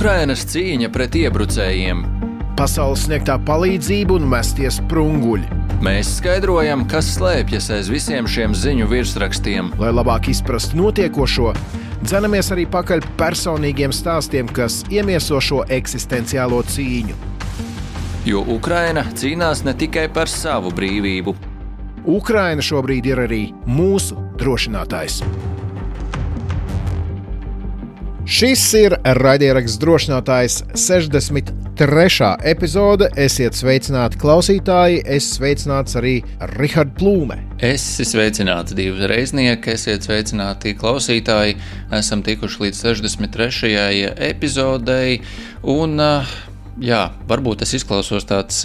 Ukrainas cīņa pret iebrucējiem. Pasaules sniegtā palīdzība un mesties sprunguļi. Mēs skaidrojam, kas slēpjas aiz visiem šiem ziņu virsrakstiem. Lai labāk izprastu notiekošo, dzenamies arī pakaļ personīgiem stāstiem, kas iemieso šo eksistenciālo cīņu. Jo Ukraina cīnās ne tikai par savu brīvību. Ukraina šobrīd ir arī mūsu drošinātājs. Šis ir raidieraksts drošinātājs 63. epizode. Esiet sveicināti klausītāji, es sveicināts arī Rihards Plūme. Es esmu sveicināts divi reiznieki, esiet sveicināti klausītāji. Esam tikuši līdz 63. epizodei. Un, jā, varbūt es izklausos tāds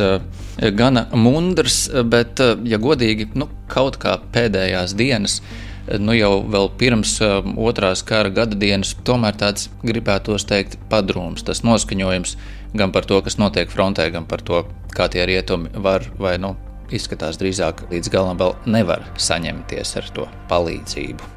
gana mundrs, bet, ja godīgi, nu, kaut kā pēdējās dienas nu jau pirms um, otrās kara gada dienas, tomēr tāds gribētos teikt padrūms, tas noskaņojums gan par to, kas notiek frontē, gan par to, kā tie rietumi var vai nu izskatās drīzāk līdz galam vēl nevar saņemties ar to palīdzību.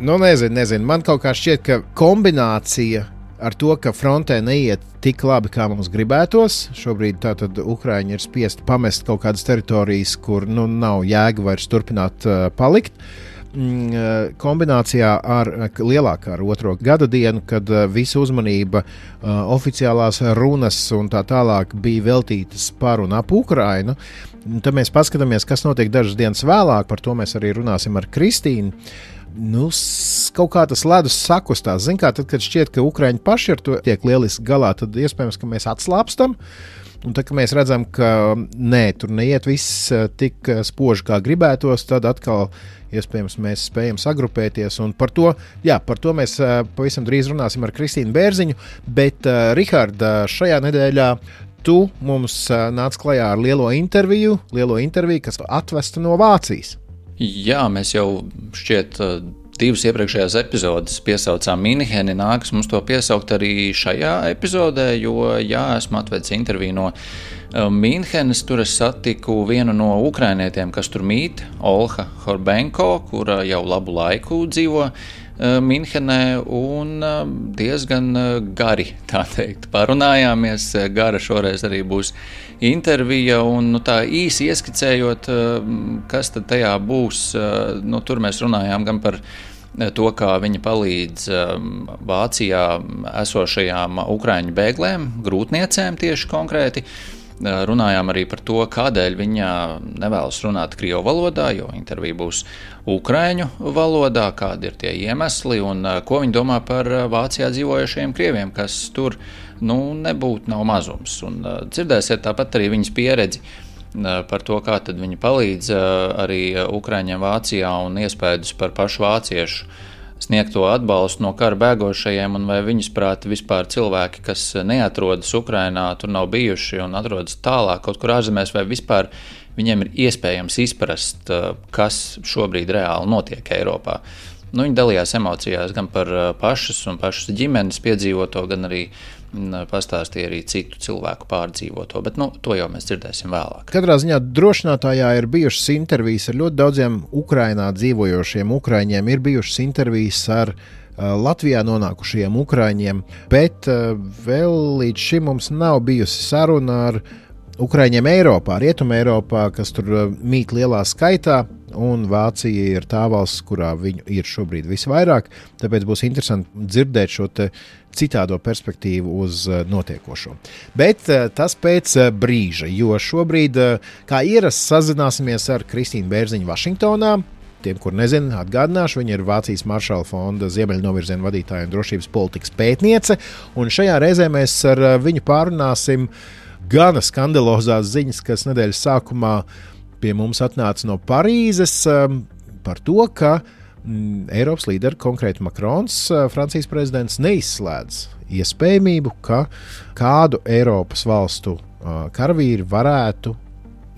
Nu, nezinu, nezinu. Man kaut kā šķiet, ka kombinācija ar to, ka frontē neiet tik labi, kā mums gribētos. Šobrīd tātad Ukrāņi ir spiesti pamest kaut kādas teritorijas, kur nu, nav jēga vairs turpināt uh, palikt. Uh, kombinācijā ar eh, lielākā ar otro gada dienu, kad eh, visa uzmanība, oficiālās runas un tā tālāk bija veltītas par un ap Ukrainu. Tad mēs paskatāmies, kas notiek dažas dienas vēlāk, par to mēs arī runāsim ar Kristīnu. Nu, kaut kā tas ledus sakustās. Ziniet, kā tad, kad šķiet, ka Ukrāņi paši ar to tiek lieliski galā, tad iespējams, ka mēs atslābstam. Un tad, kad mēs redzam, ka nē, tur neiet viss tik spoži, kā gribētos, tad atkal Iespējams, mēs spējam sagrupēties. Par to, jā, par to mēs uh, pavisam drīz runāsim ar Kristīnu Bērziņu. Bet, uh, Rihard, uh, šajā nedēļā tu mums uh, nāc klajā ar lielo interviju, lielo interviju, kas atvesta no Vācijas. Jā, mēs jau šķiet. Divas iepriekšējās epizodes piesaucām Minheni. Nākas mums to piesaukt arī šajā epizodē, jo jā, esmu atvedis interviju no Mīnhenes tur es satiku vienu no ukrainietiem, kas tur mīt, Olha Horbenko, kura jau labu laiku dzīvo Mīnhenē, un diezgan gari, tā teikt, parunājāmies. Gara šoreiz arī būs intervija, un nu, tā īsi ieskicējot, kas tad tajā būs, nu, tur mēs runājām gan par to, kā viņa palīdz Vācijā esošajām ukraiņu bēglēm, grūtniecēm tieši konkrēti runājām arī par to, kādēļ viņa nevēlas runāt Krievu valodā, jo intervija būs Ukrāņu valodā, kādi ir tie iemesli un ko viņi domā par Vācijā dzīvojošiem krieviem, kas tur nu, nebūtu nav mazums. Un, dzirdēsiet tāpat arī viņas pieredzi par to, kā viņi palīdz arī Ukrāņiem Vācijā un iespējas par pašu vāciešu sniegto atbalstu no kara bēgošajiem, un vai viņas prāt vispār cilvēki, kas neatrodas Ukrajinā, tur nav bijuši un atrodas tālāk kaut kur ārzemēs, vai vispār viņiem ir iespējams izprast, eh, kas šobrīd reāli notiek Eiropā. Nu, viņi dalījās emocijās gan par eh, pašas un pašas ģimenes piedzīvoto, gan arī uh, pastāstīja arī citu cilvēku pārdzīvoto, bet nu, to jau mēs dzirdēsim vēlāk. Katrā ziņā drošinātājā ir bijušas intervijas ar ļoti daudziem Ukrajinā dzīvojošiem Ukrāņiem, ir bijušas intervijas ar uh, Latvijā nonākušajiem Ukrāņiem, bet uh, vēl līdz šim mums nav bijusi saruna ar Ukrāņiem Eiropā, Rietumē Eiropā, kas tur uh, mīt lielā skaitā un Vācija ir tā valsts, kurā viņu ir šobrīd visvairāk. Tāpēc būs interesanti dzirdēt šo citādo perspektīvu uz eh, notiekošo. Bet eh, tas pēc eh, brīža, jo šobrīd, kā ierasts, sazināsimies ar Kristīnu Bērziņu Vašingtonā. Tiem, kur nezina, atgādināšu, viņa ir Vācijas Maršala fonda ziemeļnovirziena vadītāja un drošības politikas pētniece. Un šajā reizē mēs ar viņu pārunāsim gana skandalozās ziņas, kas nedēļas sākumā pie mums atnāca no Parīzes par to, ka uh, Mm, Eiropas līderi, konkrēti Makrons, eh, Francijas prezidents, neizslēdz iespējamību, ka kādu Eiropas valstu eh, karavīri varētu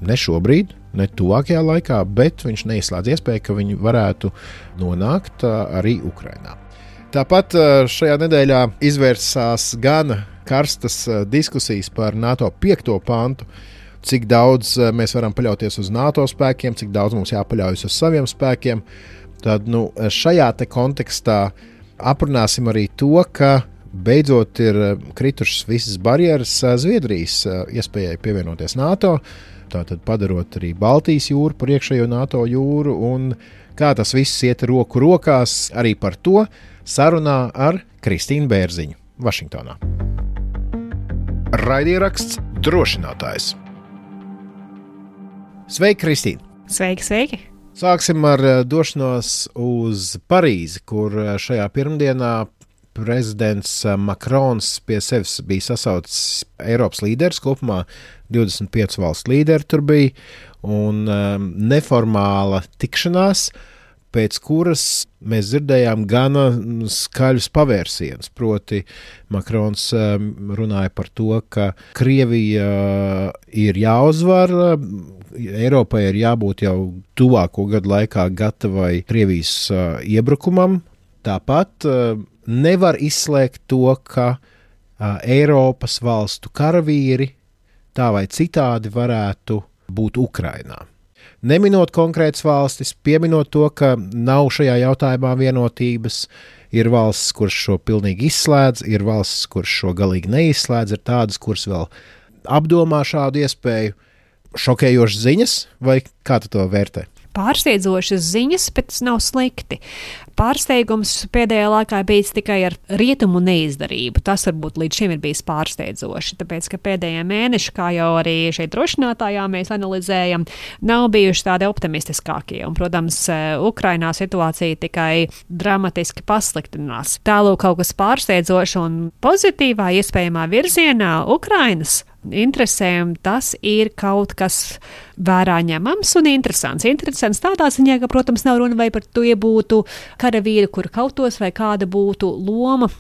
ne šobrīd, ne tuvākajā laikā, bet viņš neizslēdz iespēju, ka viņi varētu nonākt eh, arī Ukrajinā. Tāpat šajā nedēļā izvērsās gan karstas diskusijas par NATO piekto pantu, cik daudz mēs varam paļauties uz NATO spēkiem, cik daudz mums jāpaļaujas uz saviem spēkiem. Tad nu, šajā kontekstā aprunāsim arī to, ka beidzot ir kritušas visas barjeras Zviedrijas iespējai pievienoties NATO, tātad padarot arī Baltijas jūru par iekšējo NATO jūru. Kā tas viss iet roku rokās, arī par to sarunā ar Kristīnu Bērziņu Vašingtonā. Raidieraksts drošinātājs. Sveiki, Kristīne! Sveiki, sveiki! Sāksim ar eh, došanos uz Parīzi, kur eh, šajā pirmdienā prezidents eh, Makrons pie sevis bija sasaucis Eiropas līderus. Kopumā 25 valstu līderi tur bija un um, neformāla tikšanās. Uh, pēc kuras mēs dzirdējām gana skaļus pavērsienus. Proti, Makrons um, runāja par to, ka Krievija ir jāuzvar. Eiropai ir jābūt jau tuvāko gadu laikā gatavai Krievijas uh, iebrukumam. Tāpat uh, nevar izslēgt to, ka uh, Eiropas valstu karavīri tā vai citādi varētu būt Ukrainā neminot konkrētas valstis, pieminot to, ka nav šajā jautājumā vienotības. Ir valsts, kuras šo pilnīgi izslēdz, ir valsts, kuras šo galīgi neizslēdz, ir tādas, kuras vēl apdomā šādu iespēju. Šokējošas ziņas, vai kā tu to vērtē? Pārsteidzošas ziņas, bet tas nav slikti. Pārsteigums pēdējā laikā bijis tikai ar rietumu neizdarību. Tas varbūt līdz šim ir bijis pārsteidzoši, tāpēc ka pēdējie mēneši, kā jau arī šeit drošinātājā mēs analizējam, nav bijuši tādi optimistiskākie. Un, protams, Ukrainā situācija tikai dramatiski pasliktinās. Tālūk kaut kas pārsteidzošs un pozitīvā iespējamā virzienā Ukrainas interesēm, tas ir kaut kas vērā ņemams un interesants. Interesants tādā ziņā, ka, protams, nav runa vai par to, ja būtu karavīri, kur kautos, vai kāda būtu loma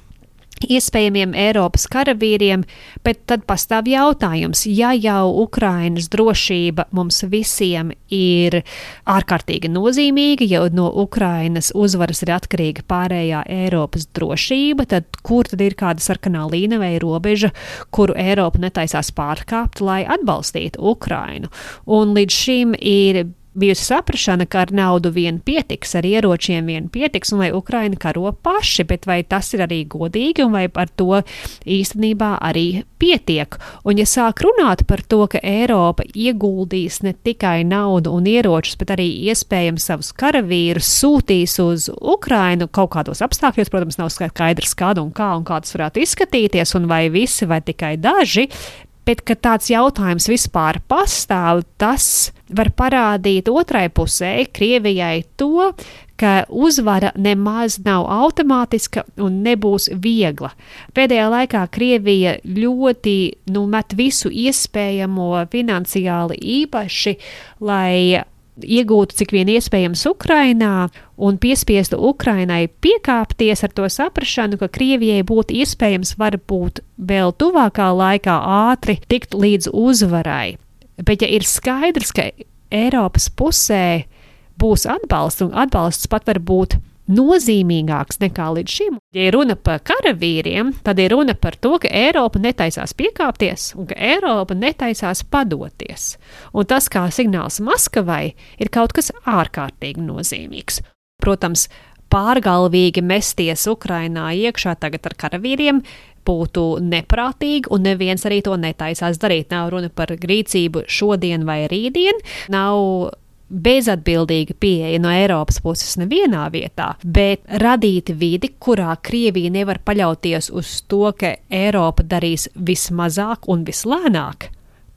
iespējamiem Eiropas karavīriem, bet tad pastāv jautājums, ja jau Ukrainas drošība mums visiem ir ārkārtīgi nozīmīga, ja no Ukrainas uzvaras ir atkarīga pārējā Eiropas drošība, tad kur tad ir kāda sarkanā līnija vai robeža, kuru Eiropa netaisās pārkāpt, lai atbalstītu Ukrainu? Un līdz šim ir bijusi saprašana, ka ar naudu vien pietiks, ar ieročiem vien pietiks, un lai Ukraina karo paši, bet vai tas ir arī godīgi, un vai par to īstenībā arī pietiek? Un ja sāk runāt par to, ka Eiropa ieguldīs ne tikai naudu un ieročus, bet arī iespējams savus karavīrus sūtīs uz Ukrainu kaut kādos apstākļos, protams, nav skaidrs, kādu un kā un kā tas varētu izskatīties, un vai visi vai tikai daži, Bet, ka tāds jautājums vispār pastāv, tas var parādīt otrai pusē, Krievijai, to, ka uzvara nemaz nav automātiska un nebūs viegla. Pēdējā laikā Krievija ļoti nu, met visu iespējamo finansiāli īpaši, lai iegūtu cik vien iespējams Ukrainā un piespiestu Ukrainai piekāpties ar to saprašanu, ka Krievijai būtu iespējams varbūt vēl tuvākā laikā ātri tikt līdz uzvarai. Bet ja ir skaidrs, ka Eiropas pusē būs atbalsts un atbalsts pat var būt nozīmīgāks nekā līdz šim. Ja runa par karavīriem, tad ir runa par to, ka Eiropa netaisās piekāpties un ka Eiropa netaisās padoties. Un tas kā signāls Maskavai ir kaut kas ārkārtīgi nozīmīgs. Protams, pārgalvīgi mesties Ukrainā iekšā tagad ar karavīriem būtu neprātīgi, un neviens arī to netaisās darīt. Nav runa par rīcību šodien vai rītdien, nav bezatbildīga pieeja no Eiropas puses nevienā vietā, bet radīt vidi, kurā Krievija nevar paļauties uz to, ka Eiropa darīs vismazāk un vislēnāk.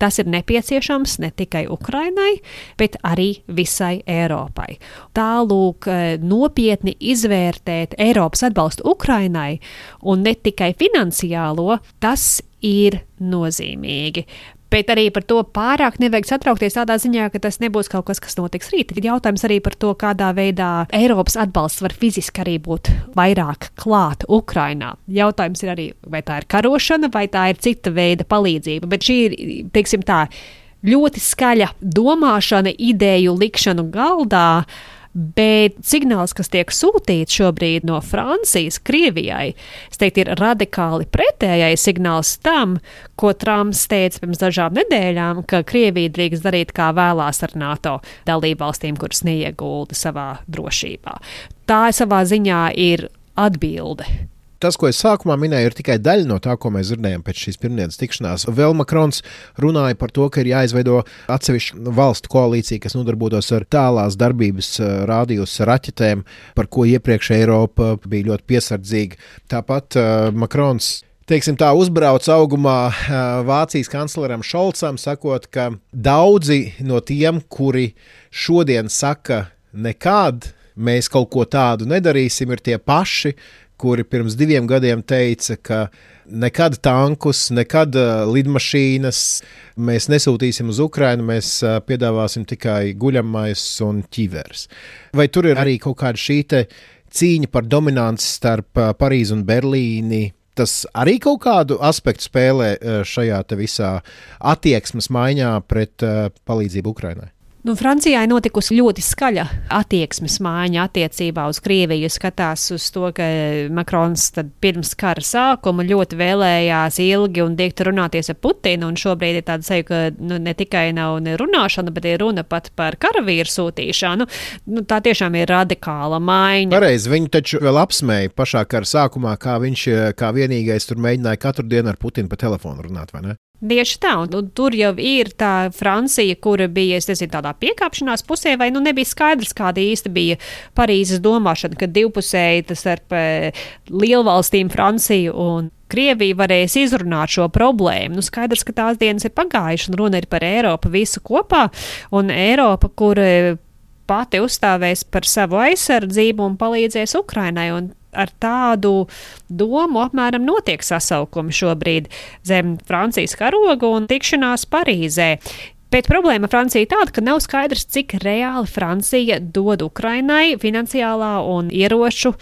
Tas ir nepieciešams ne tikai Ukrainai, bet arī visai Eiropai. Tālūk, eh, nopietni izvērtēt Eiropas atbalstu Ukrainai un ne tikai finansiālo, tas ir nozīmīgi bet arī par to pārāk nevajag satraukties tādā ziņā, ka tas nebūs kaut kas, kas notiks rīt. Ir jautājums arī par to, kādā veidā Eiropas atbalsts var fiziski arī būt vairāk klāt Ukrainā. Jautājums ir arī, vai tā ir karošana, vai tā ir cita veida palīdzība. Bet šī ir, teiksim tā, ļoti skaļa domāšana, ideju likšanu galdā. Bet signāls, kas tiek sūtīts šobrīd no Francijas Krievijai, teikt, ir radikāli pretējais signāls tam, ko Trumps teica pirms dažām nedēļām, ka Krievija drīkst darīt, kā vēlās ar NATO dalībvalstīm, kuras neiegulda savā drošībā. Tā savā ziņā ir atbilde Tas, ko es sākumā minēju, ir tikai daļa no tā, ko mēs dzirdējām pēc šīs pirmdienas tikšanās. Vēl Makrons runāja par to, ka ir jāizveido atsevišķa valstu koalīcija, kas nodarbotos ar tālās darbības eh, rādījus raķetēm, par ko iepriekš Eiropa bija ļoti piesardzīga. Tāpat uh, Makrons teiksim, tā uzbrauc augumā uh, Vācijas kancleram Šolcam, sakot, ka daudzi no tiem, kuri šodien saka, nekad mēs kaut ko tādu nedarīsim, ir tie paši, kuri pirms diviem gadiem teica, ka nekad tankus, nekad uh, lidmašīnas mēs nesūtīsim uz Ukrajinu, mēs uh, piedāvāsim tikai guļamais un ķivers. Vai tur ir arī kaut kāda šī cīņa par dominanci starp uh, Parīzi un Berlīni? Tas arī kaut kādu aspektu spēlē šajā visā attieksmes maiņā pret palīdzību Ukrajinai. Nu, Francijā ir notikusi ļoti skaļa attieksmes maiņa attiecībā uz Krieviju. Skatās uz to, ka Makrons pirms kara sākuma ļoti vēlējās ilgi un diegti runāties ar Putinu. Šobrīd ir tāda seja, ka nu, ne tikai nav ne runāšana, bet ir runa pat par karavīru sūtīšanu. Nu, tā tiešām ir radikāla maiņa. Pareizi, viņi taču vēl apsmēja pašā kara sākumā, kā viņš kā vienīgais tur mēģināja katru dienu ar Putinu pa telefonu runāt, vai ne? Tieši tā, un, un tur jau ir tā Francija, kura bija nezinu, tādā piekāpšanās pusē, vai nu nebija skaidrs, kāda īsti bija Parīzes domāšana, ka divpusēji tas starp eh, lielvalstīm Franciju un Krievija varēs izrunāt šo problēmu. Nu, skaidrs, ka tās dienas ir pagājušas, un runa ir par Eiropu visu kopā, un Eiropa, kur eh, pati uzstāvēs par savu aizsardzību un palīdzēs Ukrainai. Un ar tādu domu apmēram notiek sasaukumi šobrīd zem Francijas karoga un tikšanās Parīzē. Bet problēma Francija ir tāda, ka nav skaidrs, cik reāli Francija dod Ukrainai finansiālā un ieroču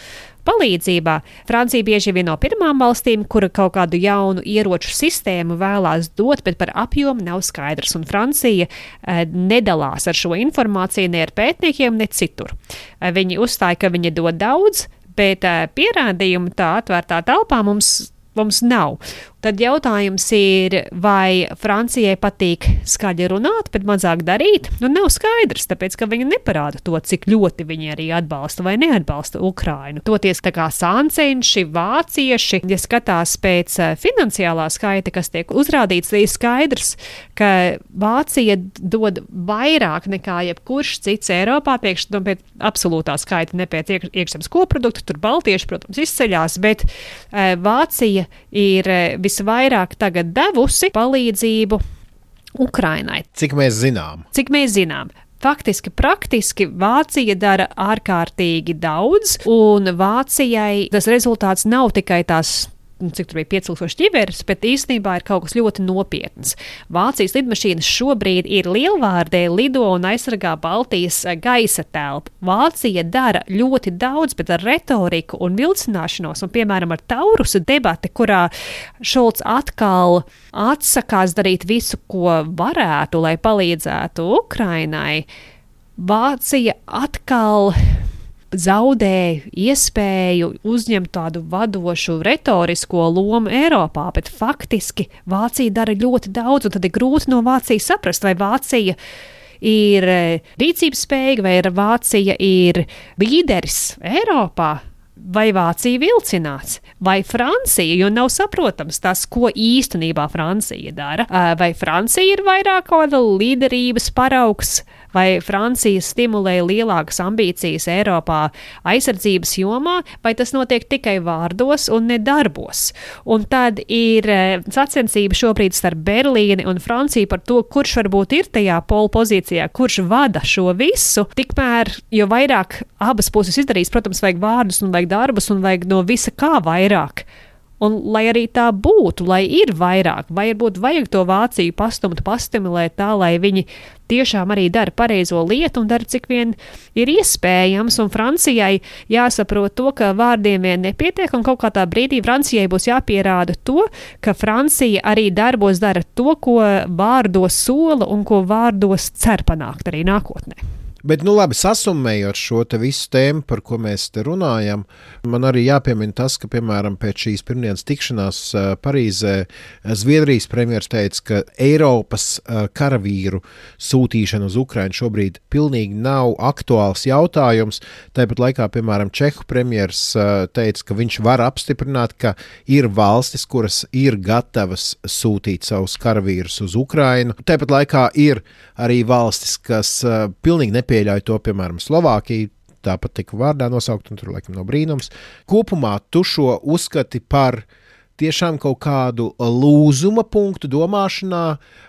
palīdzībā. Francija bieži vien no pirmām valstīm, kura kaut kādu jaunu ieroču sistēmu vēlās dot, bet par apjomu nav skaidrs. Un Francija eh, nedalās ar šo informāciju ne ar pētniekiem, ne citur. Eh, viņi uzstāja, ka viņi dod daudz, bet pierādījumu tā atvērtā telpā mums, mums nav. Tad jautājums ir, vai Francijai patīk skaļi runāt, bet mazāk darīt? Nu, nav skaidrs, tāpēc ka viņi neparāda to, cik ļoti viņi arī atbalsta vai neatbalsta Ukrainu. Toties tā kā sāncenši, vācieši, ja skatās pēc eh, finansiālā skaita, kas tiek uzrādīts, ir skaidrs, ka Vācija dod vairāk nekā jebkurš cits Eiropā, priekš no nu, absolūtā skaita, ne pēc iekšzemes koprodukta, tur Baltieši, protams, izceļās, bet uh, Vācija ir uh, visvairāk tagad devusi palīdzību Ukrainai. Cik mēs zinām? Cik mēs zinām? Faktiski, praktiski Vācija dara ārkārtīgi daudz, un Vācijai tas rezultāts nav tikai tās cik tur bija 5000 ķiveres, bet īstenībā ir kaut kas ļoti nopietns. Vācijas lidmašīnas šobrīd ir lielvārdē, lido un aizsargā Baltijas gaisa telpu. Vācija dara ļoti daudz, bet ar retoriku un vilcināšanos, un piemēram ar Taurusu debati, kurā Šulcs atkal atsakās darīt visu, ko varētu, lai palīdzētu Ukrainai. Vācija atkal zaudēja iespēju uzņemt tādu vadošu retorisko lomu Eiropā, bet faktiski Vācija dara ļoti daudz, un tad ir grūti no Vācijas saprast, vai Vācija ir eh, rīcības spējīga, vai Vācija ir līderis Eiropā. Vai Vācija vilcinās, vai Francija, jo nav saprotams tas, ko īstenībā Francija dara. Vai Francija ir vairāk kāda līderības paraugs, vai Francija stimulē lielākas ambīcijas Eiropā aizsardzības jomā, vai tas notiek tikai vārdos un ne darbos. Un tad ir eh, sacensība šobrīd starp Berlīni un Franciju par to, kurš varbūt ir tajā polu pozīcijā, kurš vada šo visu. Tikmēr, jo vairāk abas puses izdarīs, protams, vajag vārdus un vajag darbus un vajag no visa kā vairāk. Un, lai arī tā būtu, lai ir vairāk, vai varbūt vajag to Vāciju pastumt, pastimulēt tā, lai viņi tiešām arī dara pareizo lietu un dara cik vien ir iespējams. Un Francijai jāsaprot to, ka vārdiem vien nepietiek, un kaut kādā brīdī Francijai būs jāpierāda to, ka Francija arī darbos dara to, ko vārdos sola un ko vārdos cer panākt arī nākotnē. Bet, nu, labi, sasumējot šo visu tēmu, par ko mēs te runājam, man arī jāpiemina tas, ka, piemēram, pēc šīs pirmdienas tikšanās Parīzē Zviedrijas premjerministrs teica, ka Eiropas karavīru sūtīšana uz Ukrajinu šobrīd pilnīgi nav aktuāls jautājums. Tāpat laikā, piemēram, Čehu premjerministrs teica, ka viņš var apstiprināt, ka ir valstis, kuras ir gatavas sūtīt savus karavīrus uz Ukrajinu. Tāpat laikā ir arī valstis, kas pilnīgi nepieņem nepieļauj to, piemēram, Slovākija. Tāpat tika vārdā nosaukt, un tur laikam nav brīnums. Kopumā tu šo uzskati par tiešām kaut kādu lūzuma punktu domāšanā,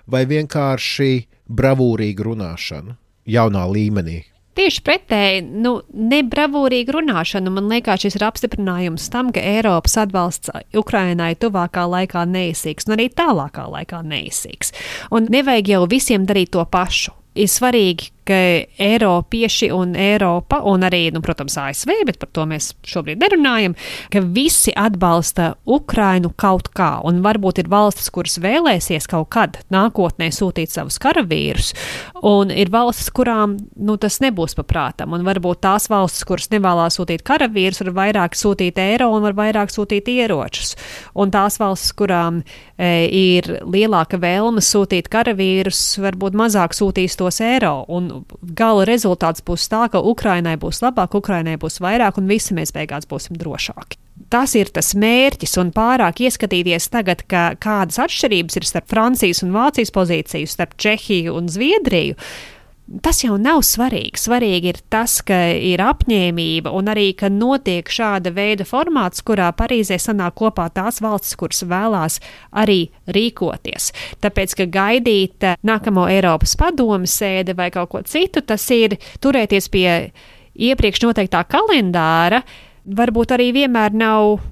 vai vienkārši bravūrīgu runāšanu jaunā līmenī. Tieši pretēji, nu, nebravūrīga runāšana, man liekas, šis ir apstiprinājums tam, ka Eiropas atbalsts Ukrainai tuvākā laikā neizsīks, un arī tālākā laikā neizsīks. Un nevajag jau visiem darīt to pašu. Ir svarīgi, ka Eiropieši un Eiropa, un arī, nu, protams, ASV, bet par to mēs šobrīd nerunājam, ka visi atbalsta Ukrainu kaut kā. Un varbūt ir valstis, kuras vēlēsies kaut kad nākotnē sūtīt savus karavīrus, un ir valstis, kurām nu, tas nebūs paprātam. Un varbūt tās valstis, kuras nevēlas sūtīt karavīrus, var vairāk sūtīt eiro un var vairāk sūtīt ieročus. Un tās valstis, kurām e, ir lielāka vēlme sūtīt karavīrus, varbūt mazāk sūtīs tos eiro. Un gala rezultāts būs tā, ka Ukrainai būs labāk, Ukrainai būs vairāk, un visi mēs beigās būsim drošāki. Tas ir tas mērķis, un pārāk ieskatīties tagad, ka kādas atšķirības ir starp Francijas un Vācijas pozīciju, starp Čehiju un Zviedriju. Tas jau nav svarīgi. Svarīgi ir tas, ka ir apņēmība un arī, ka notiek šāda veida formāts, kurā Parīzē sanāk kopā tās valstis, kuras vēlās arī rīkoties. Tāpēc, ka gaidīt eh, nākamo Eiropas padomu sēdi vai kaut ko citu, tas ir turēties pie iepriekš noteiktā kalendāra, varbūt arī vienmēr nav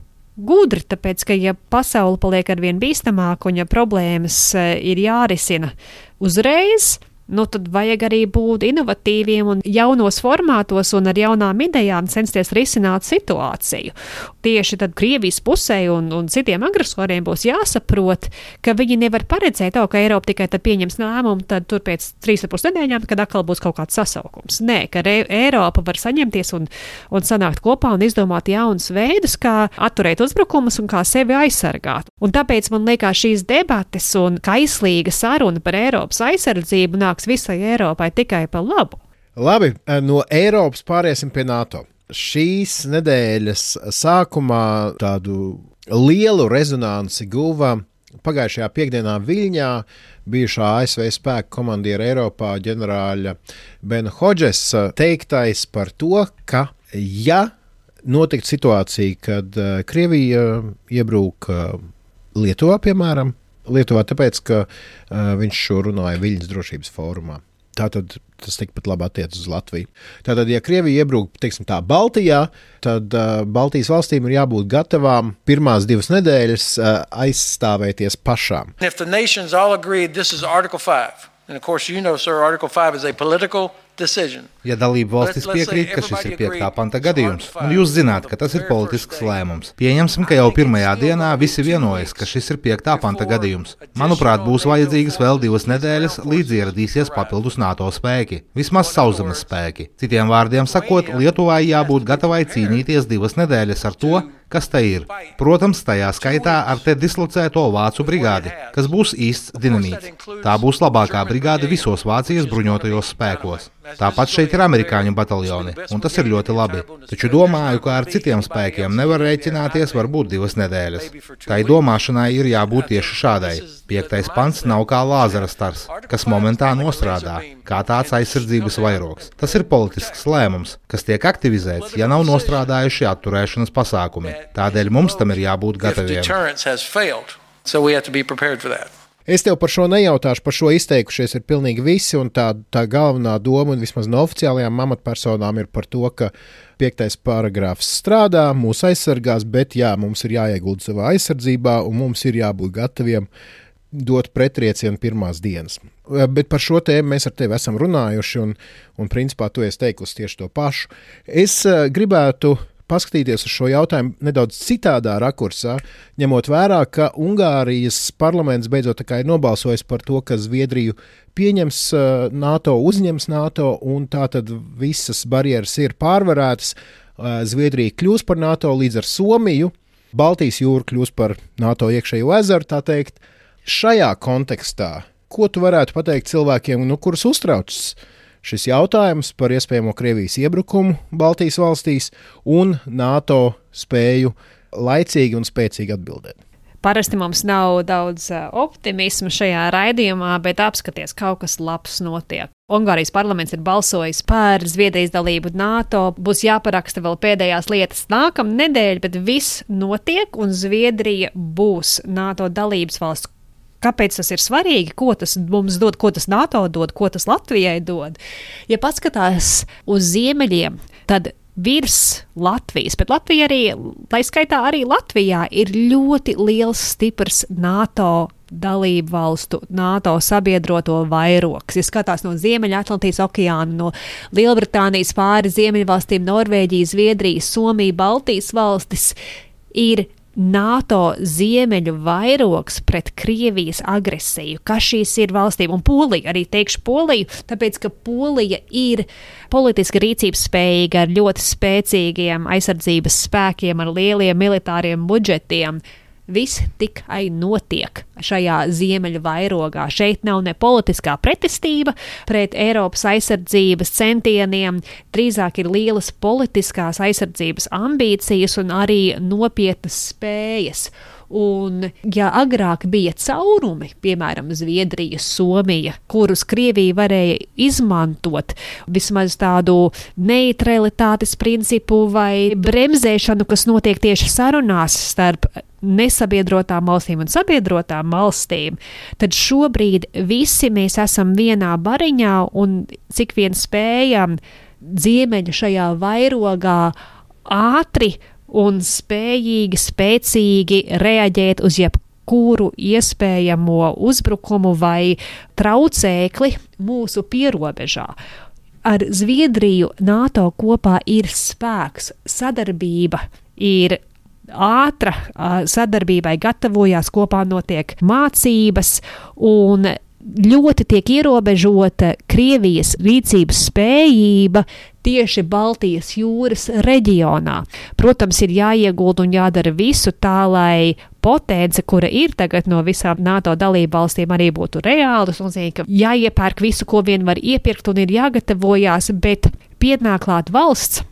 gudri, tāpēc, ka ja pasaule paliek ar vien bīstamāka un ja problēmas eh, ir jārisina uzreiz, nu, tad vajag arī būt inovatīviem un jaunos formātos un ar jaunām idejām censties risināt situāciju. Tieši tad Krievijas pusē un, un citiem agresoriem būs jāsaprot, ka viņi nevar paredzēt, oh, ka Eiropa tikai tad pieņems lēmumu, tad tur pēc trīs ar pus nedēļām, kad atkal būs kaut kāds sasaukums. Nē, ka Re Eiropa var saņemties un, un sanākt kopā un izdomāt jaunus veidus, kā atturēt uzbrukumus un kā sevi aizsargāt. Un tāpēc man liekas šīs debates un kaislīga saruna par Eiropas aizsardzību nāks nāks visai Eiropai tikai par labu. Labi, eh, no Eiropas pāriesim pie NATO. Šīs nedēļas sākumā tādu lielu rezonanci guva pagājušajā piekdienā Viļņā bijušā ASV spēku komandiera Eiropā ģenerāļa Bena Hodžesa teiktais par to, ka ja notiktu situācija, kad uh, Krievija iebrūk Lietuvā, piemēram, Lietuvā, tāpēc, ka uh, viņš šo runāja Viļņas drošības fórumā. Tātad tas tikpat labi attiecas uz Latviju. Tātad, ja Krievija iebrūk teiksim, tā, Baltijā, tad uh, Baltijas valstīm ir jābūt gatavām pirmās divas nedēļas uh, aizstāvēties pašām. Agreed, and of course, you know, sir, Article 5 is a political. Ja dalību valstis piekrīt, ka šis ir 5. panta gadījums, un jūs zināt, ka tas ir politisks lēmums, pieņemsim, ka jau pirmajā dienā visi vienojas, ka šis ir 5. panta gadījums. Manuprāt, būs vajadzīgas vēl divas nedēļas, līdz ieradīsies papildus NATO spēki, vismaz sauszemes spēki. Citiem vārdiem sakot, Lietuvai jābūt gatavai cīnīties divas nedēļas ar to, kas te ir. Protams, tajā skaitā ar te dislocēto vācu brigādi, kas būs īsts dinamīts. Tā būs labākā brigāde visos Vācijas bruņotajos spēkos. Tāpat šeit ir amerikāņu bataljoni, un tas ir ļoti labi. Taču domāju, ka ar citiem spēkiem nevar rēķināties varbūt divas nedēļas. Tai domāšanai ir jābūt tieši šādai. Piektais pants nav kā lāzera stars, kas momentā nostrādā, kā tāds aizsardzības vairogs. Tas ir politisks lēmums, kas tiek aktivizēts, ja nav nostrādājuši atturēšanas pasākumi. Tādēļ mums tam ir jābūt gataviem. So we have to be prepared for that. Es tev par šo nejautāšu, par šo izteikušies ir pilnīgi visi, un tā, tā galvenā doma, un vismaz no oficiālajām amatpersonām, ir par to, ka piektais paragrāfs strādā, mūs aizsargās, bet jā, mums ir jāiegulda savā aizsardzībā, un mums ir jābūt gataviem dot pretriecienu pirmās dienas. Bet par šo tēmu mēs ar tevi esam runājuši, un, un principā tu esi teikusi tieši to pašu. Es uh, gribētu paskatīties uz šo jautājumu nedaudz citādā rakursā, ņemot vērā, ka Ungārijas parlaments beidzot ir nobalsojis par to, ka Zviedriju pieņems uh, NATO, uzņems NATO, un tā tad visas barjeras ir pārvarētas. Uh, Zviedrija kļūs par NATO līdz ar Somiju, Baltijas jūra kļūs par NATO iekšējo ezeru, tā teikt. Šajā kontekstā, ko tu varētu pateikt cilvēkiem, nu, kurus uztraucas šis jautājums par iespējamo Krievijas iebrukumu Baltijas valstīs un NATO spēju laicīgi un spēcīgi atbildēt. Parasti mums nav daudz optimisma šajā raidījumā, bet apskaties, kaut kas labs notiek. Ungārijas parlaments ir balsojis par Zviedrijas dalību NATO. Būs jāparaksta vēl pēdējās lietas nākamā nedēļa, bet viss notiek, un Zviedrija būs NATO dalības valsts Kāpēc tas ir svarīgi? Ko tas mums dod, ko tas NATO dod, ko tas Latvijai dod? Ja paskatās uz ziemeļiem, tad virs Latvijas, bet Latvija arī, tā skaitā arī Latvijā, ir ļoti liels, stiprs NATO dalību valstu, NATO sabiedroto vairoks. Ja skatās no Ziemeļatlantijas okeāna, no Lielbritānijas pāri Ziemeļvalstīm, Norvēģija, Zviedrija, Somija, Baltijas valstis, ir NATO ziemeļu vairogs pret Krievijas agresiju, kas šīs ir valstīm, un Polija, arī teikšu Poliju, tāpēc, ka Polija ir politiski rīcības spējīga ar ļoti spēcīgiem aizsardzības spēkiem, ar lieliem militāriem budžetiem. Viss tikai notiek šajā ziemeļu vairogā. Šeit nav ne politiskā pretestība pret Eiropas aizsardzības centieniem, drīzāk ir lielas politiskās aizsardzības ambīcijas un arī nopietnas spējas. Un, ja agrāk bija caurumi, piemēram, Zviedrija, Somija, kurus Krievija varēja izmantot vismaz tādu neutralitātes principu vai bremzēšanu, kas notiek tieši sarunās starp nesabiedrotām valstīm un sabiedrotām valstīm, tad šobrīd visi mēs esam vienā bariņā un cik vien spējam ziemeļu šajā vairogā ātri un spējīgi, spēcīgi reaģēt uz jebkuru iespējamo uzbrukumu vai traucēkli mūsu pierobežā. Ar Zviedriju NATO kopā ir spēks, sadarbība ir ātra, sadarbībai gatavojās, kopā notiek mācības un ļoti tiek ierobežota Krievijas rīcības spējība tieši Baltijas jūras reģionā. Protams, ir jāiegulda un jādara visu tā, lai potence, kura ir tagad no visām NATO dalību valstīm, arī būtu reāla. Un zina, ka jāiepērk visu, ko vien var iepirkt, un ir jāgatavojās, bet pienāk klāt valsts.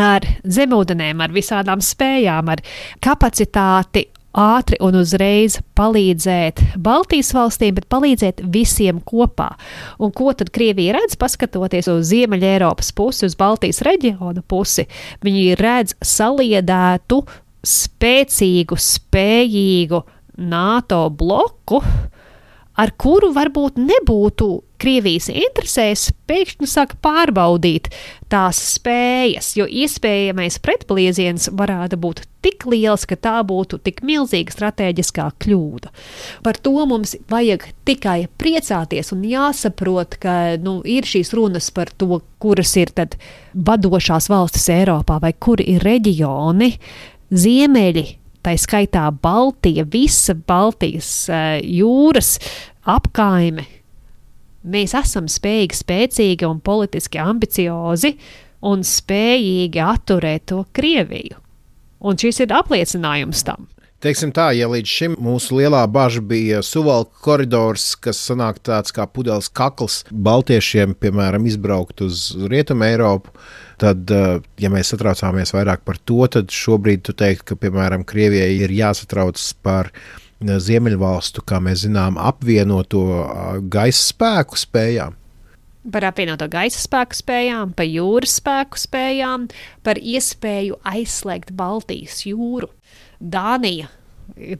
Ar zemūdenēm, ar visādām spējām, ar kapacitāti ātri un uzreiz palīdzēt Baltijas valstīm, bet palīdzēt visiem kopā. Un ko tad Krievija redz, paskatoties uz Ziemeļa Eiropas pusi, uz Baltijas reģiona pusi? Viņi redz saliedētu, spēcīgu, spējīgu NATO bloku, ar kuru varbūt nebūtu Krievijas interesēs, pēkšņi sāk pārbaudīt tās spējas, jo iespējamais pretplieziens varētu būt tik liels, ka tā būtu tik milzīga strateģiskā kļūda. Par to mums vajag tikai priecāties un jāsaprot, ka nu, ir šīs runas par to, kuras ir vadošās valstis Eiropā vai kuri ir reģioni, ziemeļi tā skaitā Baltija, visa Baltijas uh, jūras apkaime. Mēs esam spējīgi, spēcīgi un politiski ambiciozi un spējīgi atturēt to Krieviju. Un šis ir apliecinājums tam. Teiksim tā, ja līdz šim mūsu lielā bažas bija suvalka koridors, kas sanāk tāds kā pudeles kakls baltiešiem, piemēram, izbraukt uz Rietumu Eiropu, tad, eh, ja mēs satraucāmies vairāk par to, tad šobrīd tu teikt, ka, piemēram, Krievijai ir jāsatraucas par eh, Ziemeļvalstu, kā mēs zinām, apvienoto eh, gaisa spēku spējām. Par apvienoto gaisa spēku spējām, par jūras spēku spējām, par iespēju aizslēgt Baltijas jūru. Dānija.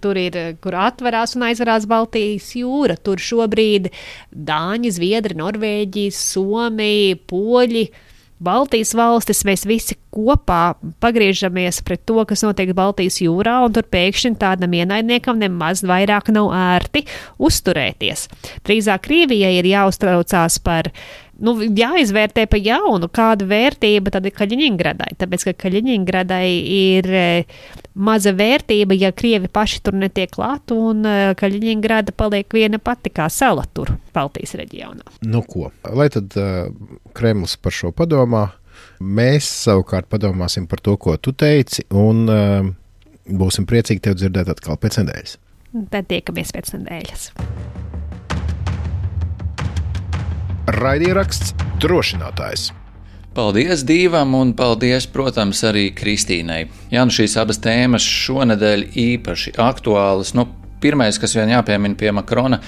Tur ir, kur atverās un aizverās Baltijas jūra. Tur šobrīd Dāņi, Zviedri, Norvēģi, Somija, Poļi, Baltijas valstis, mēs visi kopā pagriežamies pret to, kas notiek Baltijas jūrā, un tur pēkšņi tādam ienaidniekam nemaz vairāk nav ērti uzturēties. Drīzāk Krievijai ir jāuztraucās par nu, jāizvērtē pa jaunu, kāda vērtība tad ir Kaļiņgradai. Tāpēc, ka Kaļiņgradai ir eh, maza vērtība, ja Krievi paši tur netiek klāt, un eh, Kaļiņgrada paliek viena pati kā sala tur Baltijas reģionā. Nu ko, lai tad uh, Kremlis par šo padomā, mēs savukārt padomāsim par to, ko tu teici, un uh, būsim priecīgi tevi dzirdēt atkal pēc nedēļas. Tad tiekamies pēc nedēļas. Raidieraksts drošinātājs. Paldies Dīvam un paldies, protams, arī Kristīnai. Jā, nu šīs abas tēmas šonadēļ īpaši aktuālas. Nu, pirmais, kas vien jāpiemina pie Makrona,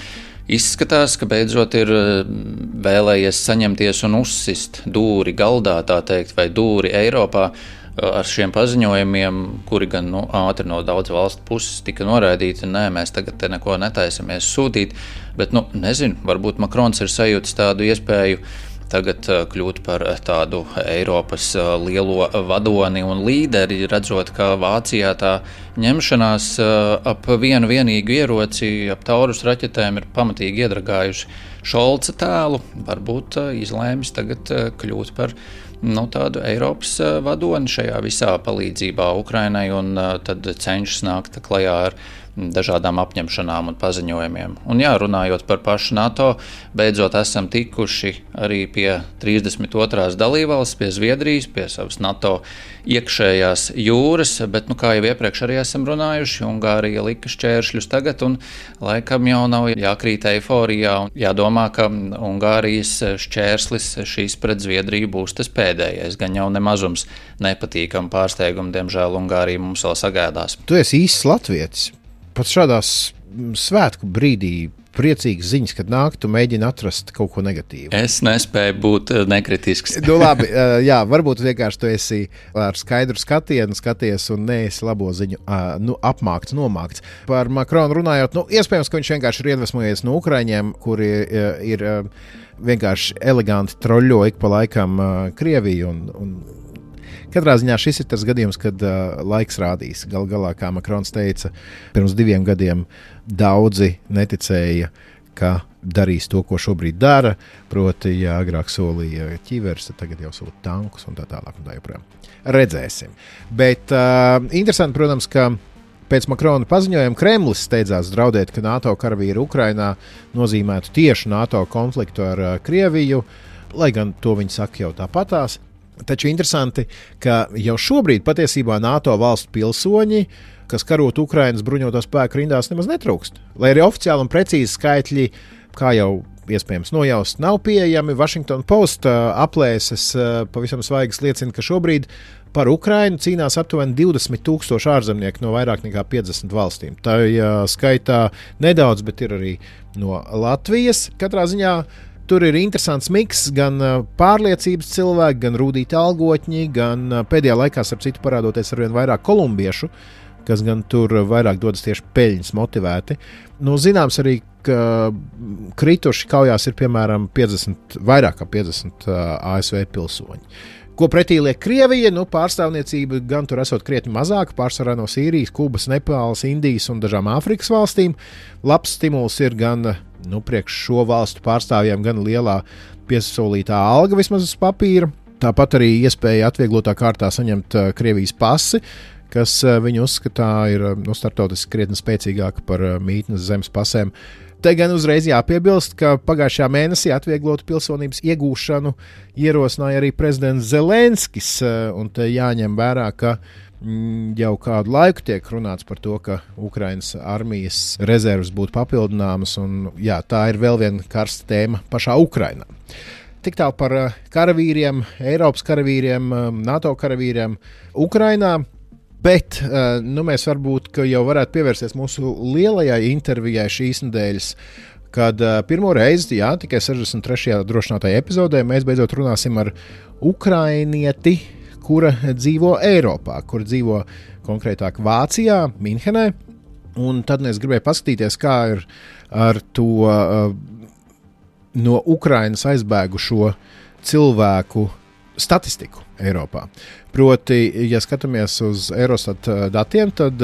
izskatās, ka beidzot ir mm, vēlējies saņemties un uzsist dūri galdā, tā teikt, vai dūri Eiropā ar šiem paziņojumiem, kuri gan nu, ātri no daudz valstu puses tika noraidīti. Nē, mēs tagad te neko netaisamies sūtīt, bet, nu, nezinu, varbūt Makrons ir sajūtis tādu iespēju tagad kļūt par tādu Eiropas lielo vadoni un līderi, redzot, ka Vācijā tā ņemšanās ap vienu vienīgu ieroci, ap taurus raķetēm ir pamatīgi iedragājuši Šolca tēlu. Varbūt izlēmis tagad kļūt par nu, tādu Eiropas vadoni šajā visā palīdzībā Ukrainai un tad cenšas nākt klajā ar dažādām apņemšanām un paziņojumiem. Un, jā, runājot par pašu NATO, beidzot esam tikuši arī pie 32. dalībvalsts, pie Zviedrijas, pie savas NATO iekšējās jūras, bet, nu, kā jau iepriekš arī esam runājuši, Ungārija lika šķēršļus tagad, un laikam jau nav jākrīt eiforijā un jādomā, ka Ungārijas šķērslis šīs pret Zviedriju būs tas pēdējais, gan jau nemazums nepatīkam pārsteigumu, diemžēl Ungārija mums vēl sagādās. Tu esi īsts latvietis pat šādās svētku brīdī priecīgas ziņas, kad nāk, tu mēģini atrast kaut ko negatīvu. Es nespēju būt eh, nekritisks. nu, labi, uh, jā, varbūt vienkārši tu esi ar skaidru skatienu, skaties un neesi labo ziņu nu, apmākts, nomākts. Par Makronu runājot, nu, iespējams, ka viņš vienkārši ir iedvesmojies no Ukraiņiem, kuri ir vienkārši eleganti troļļo ik pa laikam Krieviju. Un, un Katrā ziņā šis ir tas gadījums, kad uh, laiks rādīs. Galu galā, kā Makrons teica, pirms diviem gadiem daudzi neticēja, ka darīs to, ko šobrīd dara. Proti, ja agrāk solīja ķīveres, tad tagad jau sūta tankus un tā tālāk. Un tā joprojām. Redzēsim. Bet uh, interesanti, protams, ka Pēc Makrona paziņojuma Kremlis steidzās draudēt, ka NATO karavīri Ukrainā nozīmētu tieši NATO konfliktu ar uh, Krieviju, lai gan to viņi saka jau tāpatās. Taču interesanti, ka jau šobrīd patiesībā NATO valstu pilsoņi, kas karot Ukraiņas bruņoto spēku rindās, nemaz netrūkst. Lai arī oficiāli un precīzi skaitļi, kā jau iespējams nojaust, nav pieejami. Washington Post uh, aplēses uh, pavisam svaigas liecina, ka šobrīd par Ukrajinu cīnās aptuveni 20 tūkstoši ārzemnieku no vairāk nekā 50 valstīm. Tā uh, skaitā nedaudz, bet ir arī no Latvijas. Katrā ziņā Tur ir interesants miks, gan pārliecības cilvēki, gan rūtīti algotņi, gan pēdējā laikā, starp citu, parādoties ar vien vairāk kolumbiešu, kas gan tur vairāk dodas tieši peļņas motivēti. Nu, zināms arī, krituši kaujās ir piemēram 50, vairāk kā 50 uh, ASV pilsoņi. Ko pretī liek Krievija? Nu, pārstāvniecība gan tur esot krietni mazāka, pārsvarā no Sīrijas, Kubas, Nepāles, Indijas un dažām Āfrikas valstīm. Labs stimuls ir gan nu, priekš šo valstu pārstāvjiem gan lielā piesaistītā alga vismaz uz papīra. Tāpat arī iespēja atvieglotā kārtā saņemt uh, Krievijas pasi, kas uh, viņu uzskatā ir uh, nu, startautiski krietni spēcīgāka par mītnes zemes pasēm. Te gan uzreiz jāpiebilst, ka pagājušajā mēnesī atvieglotu pilsonības iegūšanu ierosināja arī prezidents Zelenskis, un te jāņem vērā, ka jau kādu laiku tiek runāts par to, ka Ukraiņas armijas rezerves būtu papildināmas, un jā, tā ir vēl viena karsta tēma pašā Ukraiņā. Tik tālu par eh, karavīriem, Eiropas karavīriem, eh, NATO karavīriem Ukraiņā. Bet eh, nu, mēs varbūt jau varētu pievērsties mūsu lielajai intervijai šīs nedēļas, kad pirmo reizi, jā, tikai 63. drošinātajā epizodē, mēs beidzot runāsim ar ukrainieti, kura dzīvo Eiropā, kur dzīvo konkrētāk Vācijā, Minhenē. Un tad es gribēju paskatīties, kā ir ar to uh, no Ukrainas aizbēgušo cilvēku statistiku Eiropā. Proti, ja skatāmies uz Eurostat datiem, tad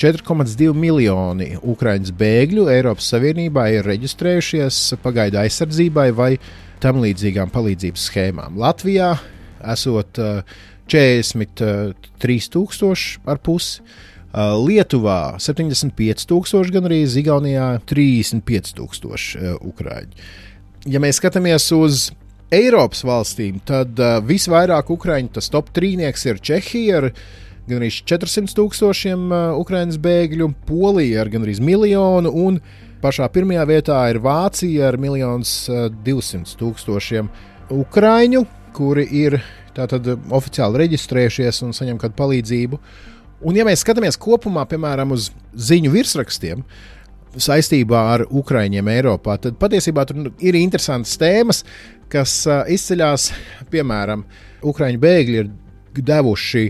4,2 miljoni Ukraiņas bēgļu Eiropas Savienībā ir reģistrējušies pagaidu aizsardzībai vai tam līdzīgām palīdzības schēmām. Latvijā esot 43,000 ar pusi. Lietuvā 75,000, gan arī Igaunijā 35,000 ukrāņu. Ja mēs skatāmies uz Eiropas valstīm, tad uh, visvairāk ukrāņu tas top trīnieks ir Čehija ar gandrīz 400 tūkstošiem uh, ukrāņu bēgļu, Polija ar gandrīz miljonu un pašā pirmajā vietā ir Vācija ar 1 200 tūkstošiem ukrāņu, kuri ir tātad oficiāli reģistrējušies un saņem kādu palīdzību. Un, ja mēs skatāmies kopumā, piemēram, uz ziņu virsrakstiem saistībā ar Ukraiņiem Eiropā, tad patiesībā tur ir interesantas tēmas, kas uh, izceļas. Piemēram, Ukrāņu bēgļi ir devuši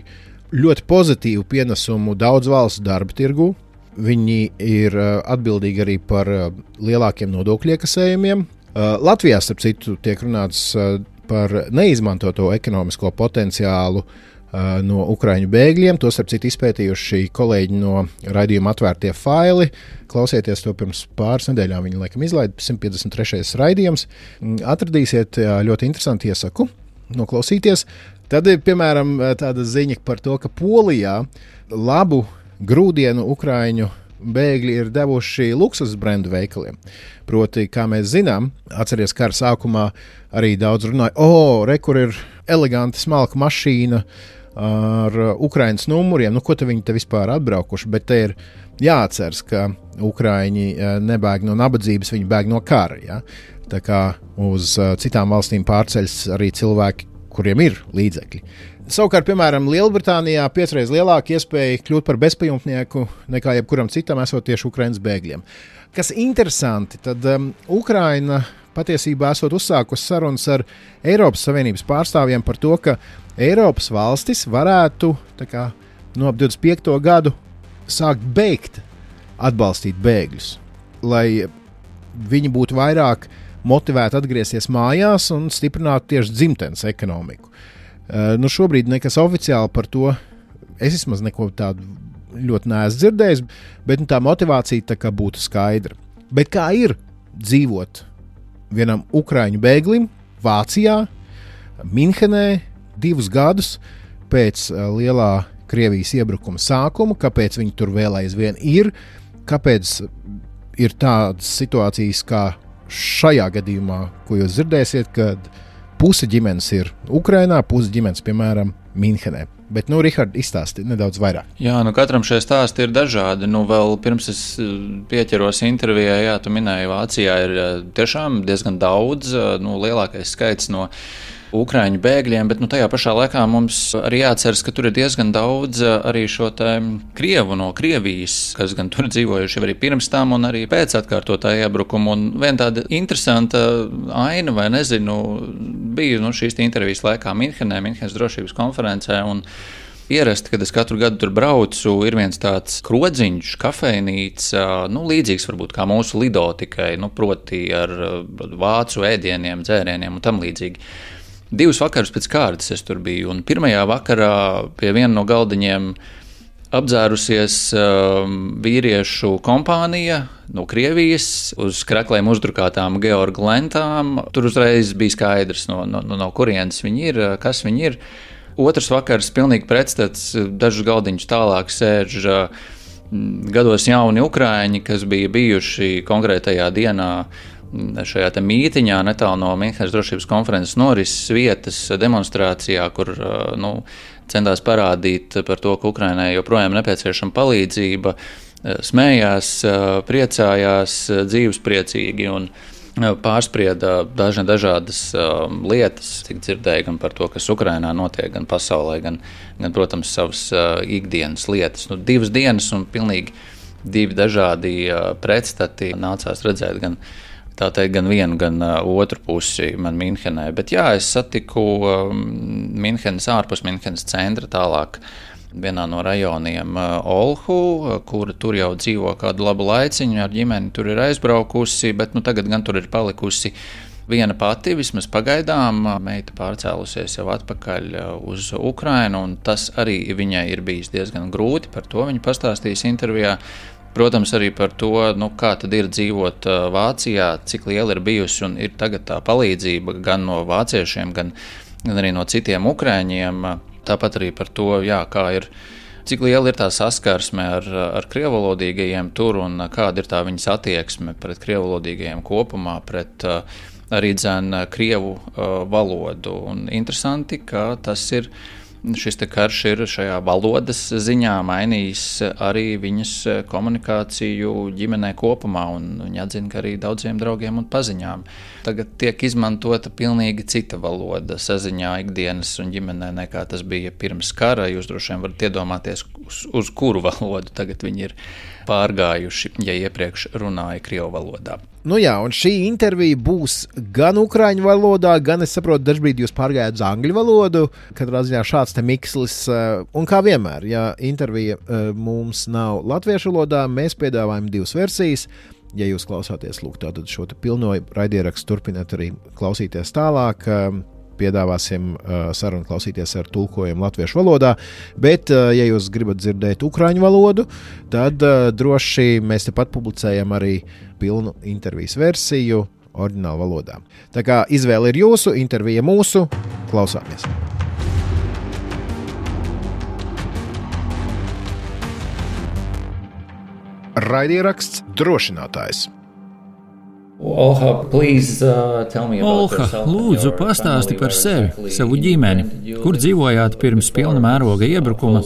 ļoti pozitīvu pienesumu daudz valstu darba tirgu. Viņi ir uh, atbildīgi arī par lielākiem nodokļu iekasējumiem. Latvijā, starp citu, tiek runāts par neizmantoto ekonomisko potenciālu uh, no Ukrāņu bēgļiem. Tos ar citu izpētījuši kolēģi no raidījuma atvērtie faili. Klausieties to pirms pāris nedēļām. Viņi laikam izlaida 153. raidījums. Mm, atradīsiet ļoti interesantu iesaku noklausīties. Tad ir piemēram tāda ziņa par to, ka Polijā labu grūdienu Ukrāņu bēgļi ir devuši luksus brendu veikaliem. Proti, kā mēs zinām, atcerieties, kara sākumā arī daudz runāja, o, oh, re, kur ir eleganta smalka mašīna ar Ukraiņas numuriem, nu, ko viņi te vispār atbraukuši, bet te ir jāatceras, ka Ukrāņi eh, nebēg no nabadzības, viņi bēg no kara. Ja? Tā kā uz eh, citām valstīm pārceļas arī cilvēki, kuriem ir līdzekļi. Savukārt, piemēram, Lielbritānijā piecreiz lielāka iespēja kļūt par bezpajumtnieku nekā jebkuram citam, esot tieši Ukraiņas bēgļiem. Kas interesanti, tad um, Ukraina patiesībā esot uzsākusi sarunas ar Eiropas Savienības pārstāvjiem par to, ka Eiropas valstis varētu kā, no ap 25. gadu sākt beigt atbalstīt bēgļus, lai viņi būtu vairāk motivēti atgriezties mājās un stiprināt tieši dzimtenes ekonomiku. Uh, nu šobrīd nekas oficiāli par to. Es vismaz neko tādu ļoti neesmu dzirdējis, bet nu, tā motivācija tā būtu skaidra. Bet kā ir dzīvot vienam ukrāņu bēglim Vācijā, Minhenē, divus gadus pēc uh, lielā Krievijas iebrukuma sākuma, kāpēc viņi tur vēl aizvien ir, kāpēc ir tādas situācijas kā šajā gadījumā, ko jūs dzirdēsiet, kad puse ģimenes ir Ukrajinā, puse ģimenes, piemēram, Minhenē. Bet, nu, Rihards, izstāsti nedaudz vairāk. Jā, nu, katram šie stāsti ir dažādi. Nu, vēl pirms es eh, pieķeros intervijai, jā, tu minēji, Vācijā ir eh, tiešām diezgan daudz, eh, nu, lielākais skaits no Ukrāņu bēgļiem, bet nu, tajā pašā laikā mums arī jāatceras, ka tur ir diezgan daudz eh, arī šo krievu no Krievijas, kas gan tur dzīvojuši arī pirms tam un arī pēc atkārtotā iebrukuma. Un viena tāda interesanta aina, vai nezinu, bija nu, šīs intervijas laikā Minhenē, Minhenes drošības konferencē. Ierasti, kad es katru gadu tur braucu, ir viens tāds krodziņš, kafejnīca, nu, līdzīgs varbūt kā mūsu lido, tikai nu, proti ar vācu ēdieniem, dzērieniem un tam līdzīgi. Divus vakarus pēc kārtas es tur biju, un pirmajā vakarā pie viena no galdiņiem apdzērusies um, vīriešu kompānija no Krievijas uz krākliem uzdrukātām georgu lentām. Tur uzreiz bija skaidrs, no, no, no kurienes viņi ir, kas viņi ir. Otrs vakars pilnīgi pretstats, dažus galdiņus tālāk sēž uh, gados jauni ukrāņi, kas bija bijuši konkrētajā dienā šajā mītiņā, netālu no Minhenes drošības konferences norises vietas demonstrācijā, kur nu, centās parādīt par to, ka Ukrainai joprojām nepieciešama palīdzība, smējās, priecājās, dzīvespriecīgi un pārsprieda dažna, dažādas um, lietas, cik dzirdēju gan par to, kas Ukrainā notiek, gan pasaulē, gan, gan protams, savas uh, ikdienas lietas. Nu, divas dienas un pilnīgi divi dažādi uh, pretstati nācās redzēt gan tā teikt, gan vienu, gan uh, otru pusi man Minhenē. Bet jā, es satiku um, Minhenes ārpus Minhenes centra tālāk. Vienā no rajoniem uh, Olhu, kur tur jau dzīvo kādu labu laiciņu, ar ģimeni tur ir aizbraukusi, bet nu, tagad gan tur ir palikusi viena pati, vismaz pagaidām, meita pārcēlusies jau atpakaļ uz Ukrajinu, un tas arī viņai ir bijis diezgan grūti. Par to viņa pastāstīs intervijā. Protams, arī par to, nu, kā tad ir dzīvot Vācijā, cik liela ir bijusi un ir tagad tā palīdzība gan no vāciešiem, gan, gan arī no citiem ukrāņiem. Tāpat arī par to, jā, kā ir Cik liela ir tā saskarsme ar, ar krievalodīgajiem tur un kāda ir tā viņas attieksme pret krievalodīgajiem kopumā, pret uh, arī dzēnu krievu uh, valodu. Un interesanti, ka tas ir šis karš ir šajā valodas ziņā mainījis arī viņas komunikāciju ģimenē kopumā. Viņa atzina, ka arī daudziem draugiem un paziņām tagad tiek izmantota pilnīgi cita valoda saziņā ikdienas un ģimenē nekā tas bija pirms kara. Jūs droši vien varat iedomāties, uz, uz kuru valodu tagad viņi ir pārgājuši, ja iepriekš runāja Krievu valodā. Nu jā, un šī intervija būs gan ukrāņu valodā, gan es saprotu, dažkārt jūs pārgājāt uz angļu valodu. Katrā ziņā šāds te mikslis, eh, un kā vienmēr, ja intervija eh, mums nav latviešu valodā, mēs piedāvājam divas versijas. Ja jūs klausāties, lūk, šo pilno raidierakstu turpināt arī klausīties tālāk eh, piedāvāsim uh, sarunu klausīties ar tulkojumu latviešu valodā. Bet, uh, ja jūs gribat dzirdēt ukrāņu valodu, tad droši mēs tepat publicējam arī pilnu intervijas versiju oriģinālu valodā. Tā kā izvēle ir jūsu, intervija mūsu, klausāmies! Raidieraksts drošinātājs. Olha, please, uh, Olha, lūdzu, pastāsti par sevi, savu ģimeni. Kur dzīvojāt pirms pilna mēroga iebrukuma?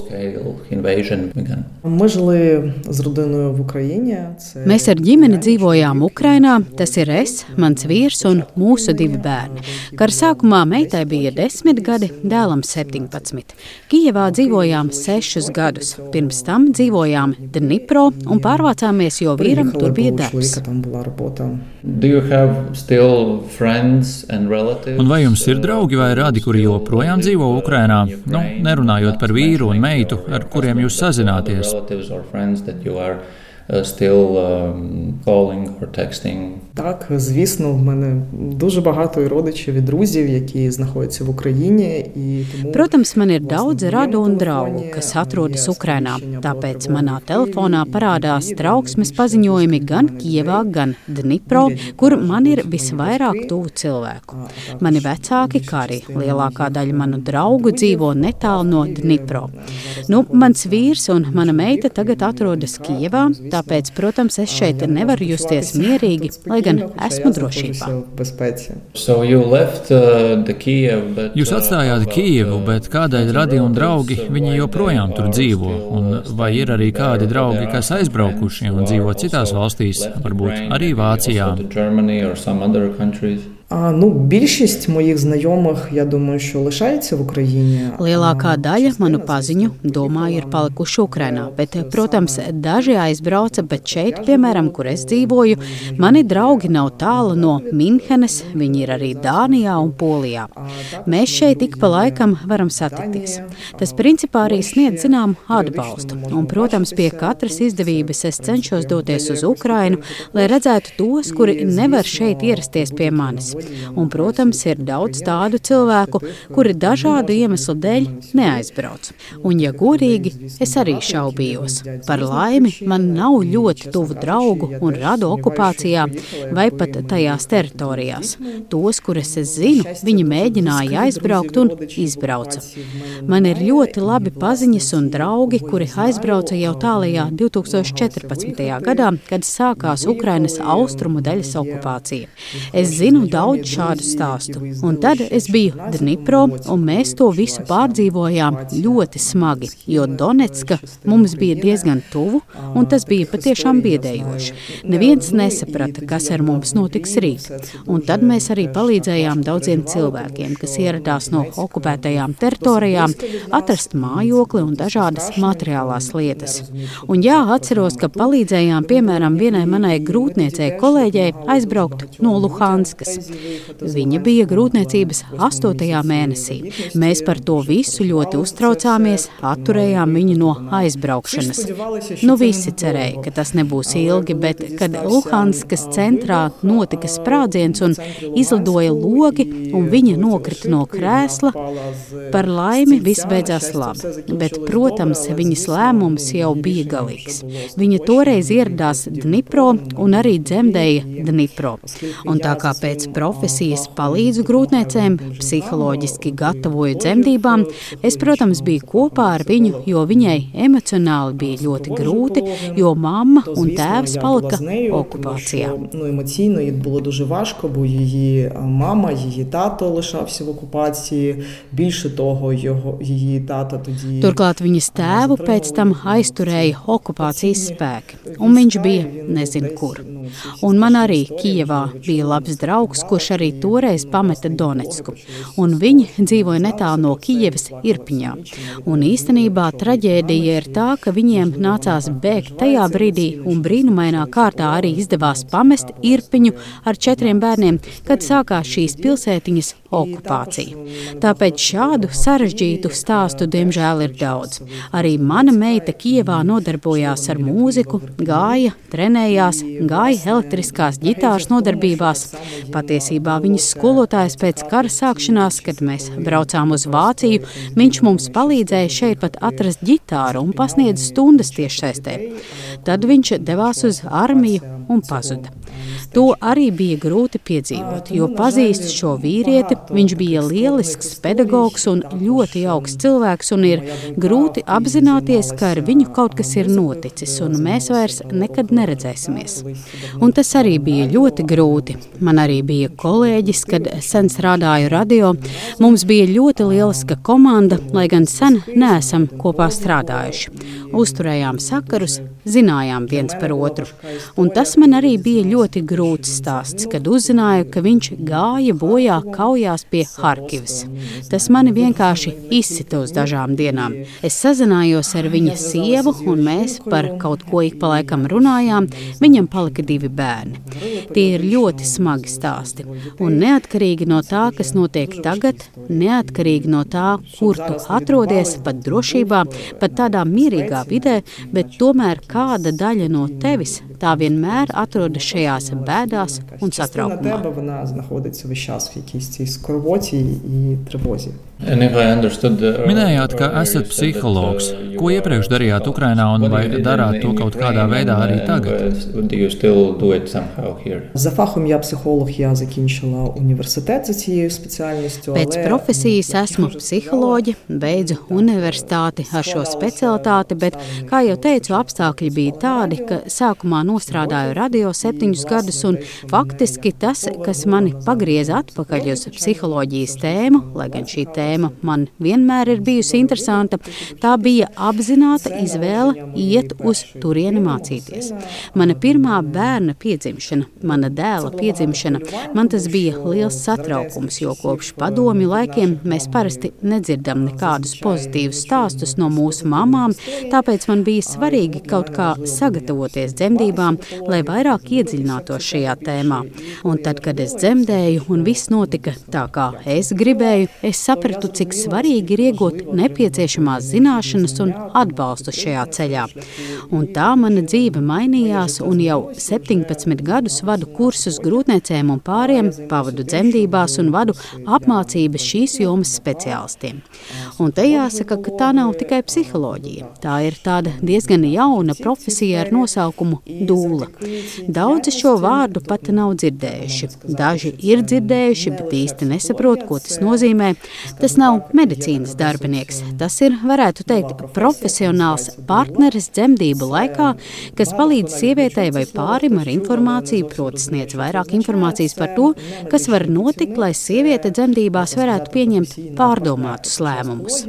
Mēs ar ģimeni dzīvojām Ukrainā. Tas ir es, mans vīrs un mūsu divi bērni. Kara sākumā meitai bija 10 gadi, dēlam 17. Kijevā dzīvojām 6 gadus. Pirms tam dzīvojām Dnipro un pārvācāmies, jo vīram tur bija darbs. Un vai jums ir draugi vai radi, kuri joprojām dzīvo Ukrajinā? Nu, nerunājot par vīru un meitu, ar kuriem jūs sazināties. Uh, still um, calling or texting. Так, звісно, в мене дуже багато і родичів і друзів, які знаходяться в Україні. І тому Protams, man ir daudz radu un draugu, kas atrodas Ukrainā. Tāpēc manā telefonā parādās trauksmes paziņojumi gan Kievā, gan Dnipro, kur man ir visvairāk tuvu cilvēku. Mani vecāki, kā arī lielākā daļa manu draugu, dzīvo netālu no Dnipro. Nu, mans vīrs un mana meita tagad atrodas Kievā. Tāpēc, protams, es šeit nevaru justies mierīgi, lai gan esmu drošībā. Uh, Jūs atstājāt Kijevu, bet kādēļ radi un draugi viņi joprojām tur dzīvo? Un vai ir arī kādi draugi, kas aizbraukuši un dzīvo citās valstīs, varbūt arī Vācijā? А, ну, більшість моїх знайомих, я думаю, що лишається в Україні. Lielākā daļa manu paziņu, domāju, ir palikuši Ukrainā, bet, protams, daži aizbrauca, bet šeit, piemēram, kur es dzīvoju, mani draugi nav tālu no Minhenes, viņi ir arī Dānijā un Polijā. Mēs šeit ik pa laikam varam satikties. Tas principā arī sniedz zinām atbalstu, un, protams, pie katras izdevības es cenšos doties uz Ukrainu, lai redzētu tos, kuri nevar šeit ierasties pie manis. Un, protams, ir daudz tādu cilvēku, kuri dažādu iemeslu dēļ neaizbrauc. Un, ja godīgi, es arī šaubījos. Par laimi, man nav ļoti tuvu draugu un radu okupācijā vai pat tajās teritorijās. Tos, kurus es zinu, viņi mēģināja aizbraukt un izbrauca. Man ir ļoti labi paziņas un draugi, kuri aizbrauca jau tālajā 2014. gadā, kad sākās Ukrainas austrumu daļas okupācija. Es zinu daudz daudz šādu stāstu. Un tad es biju Dnipro, un mēs to visu pārdzīvojām ļoti smagi, jo Donetska mums bija diezgan tuvu, un tas bija patiešām biedējoši. Neviens nesaprata, kas ar mums notiks rīt. Un tad mēs arī palīdzējām daudziem cilvēkiem, kas ieradās no okupētajām teritorijām, atrast mājokli un dažādas materiālās lietas. Un jā, atceros, ka palīdzējām piemēram vienai manai grūtniecei kolēģei aizbraukt no Luhanskas. Viņa bija grūtniecības astotajā mēnesī. Mēs par to visu ļoti uztraucāmies, atturējām viņu no aizbraukšanas. Nu, visi cerēja, ka tas nebūs ilgi, bet kad Luhanskas centrā notika sprādziens un izlidoja logi, un viņa nokrita no krēsla, par laimi viss beidzās labi. Bet, protams, viņas lēmums jau bija galīgs. Viņa toreiz ieradās Dnipro un arī dzemdēja Dnipro. Un tā kā pēc profesijas palīdzu grūtniecēm, psiholoģiski gatavoju dzemdībām, es, protams, biju kopā ar viņu, jo viņai emocionāli bija ļoti grūti, jo mamma un tēvs palika окупація. Ну, емоційно їй було дуже важко, бо її мама, її тато лишався в окупації. Більше того, його її тата тоді Turklāt viņas tēvu pēc tam aizturēja okupācijas spēki, un viņš bija nezinu kur. Un man arī Kijevā bija labs draugs, kurš arī toreiz pameta Donetsku, un viņi dzīvoja netālu no Kijevas Irpiņā. Un īstenībā traģēdija ir tā, ka viņiem nācās bēgt tajā brīdī, un brīnumainā kārtā arī izdevās pamest Irpiņu ar četriem bērniem, kad sākās šīs pilsētiņas okupācija. Tāpēc šādu sarežģītu stāstu, diemžēl, ir daudz. Arī mana meita Kievā nodarbojās ar mūziku, gāja, trenējās, gāja elektriskās ģitāras nodarbībās. Patiesībā viņas skolotājs pēc kara sākšanās, kad mēs braucām uz Vāciju, viņš mums palīdzēja šeit pat atrast ģitāru un pasniedz stundas tiešsaistē. Tad viņš devās uz armiju un pazuda. To arī bija grūti piedzīvot, jo pazīstu šo vīrieti. Viņš bija lielisks pedagogs un ļoti jauks cilvēks, un ir grūti apzināties, ka ar viņu kaut kas ir noticis, un mēs vairs nekad neredzēsimies. Un tas arī bija ļoti grūti. Man arī bija kolēģis, kad sen strādāju radio. Mums bija ļoti lieliska komanda, lai gan sen neesam kopā strādājuši. Uzturējām sakarus, zinājām viens par otru. Un tas man arī bija ļoti grūts stāsts, kad uzzināju, ka viņš gāja bojā kaujās pie Harkivas. Tas mani vienkārši izsita uz dažām dienām. Es sazinājos ar viņa sievu, un mēs par kaut ko ik pa laikam runājām. Viņam palika divi bērni. Tie ir ļoti smagi stāsti. Un neatkarīgi no tā, kas notiek tagad, neatkarīgi no tā, kur tu atrodies, pat drošībā, pat tādā mierīgā vidē, bet tomēr kāda daļa no tevis tā vienmēr atrodas šajās bēdās un satraukumā. скорботі і тривозі. Minējāt, ka esat psihologs. Ko iepriekš darījāt Ukrajinā, un vai darāt to kaut kādā veidā arī tagad? За фахом я психолог, я закінчила університет за цією спеціальністю. Pēc profesijas esmu psiholoģe, beidzu universitāti ar šo specialitāti, bet, kā jau teicu, apstākļi bija tādi, ka sākumā nostrādāju radio septiņus gadus, un faktiski tas, kas mani pagrieza atpakaļ uz psiholoģijas tēmu, lai gan šī tēma tēma man vienmēr ir bijusi interesanta. Tā bija apzināta izvēle iet uz turieni mācīties. Mana pirmā bērna piedzimšana, mana dēla piedzimšana, man tas bija liels satraukums, jo kopš padomju laikiem mēs parasti nedzirdam nekādus pozitīvus stāstus no mūsu mamām, tāpēc man bija svarīgi kaut kā sagatavoties dzemdībām, lai vairāk iedziļinātos šajā tēmā. Un tad, kad es dzemdēju un viss notika tā, kā es gribēju, es sapratu, sapratu, cik svarīgi ir iegūt nepieciešamās zināšanas un atbalstu šajā ceļā. Un tā mana dzīve mainījās, un jau 17 gadus vadu kursus grūtniecēm un pāriem, pavadu dzemdībās un vadu apmācības šīs jomas speciālistiem. Un te jāsaka, ka tā nav tikai psiholoģija. Tā ir tāda diezgan jauna profesija ar nosaukumu dūla. Daudzi šo vārdu pat nav dzirdējuši. Daži ir dzirdējuši, bet īsti nesaprot, ko tas nozīmē. Tas nav medicīnas darbinieks. Tas ir, varētu teikt, profesionāls partneris dzemdību laikā, kas palīdz sievietei vai pārim ar informāciju, proti, sniedz vairāk informācijas par to, kas var notikt, lai sieviete dzemdībās varētu pieņemt pārdomātus lēmumus.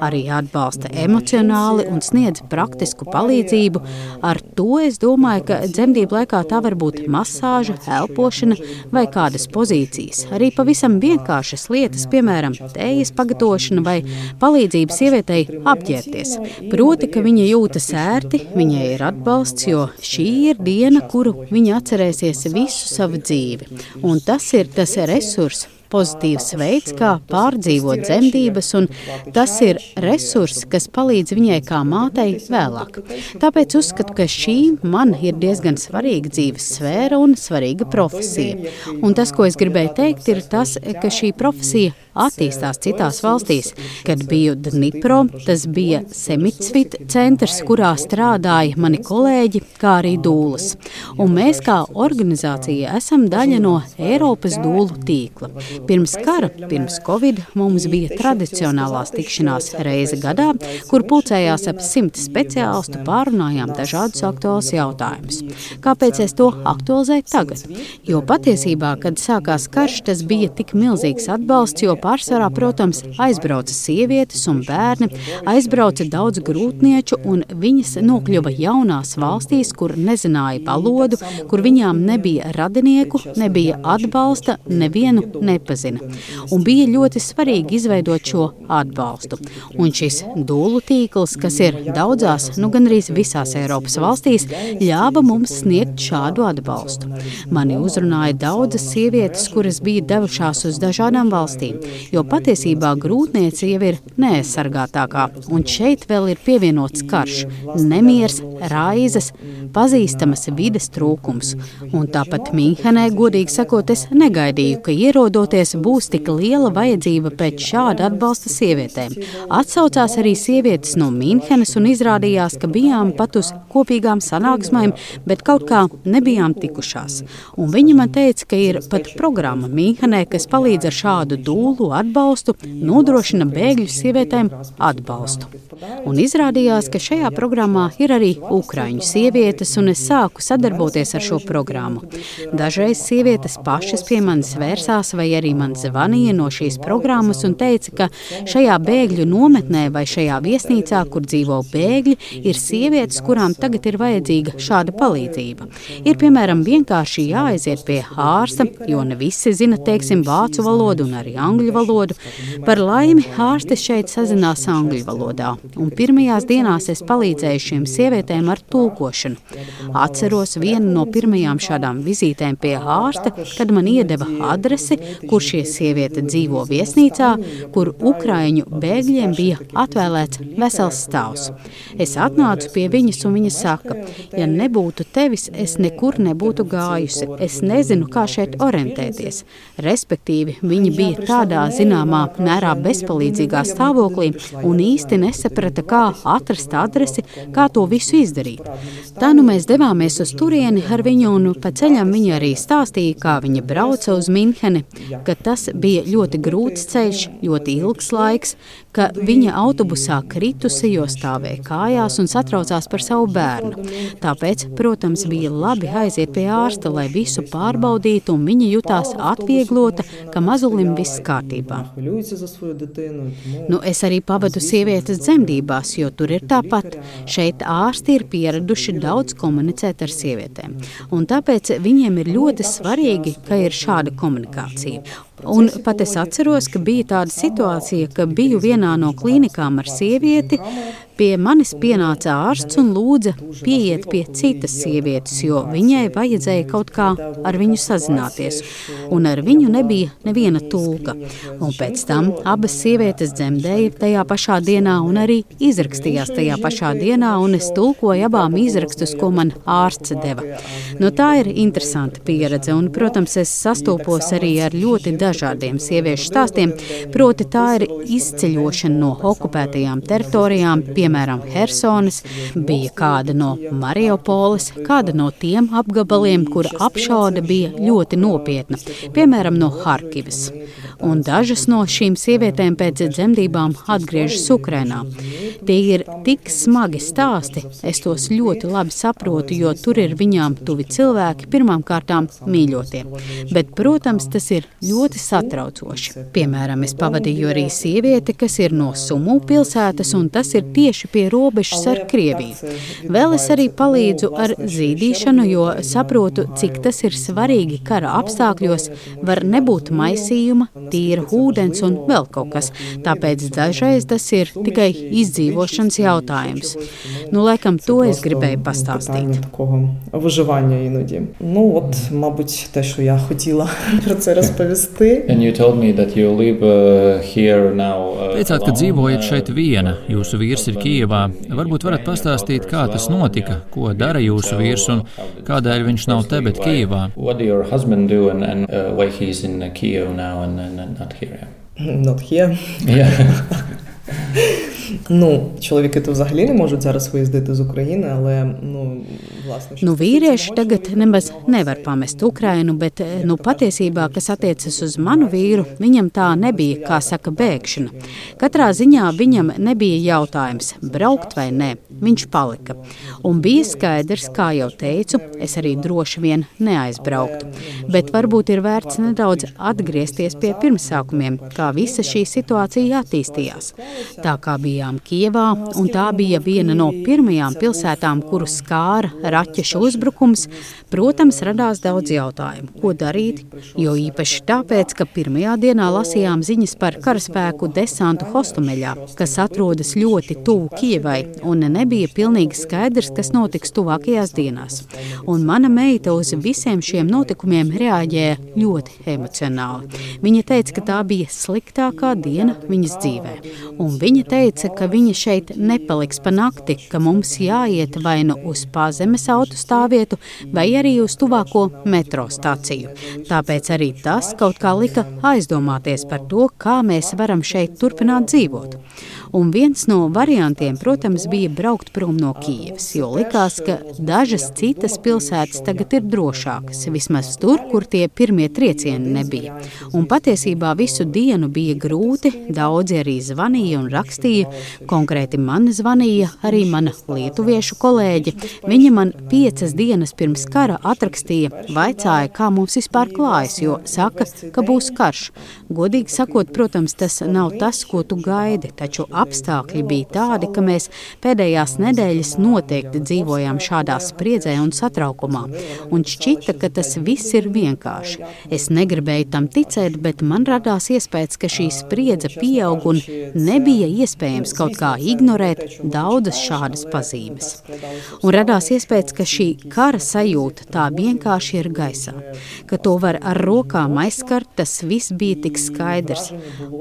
Arī atbalsta emocionāli un sniedz praktisku palīdzību. Ar to es domāju, ka dzemdību laikā tā var būt masāža, elpošana vai kādas pozīcijas. Arī pavisam vienkāršas lietas, piemēram, tēja kafijas pagatavošana vai palīdzība sievietei apģērbties. Proti, ka viņa jūtas ērti, viņai ir atbalsts, jo šī ir diena, kuru viņa atcerēsies visu savu dzīvi. Un tas ir tas resurs, pozitīvs veids, kā pārdzīvot dzemdības, un tas ir resurss, kas palīdz viņai kā mātei vēlāk. Tāpēc uzskatu, ka šī man ir diezgan svarīga dzīves sfēra un svarīga profesija. Un tas, ko es gribēju teikt, ir tas, ka šī profesija attīstās citās valstīs. Kad biju Dnipro, tas bija Semitsvit centrs, kurā strādāja mani kolēģi, kā arī dūlas. Un mēs kā organizācija esam daļa no Eiropas dūlu tīkla. Pirms kara, pirms Covid, mums bija tradicionālās tikšanās reize gadā, kur pulcējās ap simt speciālistu pārunājām dažādus aktuālus jautājumus. Kāpēc es to aktualizēju tagad? Jo patiesībā, kad sākās karš, tas bija tik milzīgs atbalsts, jo pārsvarā, protams, aizbrauca sievietes un bērni, aizbrauca daudz grūtnieču, un viņas nokļuva jaunās valstīs, kur nezināja valodu, kur viņām nebija radinieku, nebija atbalsta, nevienu nepazina. Un bija ļoti svarīgi izveidot šo atbalstu. Un šis dūlu tīkls, kas ir daudzās, nu gandrīz visās Eiropas valstīs, ļāva mums sniegt šādu atbalstu. Mani uzrunāja daudzas sievietes, kuras bija devušās uz dažādām valstīm jo patiesībā grūtniece jau ir neaizsargātākā, un šeit vēl ir pievienots karš, nemieris, raizes, pazīstamas vides trūkums. Un tāpat Mīnhenē, godīgi sakot, es negaidīju, ka ierodoties būs tik liela vajadzība pēc šāda atbalsta sievietēm. Atsaucās arī sievietes no Mīnhenes un izrādījās, ka bijām pat uz kopīgām sanāksmēm, bet kaut kā nebijām tikušās. Un viņa man teica, ka ir pat programma Mīnhenē, kas palīdz ar šādu dūlu atbalstu, nodrošina bēgļu sievietēm atbalstu. Un izrādījās, ka šajā programmā ir arī ukraiņu sievietes, un es sāku sadarboties ar šo programmu. Dažreiz sievietes pašas pie manis vērsās, vai arī man zvanīja no šīs programmas un teica, ka šajā bēgļu nometnē vai šajā viesnīcā, kur dzīvo bēgļi, ir sievietes, kurām tagad ir vajadzīga šāda palīdzība. Ir piemēram vienkārši jāaiziet pie ārsta, jo ne visi zina, teiksim, vācu valodu un arī angļu valodu. Par laimi, ārstis šeit sazinās angļu valodā, un pirmajās dienās es palīdzēju šīm sievietēm ar tulkošanu. Atceros vienu no pirmajām šādām vizītēm pie ārsta, kad man iedeva adresi, kur šie sieviete dzīvo viesnīcā, kur ukraiņu bēgļiem bija atvēlēts vesels stāvs. Es atnācu pie viņas, un viņa saka, ja nebūtu tevis, es nekur nebūtu gājusi. Es nezinu, kā šeit orientēties. Respektīvi, viņa bija tādā zināmā mērā bezpalīdzīgā stāvoklī un īsti nesaprata, kā atrast adresi, kā to visu izdarīt. Tā nu mēs devāmies uz turieni ar viņu, un pa ceļam viņa arī stāstīja, kā viņa brauca uz Minheni, ka tas bija ļoti grūts ceļš, ļoti ilgs laiks, ka viņa autobusā kritusi, jo stāvēja kājās un satraucās par savu bērnu. Tāpēc, protams, bija labi aiziet pie ārsta, lai visu pārbaudītu, un viņa jutās atvieglota, ka mazulim viss kārtībā. Nu, es arī pavadu sievietes dzemdībās, jo tur ir tāpat. Šeit ārsti ir pieraduši daudz komunicēt ar sievietēm, un tāpēc viņiem ir ļoti svarīgi, ka ir šāda komunikācija. Un pat es atceros, ka bija tāda situācija, ka biju vienā no klīnikām ar sievieti. Pie manis pienāca ārsts un lūdza pieiet pie citas sievietes, jo viņai vajadzēja kaut kā ar viņu sazināties. Un ar viņu nebija neviena tulka. Un pēc tam abas sievietes dzemdēja tajā pašā dienā un arī izrakstījās tajā pašā dienā, un es tulkoju abām izrakstus, ko man ārsts deva. Nu, tā ir interesanta pieredze, un, protams, es sastopos arī ar ļoti dažādiem dažādiem sieviešu stāstiem, proti tā ir izceļošana no okupētajām teritorijām, piemēram, Helsonas, bija kāda no Mariupoles, kāda no tiem apgabaliem, kur apšaude bija ļoti nopietna, piemēram, no Harkivas. Un dažas no šīm sievietēm pēc dzemdībām atgriežas Ukrainā. Tie ir tik smagi stāsti, es tos ļoti labi saprotu, jo tur ir viņām tuvi cilvēki pirmām kārtām mīļotie. Bet, protams, tas ir ļoti satraucoši. Piemēram, es pavadīju arī sievieti, kas ir no Sumu pilsētas, un tas ir tieši pie robežas ar Krieviju. Vēl es arī palīdzu ar zīdīšanu, jo saprotu, cik tas ir svarīgi kara apstākļos. Var nebūt maisījuma, tīra ūdens un vēl kaut kas. Tāpēc dažreiz tas ir tikai izdzīvošanas jautājums. Nu, laikam, to es gribēju pastāstīt. Виживання іноді. Ну от, мабуть, те, що я хотіла про це розповісти. Teicāt, ka dzīvojat šeit viena, jūsu vīrs ir Kijevā. Varbūt varat pastāstīt, kā tas notika, ko dara jūsu vīrs un kādēļ viņš nav te, bet Kijevā. Not here. Yeah. Ну, чоловіки то взагалі не можуть зараз виїздити з України, але ну, власне, nu, vīrieši tagad nemaz nevar pamest Ukrainu, bet nu, patiesībā, kas attiecas uz manu vīru, viņam tā nebija, kā saka, bēgšana. Katrā ziņā viņam nebija jautājums, braukt vai nē. Viņš palika. Un bija skaidrs, kā jau teicu, es arī droši vien neaizbrauktu. Bet varbūt ir vērts nedaudz atgriezties pie pirmsākumiem, kā visa šī situācija attīstījās. Tā kā bija bijām Kievā, un tā bija viena no pirmajām pilsētām, kuru skāra raķešu uzbrukums. Protams, radās daudz jautājumu, ko darīt, jo īpaši tāpēc, ka pirmajā dienā lasījām ziņas par karaspēku desantu Hostomeļā, kas atrodas ļoti tuvu Kievai, un nebija pilnīgi skaidrs, kas notiks tuvākajās dienās. Un mana meita uz visiem šiem notikumiem reaģēja ļoti emocionāli. Viņa teica, ka tā bija sliktākā diena viņas dzīvē, un viņa teica, ka viņa šeit nepaliks pa nakti, ka mums jāiet vai nu uz pazemes autostāvvietu, vai arī uz tuvāko metro stāciju. Tāpēc arī tas kaut kā lika aizdomāties par to, kā mēs varam šeit turpināt dzīvot. Un viens no variantiem, protams, bija braukt prom no Kijavas, jo likās, ka dažas citas pilsētas tagad ir drošākas, vismaz tur, kur tie pirmie triecieni nebija. Un patiesībā visu dienu bija grūti, daudzi arī zvanīja un rakstīja. Konkrēti man zvanīja arī mana lietuviešu kolēģe. Viņa man piecas dienas pirms kara atrakstīja, vaicāja, kā mums vispār klājas, jo saka, ka būs karš. Godīgi sakot, protams, tas nav tas, ko tu gaidi, taču apstākļi bija tādi, ka mēs pēdējās nedēļas noteikti dzīvojām šādā spriedzē un satraukumā. Un šķita, ka tas viss ir vienkārši. Es negribēju tam ticēt, bet man radās iespējas, ka šī spriedze pieaug un nebija iespējams kaut kā ignorēt daudzas šādas pazīmes. Un radās iespējas, ka šī kara sajūta tā vienkārši ir gaisā, ka to var ar rokām aizskart, tas viss bija tik skaidrs.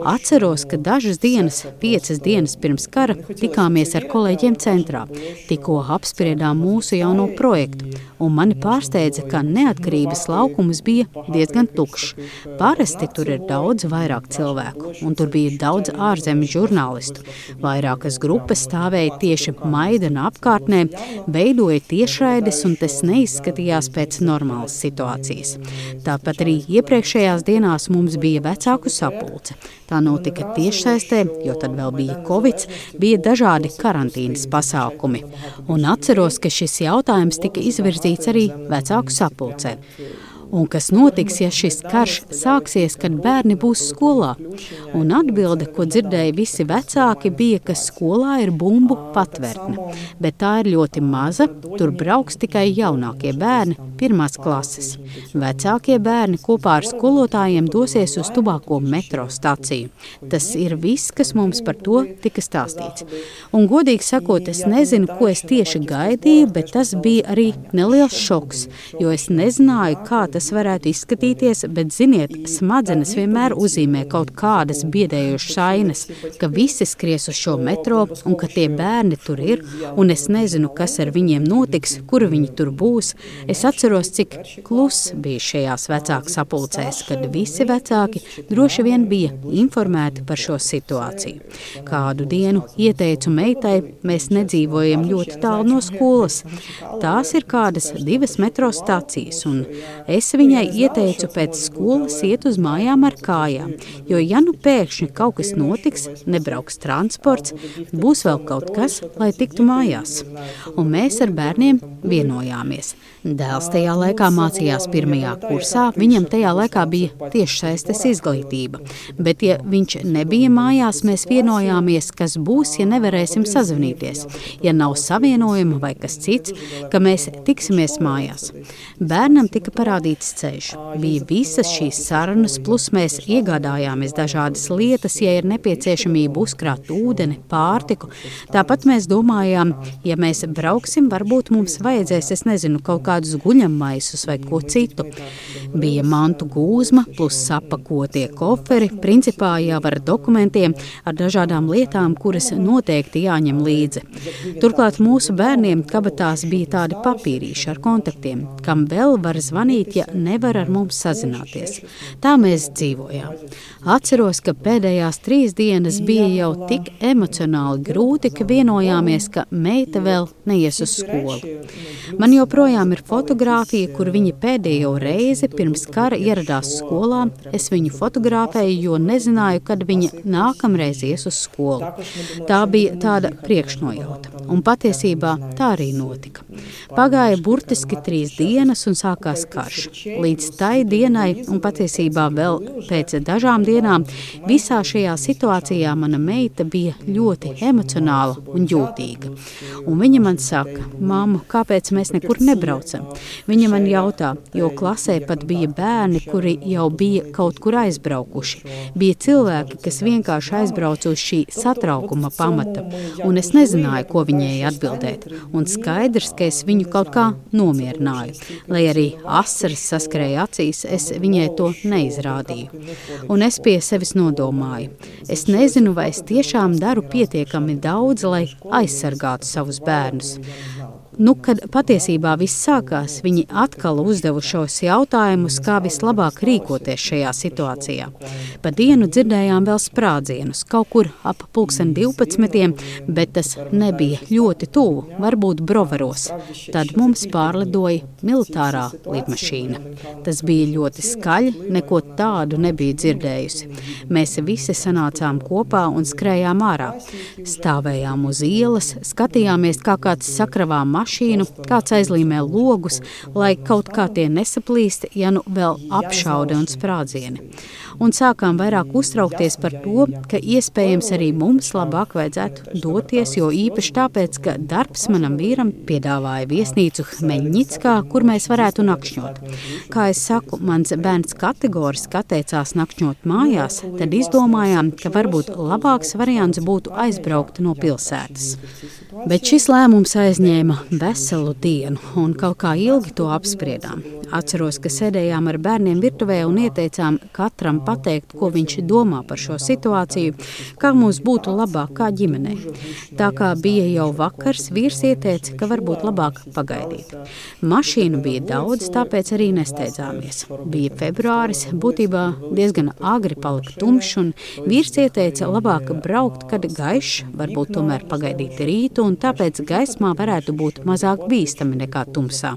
Atceros, ka dažas dienas, piecas dienas pirms kara tikāmies ar kolēģiem centrā. Tikko apspriedām mūsu jauno projektu, un mani pārsteidza, ka neatkarības laukums bija diezgan tukšs. Parasti tur ir daudz vairāk cilvēku, un tur bija daudz ārzemju žurnālistu. Vairākas grupas stāvēja tieši Maidana apkārtnē, veidoja tiešraides, un tas neizskatījās pēc normālas situācijas. Tāpat arī iepriekšējās dienās mums bija vecāku sapulce. Tā notika tiešsaistē, jo tad vēl bija Covid, bija dažādi karantīnas pasākumi. Un atceros, ka šis jautājums tika izvirzīts arī vecāku sapulcē. Un kas notiks, ja šis karš sāksies, kad bērni būs skolā? Un atbilde, ko dzirdēja visi vecāki, bija, ka skolā ir bumbu patvērtne. Bet tā ir ļoti maza, tur brauks tikai jaunākie bērni, pirmās klases. Vecākie bērni kopā ar skolotājiem dosies uz tuvāko metro staciju. Tas ir viss, kas mums par to tika stāstīts. Un, godīgi sakot, es nezinu, ko es tieši gaidīju, bet tas bija arī neliels šoks, jo es nezināju, kā tas tas varētu izskatīties, bet, ziniet, smadzenes vienmēr uzzīmē kaut kādas biedējošas ainas, ka visi skries uz šo metro un ka tie bērni tur ir, un es nezinu, kas ar viņiem notiks, kur viņi tur būs. Es atceros, cik kluss bija šajās vecāku sapulcēs, kad visi vecāki droši vien bija informēti par šo situāciju. Kādu dienu ieteicu meitai, mēs nedzīvojam ļoti tālu no skolas. Tās ir kādas divas metro stācijas, un es Es viņai ieteicu pēc skolas iet uz mājām ar kājām, jo, ja nu pēkšņi kaut kas notiks, nebrauks transports, būs vēl kaut kas, lai tiktu mājās. Un mēs ar bērniem vienojāmies. Dēls tajā laikā mācījās pirmajā kursā, viņam tajā laikā bija tiešsaistes izglītība. Bet, ja viņš nebija mājās, mēs vienojāmies, kas būs, ja nevarēsim sazvanīties. Ja nav savienojuma vai kas cits, ka mēs tiksimies mājās. Bērnam tika parādīts ceļš. Bija visas šīs sarunas, plus mēs iegādājāmies dažādas lietas, ja ir nepieciešamība uzkrāt ūdeni, pārtiku. Tāpat mēs domājām, ja mēs brauksim, varbūt mums vajadzēs, es nezinu, kaut kā kādus guļamaisus vai ko citu. Bija mantu gūzma plus sapakotie koferi, principā jau ar dokumentiem, ar dažādām lietām, kuras noteikti jāņem līdzi. Turklāt mūsu bērniem kabatās bija tādi papīrīši ar kontaktiem, kam vēl var zvanīt, ja nevar ar mums sazināties. Tā mēs dzīvojām. Atceros, ka pēdējās trīs dienas bija jau tik emocionāli grūti, ka vienojāmies, ka meita vēl neies uz skolu. Man joprojām ir ir fotografija, kur viņa pēdējo reizi pirms kara ieradās skolā. Es viņu fotografēju, jo nezināju, kad viņa nākamreiz ies uz skolu. Tā bija tāda priekšnojauta, un patiesībā tā arī notika. Pagāja burtiski trīs dienas un sākās karš. Līdz tai dienai, un patiesībā vēl pēc dažām dienām, visā šajā situācijā mana meita bija ļoti emocionāla un jūtīga. Un viņa man saka, māmu, kāpēc mēs nekur nebraucam? Viņa man jautā, jo klasē pat bija bērni, kuri jau bija kaut kur aizbraukuši. Bija cilvēki, kas vienkārši aizbrauca uz šī satraukuma pamata, un es nezināju, ko viņai atbildēt. Un skaidrs, ka es viņu kaut kā nomierināju. Lai arī asaras saskrēja acīs, es viņai to neizrādīju. Un es pie sevis nodomāju. Es nezinu, vai es tiešām daru pietiekami daudz, lai aizsargātu savus bērnus. Nu, kad patiesībā viss sākās, viņi atkal uzdeva šos jautājumus, kā vislabāk rīkoties šajā situācijā. Pa dienu dzirdējām vēl sprādzienus, kaut kur ap pulksten 12, bet tas nebija ļoti tuvu, varbūt brovaros. Tad mums pārlidoja militārā lidmašīna. Tas bija ļoti skaļi, neko tādu nebija dzirdējusi. Mēs visi sanācām kopā un skrējām ārā. Stāvējām uz ielas, skatījāmies, kā kāds sakravām mašīnu, kāds aizlīmē logus, lai kaut kā tie nesaplīst, ja nu vēl apšaude un sprādzieni. Un sākām vairāk uztraukties par to, ka iespējams arī mums labāk vajadzētu doties, jo īpaši tāpēc, ka darbs manam vīram piedāvāja viesnīcu Hmeņģickā, kur mēs varētu nakšņot. Kā es saku, mans bērns kategoriski atteicās nakšņot mājās, tad izdomājām, ka varbūt labāks variants būtu aizbraukt no pilsētas. Bet šis lēmums aizņēma veselu dienu, un kaut kā ilgi to apspriedām. Atceros, ka sēdējām ar bērniem virtuvē un ieteicām katram pateikt, ko viņš domā par šo situāciju, kā mums būtu labāk kā ģimenei. Tā kā bija jau vakars, vīrs ieteica, ka varbūt labāk pagaidīt. Mašīnu bija daudz, tāpēc arī nesteidzāmies. Bija februāris, būtībā diezgan agri palika tumšs, un vīrs ieteica labāk braukt, kad gaišs, varbūt tomēr pagaidīt rītu, un tāpēc gaismā varētu būt mazāk bīstami nekā tumsā.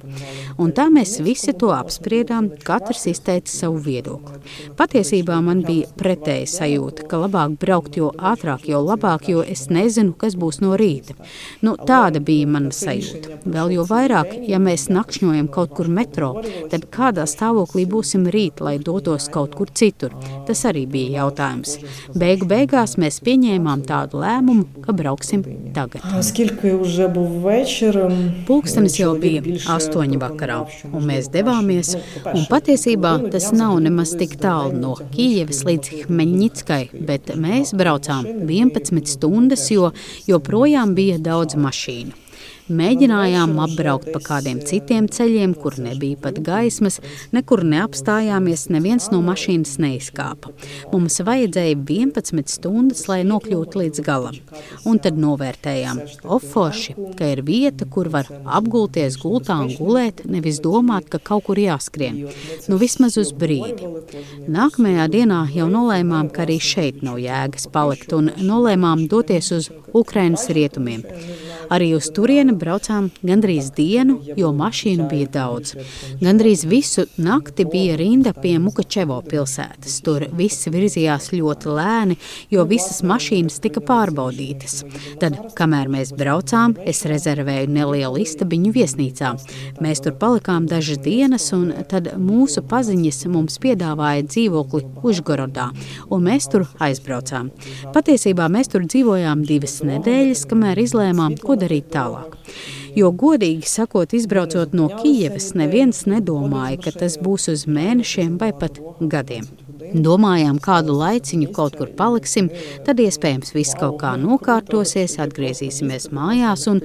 Un tā mēs visi to apspriedām, katrs izteica savu viedokli. Patiesībā man bija pretēja sajūta, ka labāk braukt jo ātrāk, jo labāk, jo es nezinu, kas būs no rīta. Nu, tāda bija mana sajūta. Vēl jo vairāk, ja mēs nakšņojam kaut kur metro, tad kādā stāvoklī būsim rīt, lai dotos kaut kur citur? Tas arī bija jautājums. Beigu beigās mēs pieņēmām tādu lēmumu, ka brauksim tagad. Pulkstenis jau bija astoņi vakarā, un mēs devāmies, un patiesībā tas nav nemaz tik tālu no Kijevas līdz Hmeņģickai, bet mēs braucām 11 stundas, jo joprojām bija daudz mašīnu. Mēģinājām apbraukt pa kādiem citiem ceļiem, kur nebija pat gaismas, nekur neapstājāmies, neviens no mašīnas neizkāpa. Mums vajadzēja 11 stundas, lai nokļūtu līdz galam. Un tad novērtējām, ofoši, ka ir vieta, kur var apgulties gultā un gulēt, nevis domāt, ka kaut kur jāskrien. Nu, vismaz uz brīdi. Nākamajā dienā jau nolēmām, ka arī šeit nav jēgas palikt, un nolēmām doties uz Ukrainas rietumiem. Arī uz turieni dienu braucām gandrīz dienu, jo mašīnu bija daudz. Gandrīz visu nakti bija rinda pie Mukačevo pilsētas. Tur viss virzījās ļoti lēni, jo visas mašīnas tika pārbaudītas. Tad, kamēr mēs braucām, es rezervēju nelielu istabiņu viesnīcā. Mēs tur palikām dažas dienas, un tad mūsu paziņas mums piedāvāja dzīvokli Užgorodā, un mēs tur aizbraucām. Patiesībā mēs tur dzīvojām divas nedēļas, kamēr izlēmām, ko darīt tālāk. Jo, godīgi sakot, izbraucot no Kijevas, neviens nedomāja, ka tas būs uz mēnešiem vai pat gadiem. Domājām, kādu laiciņu kaut kur paliksim, tad iespējams viss kaut kā nokārtosies, atgriezīsimies mājās, un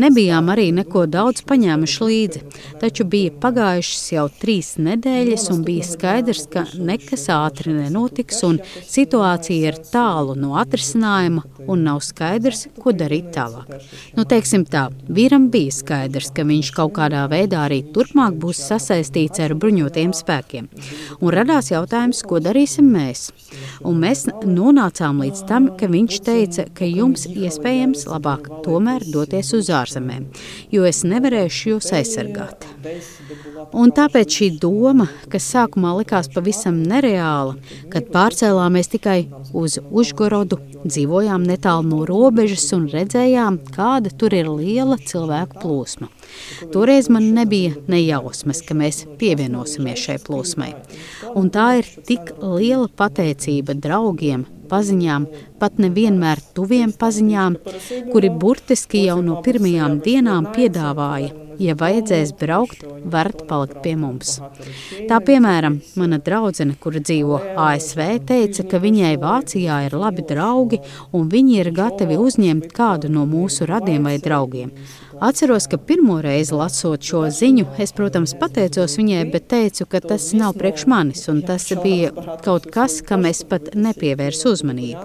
nebijām arī neko daudz paņēmuši līdzi. Taču bija pagājušas jau trīs nedēļas, un bija skaidrs, ka nekas ātri nenotiks, un situācija ir tālu no atrisinājuma, un nav skaidrs, ko darīt tālāk. Nu, teiksim tā, vīram bija skaidrs, ka viņš kaut kādā veidā arī turpmāk būs sasaistīts ar bruņotajiem spēkiem. Un radās jautājums, ko darīsim mēs. Un mēs nonācām līdz tam, ka viņš teica, ka jums iespējams labāk tomēr doties uz ārzemēm, jo es nevarēšu jūs aizsargāt. Un tāpēc šī doma, kas sākumā likās pavisam nereāla, kad pārcēlāmies tikai uz Užgorodu, dzīvojām netālu no robežas un redzējām, kāda tur ir liela cilvēku plūsma. Toreiz man nebija nejausmas, ka mēs pievienosimies šai plūsmai. Un tā ir tik liela pateicība draugiem, paziņām, pat nevienmēr tuviem paziņām, kuri burtiski jau no pirmajām dienām piedāvāja, ja vajadzēs braukt, varat palikt pie mums. Tā piemēram, mana draudzene, kura dzīvo ASV, teica, ka viņai Vācijā ir labi draugi un viņi ir gatavi uzņemt kādu no mūsu radiem vai draugiem. Atceros, ka pirmo reizi lasot šo ziņu, es, protams, pateicos viņai, bet teicu, ka tas nav priekš manis, un tas bija kaut kas, kam es pat nepievērsu uzmanību.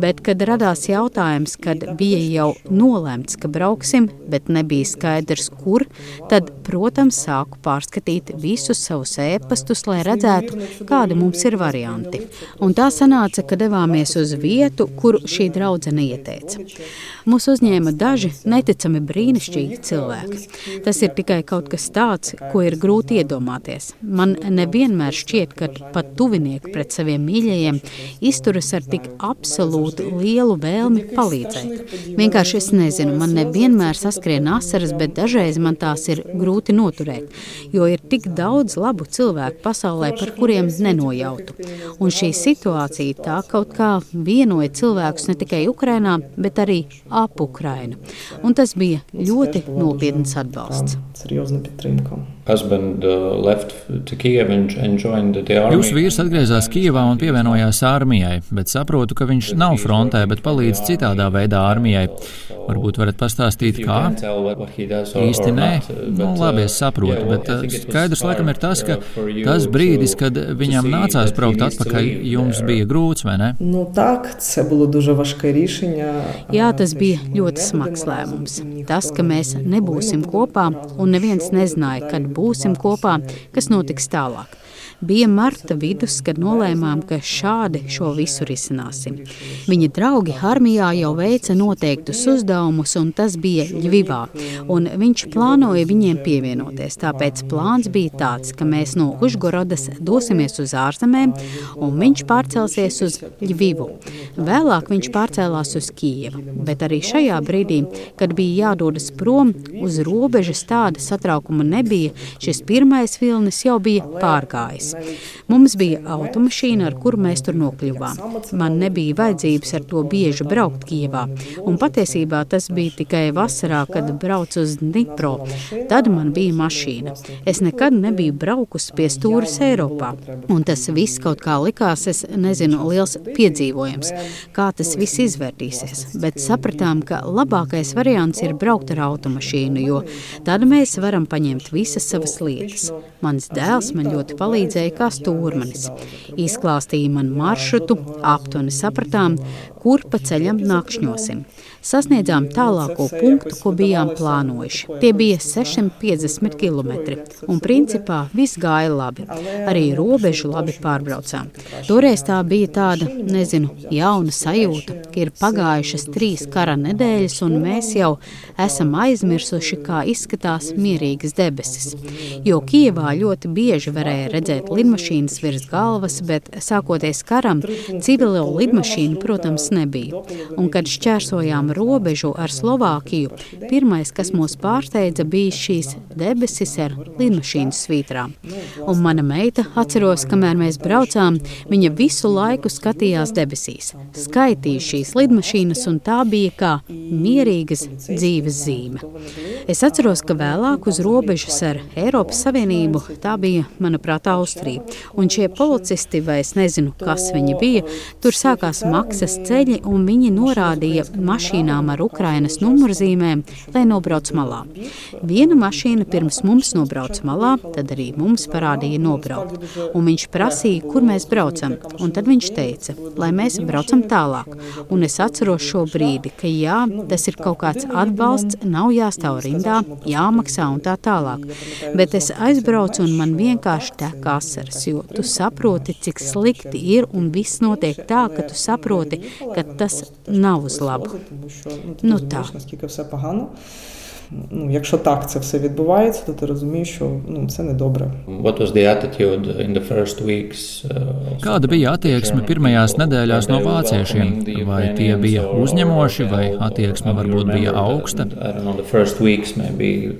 Bet, kad radās jautājums, kad bija jau nolēmts, ka brauksim, bet nebija skaidrs, kur, tad, protams, sāku pārskatīt visus savus ēpastus, lai redzētu, kādi mums ir varianti. Un tā sanāca, ka devāmies uz vietu, kuru šī draudzene ieteica. Mūs uzņēma daži neticami brīnišķīgi cilvēki. Tas ir tikai kaut kas tāds, ko ir grūti iedomāties. Man nevienmēr šķiet, ka pat tuvinieki pret saviem mīļajiem izturas ar tik absolūti lielu vēlmi palīdzēt. Vienkārši es nezinu, man nevienmēr saskrien asaras, bet dažreiz man tās ir grūti noturēt, jo ir tik daudz labu cilvēku pasaulē, par kuriem nenojautu. Un šī situācija tā kaut kā vienoja cilvēkus ne tikai Ukrainā, bet arī ap Ukrainu. Un tas bija ļoti nopietns atbalsts. Jūsu vīrs atgriezās Kijavā un pievienojās armijai, bet saprotu, ka viņš nav frontē, bet palīdz citādā veidā armijai. Varbūt varat pastāstīt, kā? Īsti nē, nu, labi, es saprotu, bet uh, skaidrs laikam ir tas, ka tas brīdis, kad viņam nācās braukt atpakaļ, jums bija grūts, vai ne? Nu, tak, Jā, tas bija ļoti smags lēmums. Tas, ka mēs nebūsim kopā un neviens nezināja, kad būsim kopā, kas notiks tālāk. Bija marta vidus, kad nolēmām, ka šādi šo visu risināsim. Viņa draugi armijā jau veica noteiktus uzdevumus, un tas bija Ļvivā. Viņš plānoja viņiem pievienoties. Tāpēc plāns bija tāds, ka mēs no Užgorodas dosimies uz ārzemēm, un viņš pārcelsies uz Ļvivu. Vēlāk viņš pārcēlās uz Kijevu, bet arī šajā brīdī, kad bija jādodas prom uz robežas, tāda satraukuma nebija. Šis pirmais vilnis jau bija pārgājis. Mums bija automašīna, ar kuru mēs tur nokļuvām. Man nebija vajadzības ar to bieži braukt Kievā. Un patiesībā tas bija tikai vasarā, kad braucu uz Dnipro. Tad man bija mašīna. Es nekad nebiju braukusi pie stūres Eiropā. Un tas viss kaut kā likās, es nezinu, liels piedzīvojums, kā tas viss izvērtīsies. Bet sapratām, ka labākais variants ir braukt ar automašīnu, jo tad mēs varam paņemt visas savas lietas. Mans dēls man ļoti palīdzēja palīdzēja kā stūrmanis. Izklāstīja man maršrutu, aptuveni sapratām, kur pa ceļam nakšņosim. Sasniedzām tālāko punktu, ko bijām plānojuši. Tie bija 650 km, un principā viss gāja labi. Arī robežu labi pārbraucām. Toreiz tā bija tāda, nezinu, jauna sajūta, ka ir pagājušas trīs kara nedēļas, un mēs jau esam aizmirsuši, kā izskatās mierīgas debesis. Jo Kijevā ļoti bieži varēja redzēt lidmašīnas virs galvas, bet sākoties karam, civilo lidmašīnu, protams, nebija. Un, kad šķērsojām robežu ar Slovākiju, pirmais, kas mūs pārsteidza, bija šīs debesis ar lidmašīnas svītrām. Un mana meita, atceros, kamēr mēs braucām, viņa visu laiku skatījās debesīs, skaitīja šīs lidmašīnas, un tā bija kā mierīgas dzīves zīme. Es atceros, ka vēlāk uz robežas ar Eiropas Savienību tā bija, manuprāt, Austrija. Un šie policisti, vai es nezinu, kas viņi bija, tur sākās maksas ceļi, un viņi norādīja mašīnām ar Ukrainas numurzīmēm, lai nobrauc malā. Viena mašīna pirms mums nobrauca malā, tad arī mums parādīja nobraukt. Un viņš prasīja, kur mēs braucam, un tad viņš teica, lai mēs braucam tālāk. Un es atceros šo brīdi, ka jā, tas ir kaut kāds atbalsts, nav jāstāv rindā, jāmaksā un tā tālāk. Bet es aizbraucu un man vienkārši tek asaras, jo tu saproti, cik slikti ir un viss notiek tā, ka tu saproti, ka tas nav uz labu. тому що ну ти ну, розумієш, так. наскільки все погано. Якщо так це все відбувається, то ти розумієш, що ну, це не добре. Kāda bija attieksme pirmajās nedēļās no vāciešiem? Vai tie bija uzņemoši, vai attieksme varbūt bija augsta?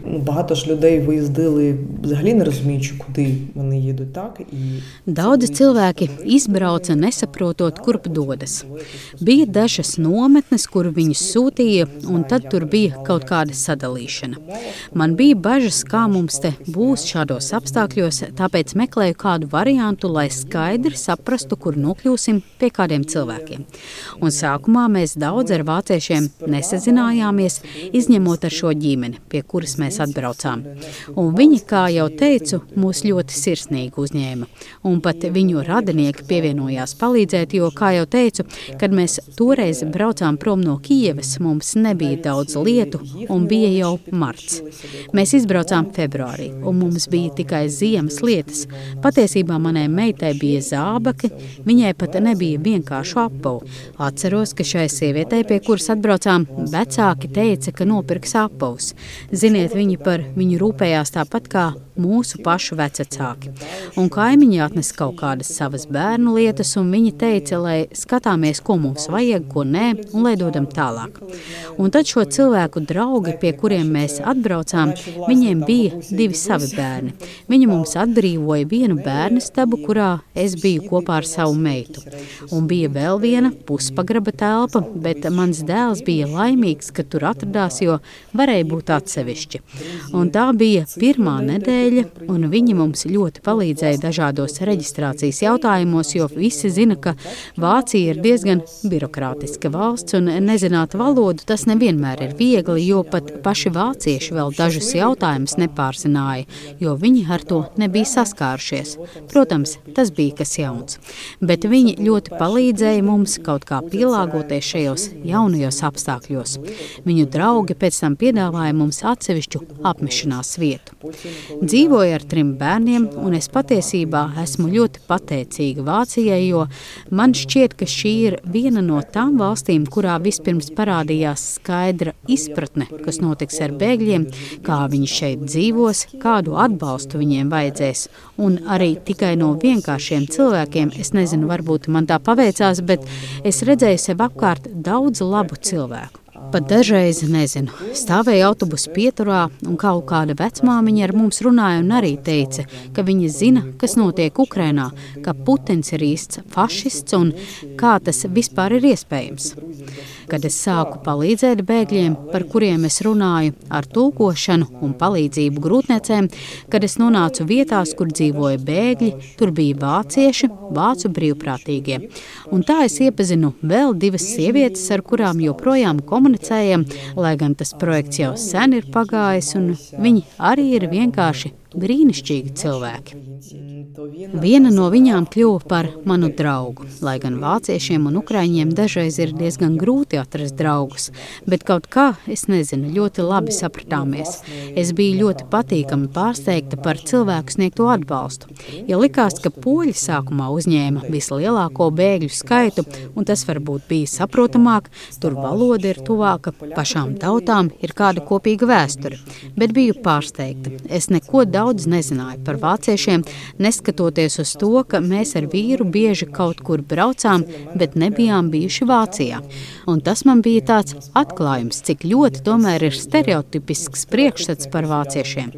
Ну, багато ж людей виїздили взагалі не розуміючи, куди вони їдуть. так? І... Daudzi cilvēki izbrauca nesaprotot, kurp dodas. Bija dažas nometnes, kur viņus sūtīja, un tad tur bija kaut kāda sadalīšana. Man bija bažas, kā mums te būs šādos apstākļos, tāpēc meklēju kādu variantu, lai skaidri saprastu, kur nokļūsim pie kādiem cilvēkiem. Un sākumā mēs daudz ar vāciešiem nesazinājāmies, izņemot ar šo ģimeni, pie kuras mēs atbraucām. Un viņi, kā jau teicu, mūs ļoti sirsnīgi uzņēma. Un pat viņu radinieki pievienojās palīdzēt, jo, kā jau teicu, kad mēs toreiz braucām prom no Kijevas, mums nebija daudz lietu un bija jau marts. Mēs izbraucām februārī, un mums bija tikai ziemas lietas. Patiesībā manai meitai bija zābaki, viņai pat nebija vienkāršu apavu. Atceros, ka šai sievietei, pie kuras atbraucām, vecāki teica, ka nopirks apavus. Ziniet, viņi par viņu rūpējās tāpat kā mūsu pašu vecāki. Un kaimiņi atnesa kaut kādas savas bērnu lietas, un viņi teica, lai skatāmies, ko mums vajag, ko nē, un lai dodam tālāk. Un tad šo cilvēku draugi, pie kuriem mēs atbraucām, viņiem bija divi savi bērni. Viņi mums atbrīvoja vienu bērnu stabu, kurā es biju kopā ar savu meitu. Un bija vēl viena puspagraba telpa, bet mans dēls bija laimīgs, ka tur atradās, jo varēja būt atsevišķi. Un tā bija pirmā nedēļa nedēļa, un viņi mums ļoti palīdzēja dažādos reģistrācijas jautājumos, jo visi zina, ka Vācija ir diezgan birokrātiska valsts, un nezināt valodu tas nevienmēr ir viegli, jo pat paši vācieši vēl dažus jautājumus nepārzināja, jo viņi ar to nebija saskārušies. Protams, tas bija kas jauns, bet viņi ļoti palīdzēja mums kaut kā pielāgoties šajos jaunajos apstākļos. Viņu draugi pēc tam piedāvāja mums atsevišķu apmešanās vietu. Dzīv dzīvoju ar trim bērniem, un es patiesībā esmu ļoti pateicīga Vācijai, jo man šķiet, ka šī ir viena no tām valstīm, kurā vispirms parādījās skaidra izpratne, kas notiks ar bēgļiem, kā viņi šeit dzīvos, kādu atbalstu viņiem vajadzēs. Un arī tikai no vienkāršiem cilvēkiem, es nezinu, varbūt man tā paveicās, bet es redzēju sev apkārt daudz labu cilvēku. Pat dažreiz, nezinu, stāvēja autobusu pieturā, un kaut kāda vecmāmiņa ar mums runāja un arī teica, ka viņa zina, kas notiek Ukrajinā, ka Putins ir īsts fašists un kā tas vispār ir iespējams. Kad es sāku palīdzēt bēgļiem, par kuriem es runāju, ar tulkošanu un palīdzību grūtniecēm, kad es nonācu vietās, kur dzīvoja bēgļi, tur bija vācieši, vācu brīvprātīgie. Un tā es iepazinu vēl divas sievietes, ar kurām joprojām komunicējam, lai gan tas projekts jau sen ir pagājis, un viņi arī ir vienkārši brīnišķīgi cilvēki. Viena no viņām kļuva par manu draugu. Lai gan vāciešiem un ukrāņiem dažreiz ir diezgan grūti atrast draugus, bet kaut kā, es nezinu, ļoti labi sapratāmies. Es biju ļoti patīkami pārsteigta par cilvēku sniegto atbalstu. Ja likās, ka poļi sākumā uzņēma vislielāko bēgļu skaitu, un tas varbūt bija saprotamāk, tur valoda ir tuvāka, pašām tautām ir kāda kopīga vēsture, bet biju pārsteigta. Es neko daudz nezināju par vāciešiem, neskatoties uz to, ka mēs ar vīru bieži kaut kur braucām, bet nebijām bijuši Vācijā. Un tas man bija tāds atklājums, cik ļoti tomēr ir stereotipisks priekšstats par vāciešiem.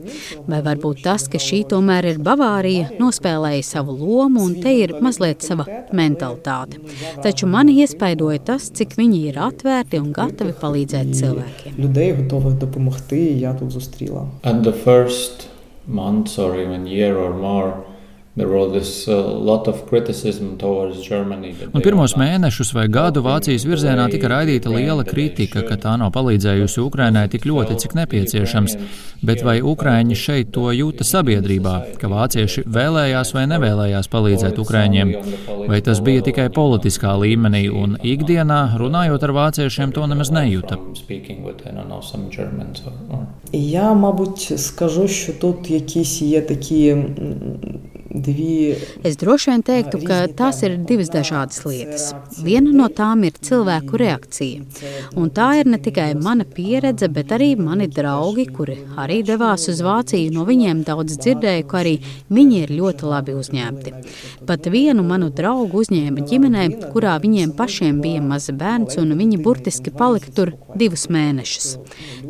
Vai varbūt tas, ka šī tomēr ir Bavārija, nospēlēja savu lomu un te ir mazliet sava mentalitāte. Taču mani iespaidoja tas, cik viņi ir atvērti un gatavi palīdzēt cilvēkiem. Людей готових допомогти, я тут зустріла. And the first months or even year or more Un pirmos mēnešus vai gadu Vācijas virzienā tika raidīta liela kritika, ka tā nav palīdzējusi Ukrainai tik ļoti, cik nepieciešams. Bet vai Ukraiņi šeit to jūta sabiedrībā, ka vācieši vēlējās vai nevēlējās palīdzēt Ukraiņiem? Vai tas bija tikai politiskā līmenī un ikdienā, runājot ar vāciešiem, to nemaz nejūta? Я, мабуть, скажу, що тут якісь є такі Divi... Es droši vien teiktu, ka tās ir divas dažādas lietas. Viena no tām ir cilvēku reakcija. Un tā ir ne tikai mana pieredze, bet arī mani draugi, kuri arī devās uz Vāciju. No viņiem daudz dzirdēju, ka arī viņi ir ļoti labi uzņemti. Pat vienu manu draugu uzņēma ģimenē, kurā viņiem pašiem bija maza bērns, un viņi burtiski palika tur divus mēnešus.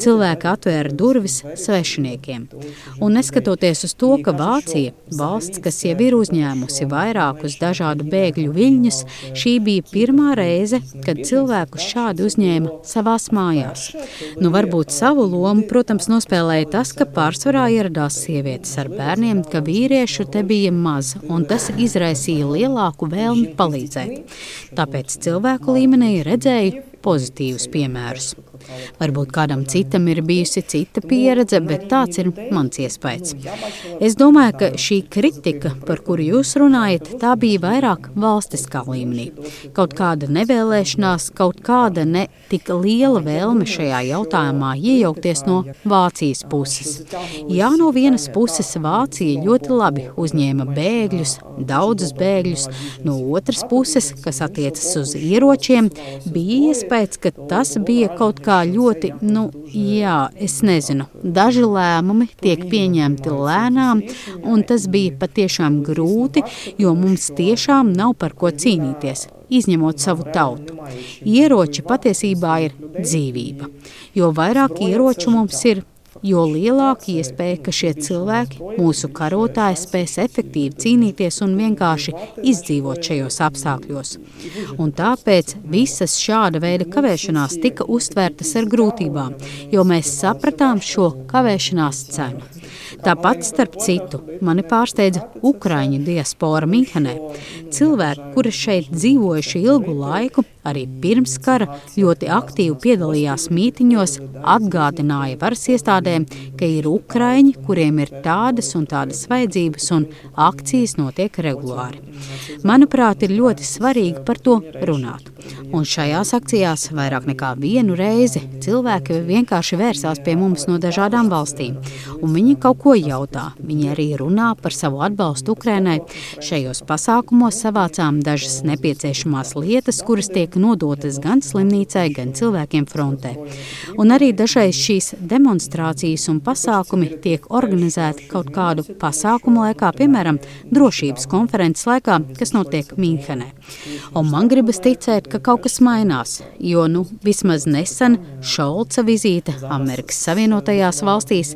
Cilvēki atvēra durvis svešiniekiem. Un neskatoties uz to, ka Vācija, valsts, kas jau ir uzņēmusi vairākus dažādu bēgļu viļņus, šī bija pirmā reize, kad cilvēkus šādi uzņēma savās mājās. Nu, varbūt savu lomu, protams, nospēlēja tas, ka pārsvarā ieradās sievietes ar bērniem, ka vīriešu te bija maz, un tas izraisīja lielāku vēlmi palīdzēt. Tāpēc cilvēku līmenī redzēju pozitīvus piemērus. Varbūt kādam citam ir bijusi cita pieredze, bet tāds ir mans iespējas. Es domāju, ka šī kritika, par kuru jūs runājat, tā bija vairāk valstiskā līmenī. Kaut kāda nevēlēšanās, kaut kāda ne tik liela vēlme šajā jautājumā iejaukties no Vācijas puses. Jā, no vienas puses Vācija ļoti labi uzņēma bēgļus, daudzus bēgļus, no otras puses, kas attiecas uz ieročiem, bija iespējas, ka tas bija kaut kā ļoti, nu, jā, es nezinu, daži lēmumi tiek pieņemti lēnām, un tas bija patiešām grūti, jo mums tiešām nav par ko cīnīties izņemot savu tautu. Ieroči patiesībā ir dzīvība. Jo vairāk ieroču mums ir, jo lielāka iespēja, ka šie cilvēki, mūsu karotāji, spēs efektīvi cīnīties un vienkārši izdzīvot šajos apstākļos. Un tāpēc visas šāda veida kavēšanās tika uztvērtas ar grūtībām, jo mēs sapratām šo kavēšanās cenu. Tāpat, starp citu, mani pārsteidza Ukrāņu diaspora Minhenē. Cilvēki, kuri šeit dzīvojuši ilgu laiku, arī pirms kara ļoti aktīvi piedalījās mītiņos, atgādināja varas iestādēm, ka ir ukrāņi, kuriem ir tādas un tādas vajadzības, un akcijas notiek regulāri. Manuprāt, ir ļoti svarīgi par to runāt. Un šajās akcijās vairāk nekā vienu reizi cilvēki vienkārši vērsās pie mums no dažādām valstīm, un viņi kaut ko jautā. Viņi arī runā par savu atbalstu Ukrainai. Šajos pasākumos savācām dažas nepieciešamās lietas, kuras tiek nodotas gan slimnīcai, gan cilvēkiem frontē. Un arī dažreiz šīs demonstrācijas un pasākumi tiek organizēti kaut kādu pasākumu laikā, piemēram, drošības konferences laikā, kas notiek Mīnhenē. Un man gribas ticēt, ka kaut kas mainās, jo nu, vismaz nesen Šolca vizīte Amerikas Savienotajās valstīs,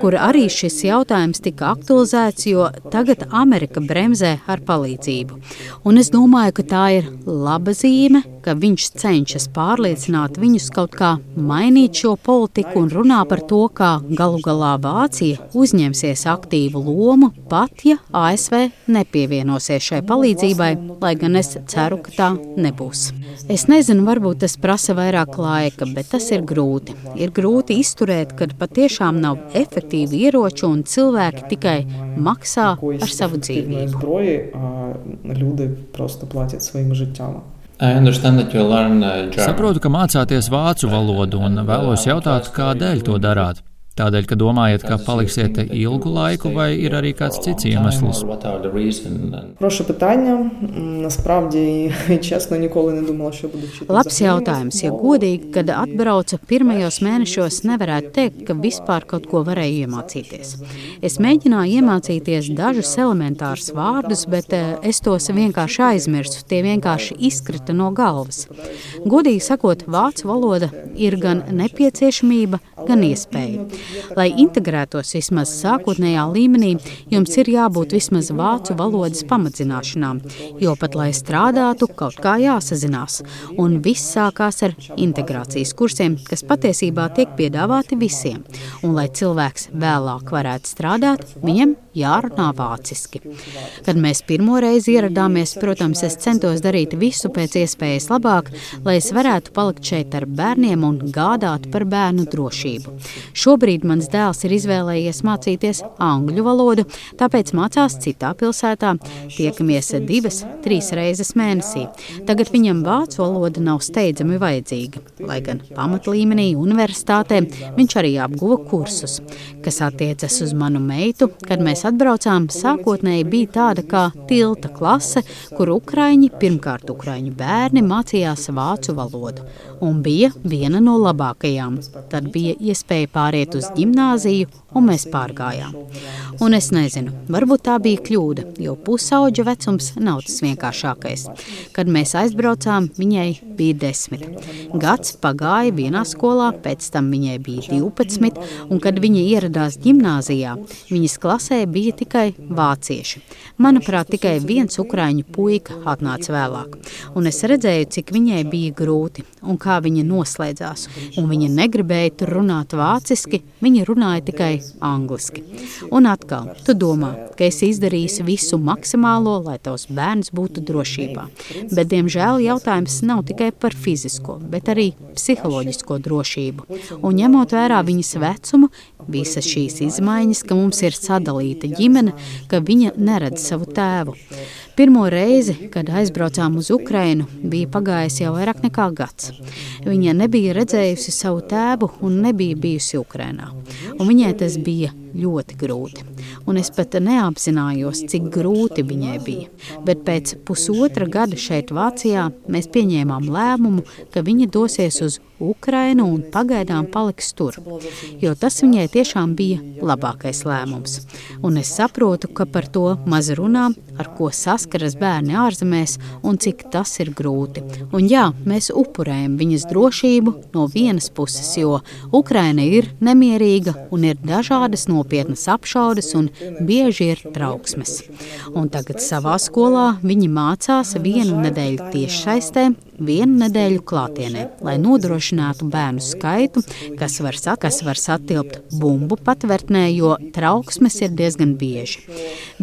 kur arī šis jautājums tika aktualizēts, jo tagad Amerika bremzē ar palīdzību. Un es domāju, ka tā ir laba zīme, ka viņš cenšas pārliecināt viņus kaut kā mainīt šo politiku un runā par to, kā galu galā Vācija uzņemsies aktīvu lomu pat, ja ASV nepievienosies šai palīdzībai, lai gan es ceru, ka tā nebūs. Es nezinu, varbūt tas prasa vairāk laika, bet tas ir grūti. Ir grūti izturēt, kad patiešām nav efektīvi ieroči un cilvēki tikai maksā ar savu dzīvību. Uh, Saprotu, ka mācāties vācu valodu un vēlos jautāt, kādēļ to darāt. Tādēļ, ka domājat, ka paliksiet ilgu laiku, vai ir arī kāds cits iemesls? Labs jautājums. Ja godīgi, kad atbraucu pirmajos mēnešos, nevarētu teikt, ka vispār kaut ko varēju iemācīties. Es mēģināju iemācīties dažus elementārus vārdus, bet eh, es tos vienkārši aizmirsu. Tie vienkārši izkrita no galvas. Godīgi sakot, vācu valoda ir gan nepieciešamība, gan iespēja. Lai integrētos vismaz sākotnējā līmenī, jums ir jābūt vismaz vācu valodas pamatzināšanām, jo pat lai strādātu, kaut kā jāsazinās. Un viss sākās ar integrācijas kursiem, kas patiesībā tiek piedāvāti visiem. Un, lai cilvēks vēlāk varētu strādāt, viņam jārunā vāciski. Kad mēs pirmo reizi ieradāmies, protams, es centos darīt visu pēc iespējas labāk, lai es varētu palikt šeit ar bērniem un gādāt par bērnu drošību. Šobrīd mans dēls ir izvēlējies mācīties angļu valodu, tāpēc mācās citā pilsētā. Tiekamies divas, trīs reizes mēnesī. Tagad viņam vācu valoda nav steidzami vajadzīga, lai gan pamatlīmenī universitātē viņš arī apguva kursus, kas attiecas uz manu meitu, kad mēs atbraucām, sākotnēji bija tāda kā tilta klase, kur ukraiņi, pirmkārt ukraiņu bērni, mācījās vācu valodu un bija viena no labākajām. Tad bija iespēja pāriet uz gimnāziju, un mēs pārgājām. Un es nezinu, varbūt tā bija kļūda, jo pusauģa vecums nav tas vienkāršākais. Kad mēs aizbraucām, viņai bija desmit. Gads pagāja vienā skolā, pēc tam viņai bija 12, un kad viņa ieradās gimnāzijā, viņas klasē bija tikai vācieši. Manuprāt, tikai viens ukrāņu puika atnāca vēlāk, un es redzēju, cik viņai bija grūti un kā viņa noslēdzās. Un viņa negribēja tur runāt vāciski, viņa runāja tikai angliski. Un atkal, tu domā, ka esi izdarījis visu maksimālo, lai tavs bērns būtu drošībā. Bet, diemžēl, jautājums nav tikai par fizisko, bet arī psiholoģisko drošību. Un ņemot vērā viņas vecumu, visas šīs izmaiņas, ka mums ir sadalīta ģimene, ka viņa neredz savu tēvu. Pirmo reizi, kad aizbraucām uz Ukrajinu, bija pagājis jau vairāk nekā gads. Viņa nebija redzējusi savu tēvu un nebija bijusi Ukrajinā. Viņai tas bija ļoti grūti. Un es pat neapzinājos, cik grūti viņai bija. Bet pēc pusotra gada šeit, Vācijā, mēs pieņēmām lēmumu, ka viņa dosies uz Ukrajinu un pagaidām paliks tur. Jo tas viņai tiešām bija labākais lēmums. Un es saprotu, ka par to maz runā, ar ko saskaras bērni ārzemēs un cik tas ir grūti. Un jā, mēs upurējam viņas drošību no vienas puses, jo Ukraina ir nemierīga un ir dažādas nopietnas apšaudes un bieži ir trauksmes. Un tagad savā skolā viņi mācās vienu nedēļu tiešsaistē, vienu nedēļu klātienē, lai nodrošinātu bērnu skaitu, kas var, kas var satilpt bumbu patvērtnē, jo trauksmes ir diezgan bieži.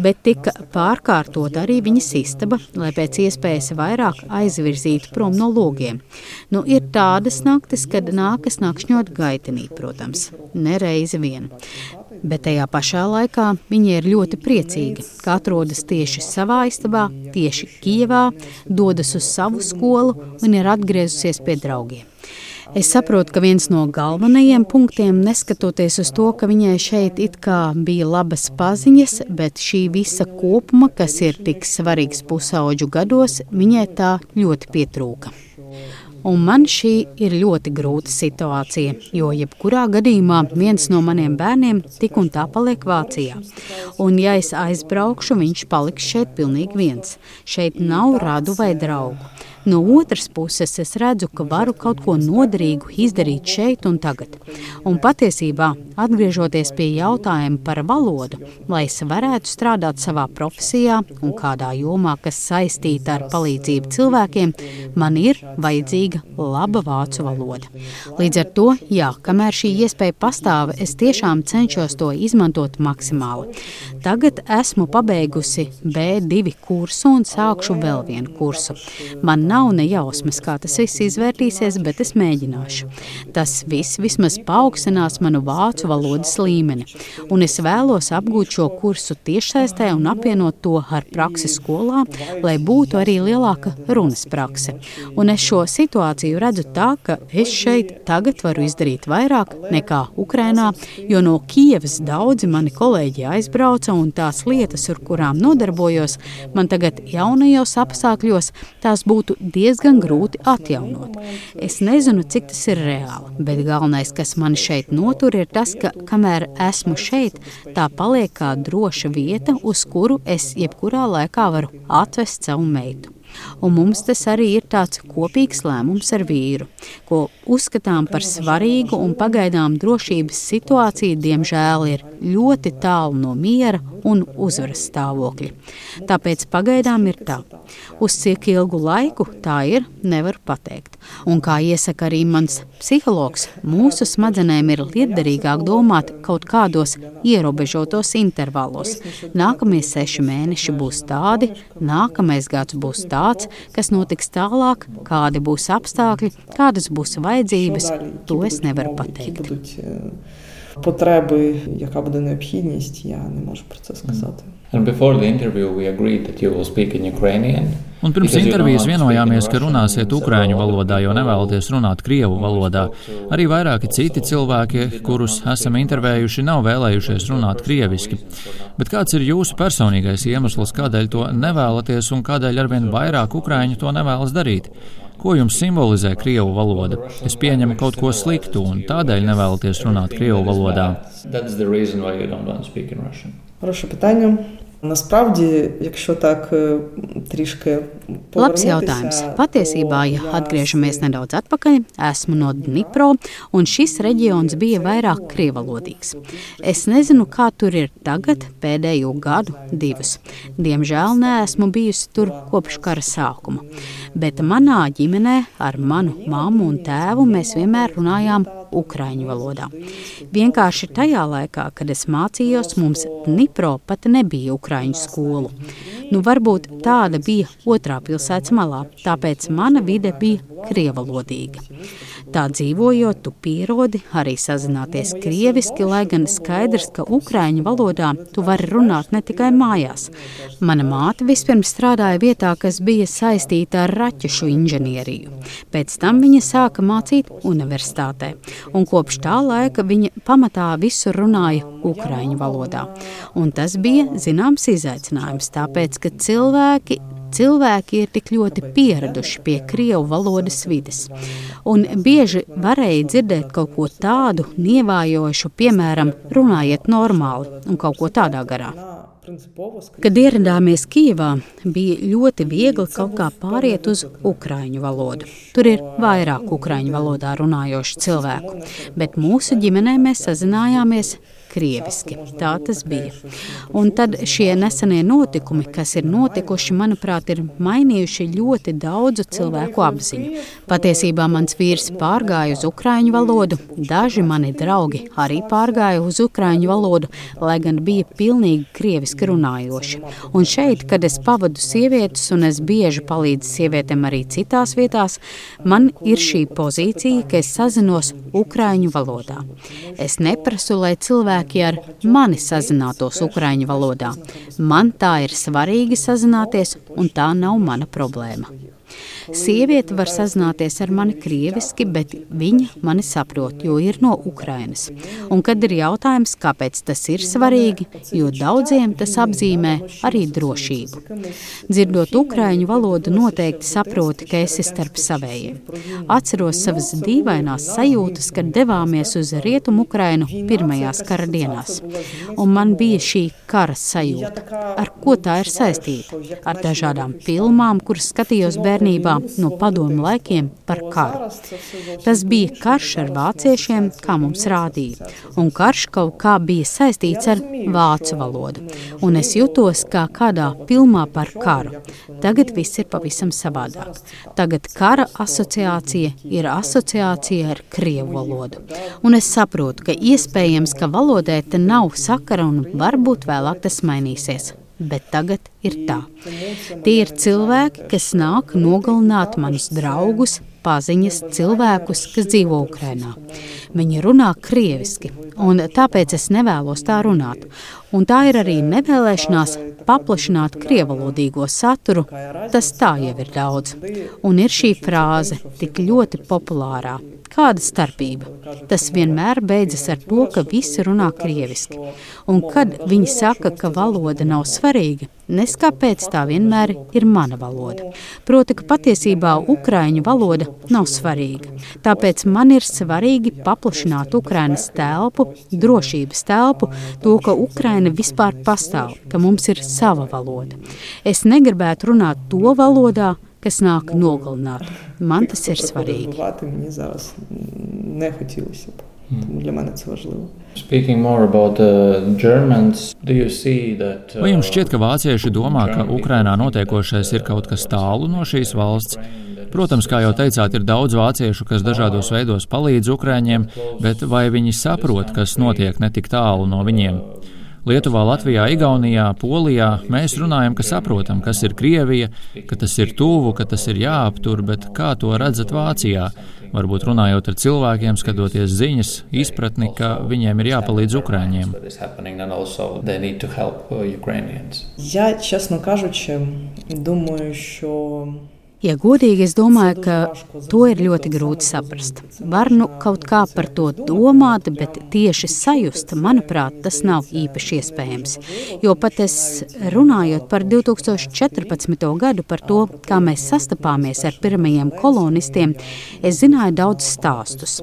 Bet tika pārkārtot arī viņas istaba, lai pēc iespējas vairāk aizvirzītu prom no logiem. Nu, ir tādas naktis, kad nākas nakšņot gaitenī, protams, nereizi vien. Bet tajā pašā laikā viņa ir ļoti priecīga, ka atrodas tieši savā istabā, tieši Kijevā, dodas uz savu skolu un ir atgriezusies pie draugiem. Es saprotu, ka viens no galvenajiem punktiem, neskatoties uz to, ka viņai šeit it kā bija labas paziņas, bet šī visa kopuma, kas ir tik svarīgs pusauģu gados, viņai tā ļoti pietrūka. Un man šī ir ļoti grūta situācija, jo jebkurā gadījumā viens no maniem bērniem tik un tā paliek Vācijā. Un ja es aizbraukšu, viņš paliks šeit pilnīgi viens. Šeit nav radu vai draugu. No otras puses es redzu, ka varu kaut ko noderīgu izdarīt šeit un tagad. Un patiesībā, atgriežoties pie jautājuma par valodu, lai es varētu strādāt savā profesijā un kādā jomā, kas saistīta ar palīdzību cilvēkiem, man ir vajadzīga laba vācu valoda. Līdz ar to, jā, kamēr šī iespēja pastāv, es tiešām cenšos to izmantot maksimāli. Tagad esmu pabeigusi B2 kursu un sākšu vēl vienu kursu. Man nav ne jausmas, kā tas viss izvērtīsies, bet es mēģināšu. Tas viss vismaz paaugstinās manu vācu valodas līmeni, un es vēlos apgūt šo kursu tiešsaistē un apvienot to ar praksi skolā, lai būtu arī lielāka runas prakse. Un es šo situāciju redzu tā, ka es šeit tagad varu izdarīt vairāk nekā Ukrainā, jo no Kievas daudzi mani kolēģi aizbrauca un tās lietas, ar kurām nodarbojos, man tagad jaunajos apstākļos tās būtu diezgan grūti atjaunot. Es nezinu, cik tas ir reāli, bet galvenais, kas man šeit notur, ir tas, ka kamēr esmu šeit, tā paliek kā droša vieta, uz kuru es jebkurā laikā varu atvest savu meitu. Un mums tas arī ir tāds kopīgs lēmums ar vīru, ko uzskatām par svarīgu un pagaidām drošības situācija, diemžēl, ir ļoti tālu no miera un uzvaras stāvokļa. Tāpēc pagaidām ir tā. Uz cik ilgu laiku tā ir, nevar pateikt. Un kā iesaka arī mans psihologs, mūsu smadzenēm ir lietderīgāk domāt kaut kādos ierobežotos intervalos. Nākamie seši mēneši būs tādi, nākamais gads būs tāds, kas notiks tālāk, kādi būs apstākļi, kādas būs vajadzības, to es nevaru pateikt. Потреби, яка буде необхідність, я не можу про це сказати. Un pirms intervijas vienojāmies, ka runāsiet ukrāņu valodā, jo nevēlaties runāt krievu valodā. Arī vairāki citi cilvēki, kurus esam intervējuši, nav vēlējušies runāt krieviski. Bet kāds ir jūsu personīgais iemesls, kādēļ to nevēlaties un kādēļ arvien vairāk ukrāņu to nevēlas darīt? Ko jums simbolizē krievu valoda? Es pieņemu kaut ko sliktu un tādēļ nevēlaties runāt krievu valodā. Prošu pitaņu. Насправді, якщо так трішки Labs jautājums. Patiesībā, ja atgriežamies nedaudz atpakaļ, esmu no Dnipro, un šis reģions bija vairāk krievalodīgs. Es nezinu, kā tur ir tagad, pēdējo gadu, divus. Diemžēl neesmu bijusi tur kopš kara sākuma. Bet manā ģimenē ar manu mammu un tēvu mēs vienmēr runājām ukraiņu valodā. Vienkārši tajā laikā, kad es mācījos, mums Dnipro pat nebija ukraiņu skolu. Nu, varbūt tāda bija otrā pilsētas malā, tāpēc mana vide bija krievalodīga. Tā dzīvojot, tu pierodi arī sazināties krieviski, lai gan skaidrs, ka ukraiņu valodā tu vari runāt ne tikai mājās. Mana māte vispirms strādāja vietā, kas bija saistīta ar raķešu inženieriju. Pēc tam viņa sāka mācīt universitātē, un kopš tā laika viņa pamatā visur runāja ukraiņu valodā. Un tas bija zināms izaicinājums, tāpēc, ka cilvēki cilvēki ir tik ļoti pieraduši pie krievu valodas vides. Un bieži varēja dzirdēt kaut ko tādu nievājošu, piemēram, runājiet normāli un kaut ko tādā garā. Kad ieradāmies Kijavā, bija ļoti viegli kaut kā pāriet uz ukrāņu valodu. Tur ir vairāk ukrāņu valodā runājošu cilvēku, bet mūsu ģimenē mēs sazinājāmies krieviski. Tā tas bija. Un tad šie nesenie notikumi, kas ir notikuši, manuprāt, ir mainījuši ļoti daudzu cilvēku apziņu. Patiesībā mans vīrs pārgāja uz ukrāņu valodu, daži mani draugi arī pārgāja uz ukrāņu valodu, lai gan bija pilnīgi krieviski runājoši. Un šeit, kad es pavadu sievietes, un es bieži palīdzu sievietēm arī citās vietās, man ir šī pozīcija, ka es sazinos ukrāņu valodā. Es neprasu, lai cilvēki cilvēki ar mani sazinātos ukraiņu valodā. Man tā ir svarīgi sazināties, un tā nav mana problēma. Sieviete var sazināties ar mani krieviski, bet viņa mani saprot, jo ir no Ukrainas. Un kad ir jautājums, kāpēc tas ir svarīgi, jo daudziem tas apzīmē arī drošību. Dzirdot ukraiņu valodu, noteikti saproti, ka esi starp savējiem. Atceros savas dīvainās sajūtas, kad devāmies uz rietumu Ukrainu pirmajās kara dienās. Un man bija šī kara sajūta. Ar ko tā ir saistīta? Ar dažādām filmām, kuras skatījos bērnībā pilnībā no padomu laikiem par karu. Tas bija karš ar vāciešiem, kā mums rādīja, un karš kaut kā bija saistīts ar vācu valodu, un es jutos kā kādā filmā par karu. Tagad viss ir pavisam savādāk. Tagad kara asociācija ir asociācija ar krievu valodu, un es saprotu, ka iespējams, ka valodai te nav sakara un varbūt vēlāk tas mainīsies bet tagad ir tā. Tie ir cilvēki, kas nāk nogalināt manus draugus, paziņas, cilvēkus, kas dzīvo Ukrajinā. Viņi runā krieviski, un tāpēc es nevēlos tā runāt. Un tā ir arī nevēlēšanās paplašināt krievalodīgo saturu. Tas tā jau ir daudz. Un ir šī frāze tik ļoti populārā Kāda starpība? Tas vienmēr beidzas ar to, ka visi runā krieviski. Un kad viņi saka, ka valoda nav svarīga, nes kāpēc tā vienmēr ir mana valoda. Proti, ka patiesībā ukraiņu valoda nav svarīga. Tāpēc man ir svarīgi paplašināt Ukrainas telpu, drošības telpu, to, ka Ukraina ģimene vispār pastāv, ka mums ir sava valoda. Es negribētu runāt to valodā, kas nāk nogalināt. Man tas ir svarīgi. About, uh, Germans, that, uh, Vai jums šķiet, ka vācieši domā, ka Ukrainā notiekošais ir kaut kas tālu no šīs valsts? Protams, kā jau teicāt, ir daudz vāciešu, kas dažādos veidos palīdz Ukraiņiem, bet vai viņi saprot, kas notiek netik tālu no viņiem? Lietuvā, Latvijā, Igaunijā, Polijā mēs runājam, ka saprotam, kas ir Krievija, ka tas ir tuvu, ka tas ir jāaptur, bet kā to redzat Vācijā? Varbūt runājot ar cilvēkiem, skatoties ziņas, izpratni, ka viņiem ir jāpalīdz Ukrāņiem. Я, чесно кажучи, думаю, що Ja godīgi, es domāju, ka to ir ļoti grūti saprast. Var nu kaut kā par to domāt, bet tieši sajust, manuprāt, tas nav īpaši iespējams. Jo pat es runājot par 2014. gadu, par to, kā mēs sastapāmies ar pirmajiem kolonistiem, es zināju daudz stāstus.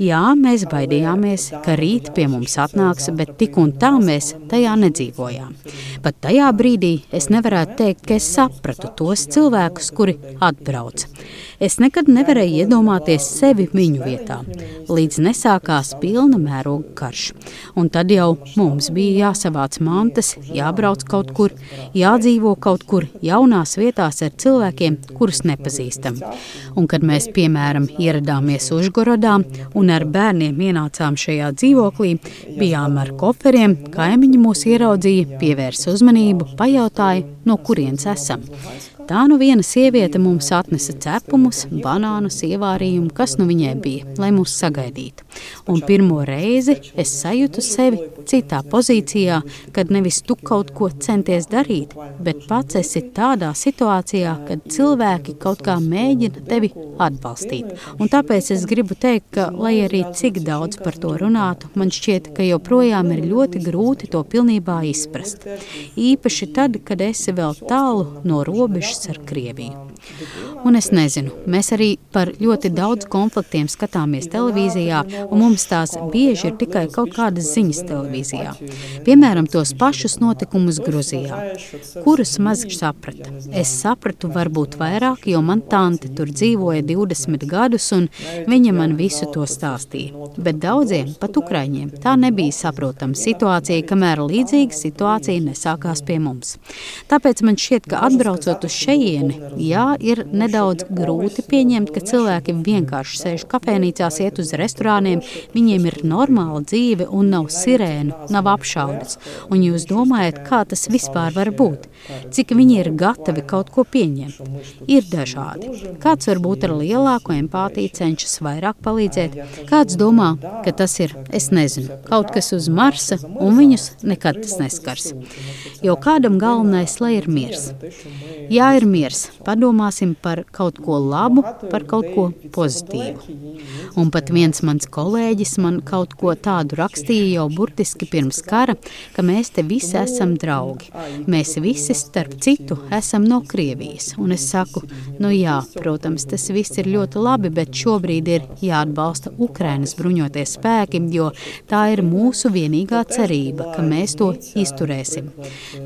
Jā, mēs baidījāmies, ka rīt pie mums atnāks, bet tik un tā mēs tajā nedzīvojām. Pat tajā brīdī es nevarētu teikt, ka es sapratu tos cilvēkus, kuri atbrauca. Es nekad nevarēju iedomāties sevi viņu vietā, līdz nesākās pilna mēroga karš. Un tad jau mums bija jāsavāc mantas, jābrauc kaut kur, jādzīvo kaut kur jaunās vietās ar cilvēkiem, kurus nepazīstam. Un kad mēs, piemēram, ieradāmies Užgorodā un ar bērniem ienācām šajā dzīvoklī, bijām ar koferiem, kaimiņi mūs ieraudzīja, pievērsa uzmanību, pajautāja, no kurienes esam. Tā nu viena sieviete mums atnesa cepumus, banānus, ievārījumu, kas nu viņai bija, lai mūs sagaidītu. Un pirmo reizi es sajūtu sevi citā pozīcijā, kad nevis tu kaut ko centies darīt, bet pats esi tādā situācijā, kad cilvēki kaut kā mēģina tevi atbalstīt. Un tāpēc es gribu teikt, ka, lai arī cik daudz par to runātu, man šķiet, ka joprojām ir ļoti grūti to pilnībā izprast. Īpaši tad, kad esi vēl tālu no robežas robežas ar Krieviju. Un es nezinu, mēs arī par ļoti daudz konfliktiem skatāmies televīzijā, un mums tās bieži ir tikai kaut kādas ziņas televīzijā. Piemēram, tos pašus notikumus Gruzijā, kurus maz saprata. Es sapratu varbūt vairāk, jo man tante tur dzīvoja 20 gadus, un viņa man visu to stāstīja. Bet daudziem, pat ukraiņiem, tā nebija saprotama situācija, kamēr līdzīga situācija nesākās pie mums. Tāpēc man šķiet, ka atbraucot uz šejieni, jā, ir nedaudz grūti pieņemt, ka cilvēki vienkārši sēž kafejnīcās, iet uz restorāniem, viņiem ir normāla dzīve un nav sirēnu, nav apšaudas. Un jūs domājat, kā tas vispār var būt? Cik viņi ir gatavi kaut ko pieņemt? Ir dažādi. Kāds varbūt ar lielāku empātiju cenšas vairāk palīdzēt, kāds domā, ka tas ir, es nezinu, kaut kas uz Marsa, un viņus nekad tas neskars. Jo kādam galvenais, lai ir miers. Jā, ir miers. Padomāsim, par kaut ko labu, par kaut ko pozitīvu. Un pat viens mans kolēģis man kaut ko tādu rakstīja jau burtiski pirms kara, ka mēs te visi esam draugi. Mēs visi, starp citu, esam no Krievijas. Un es saku, nu jā, protams, tas viss ir ļoti labi, bet šobrīd ir jāatbalsta Ukrainas bruņoties spēki, jo tā ir mūsu vienīgā cerība, ka mēs to izturēsim.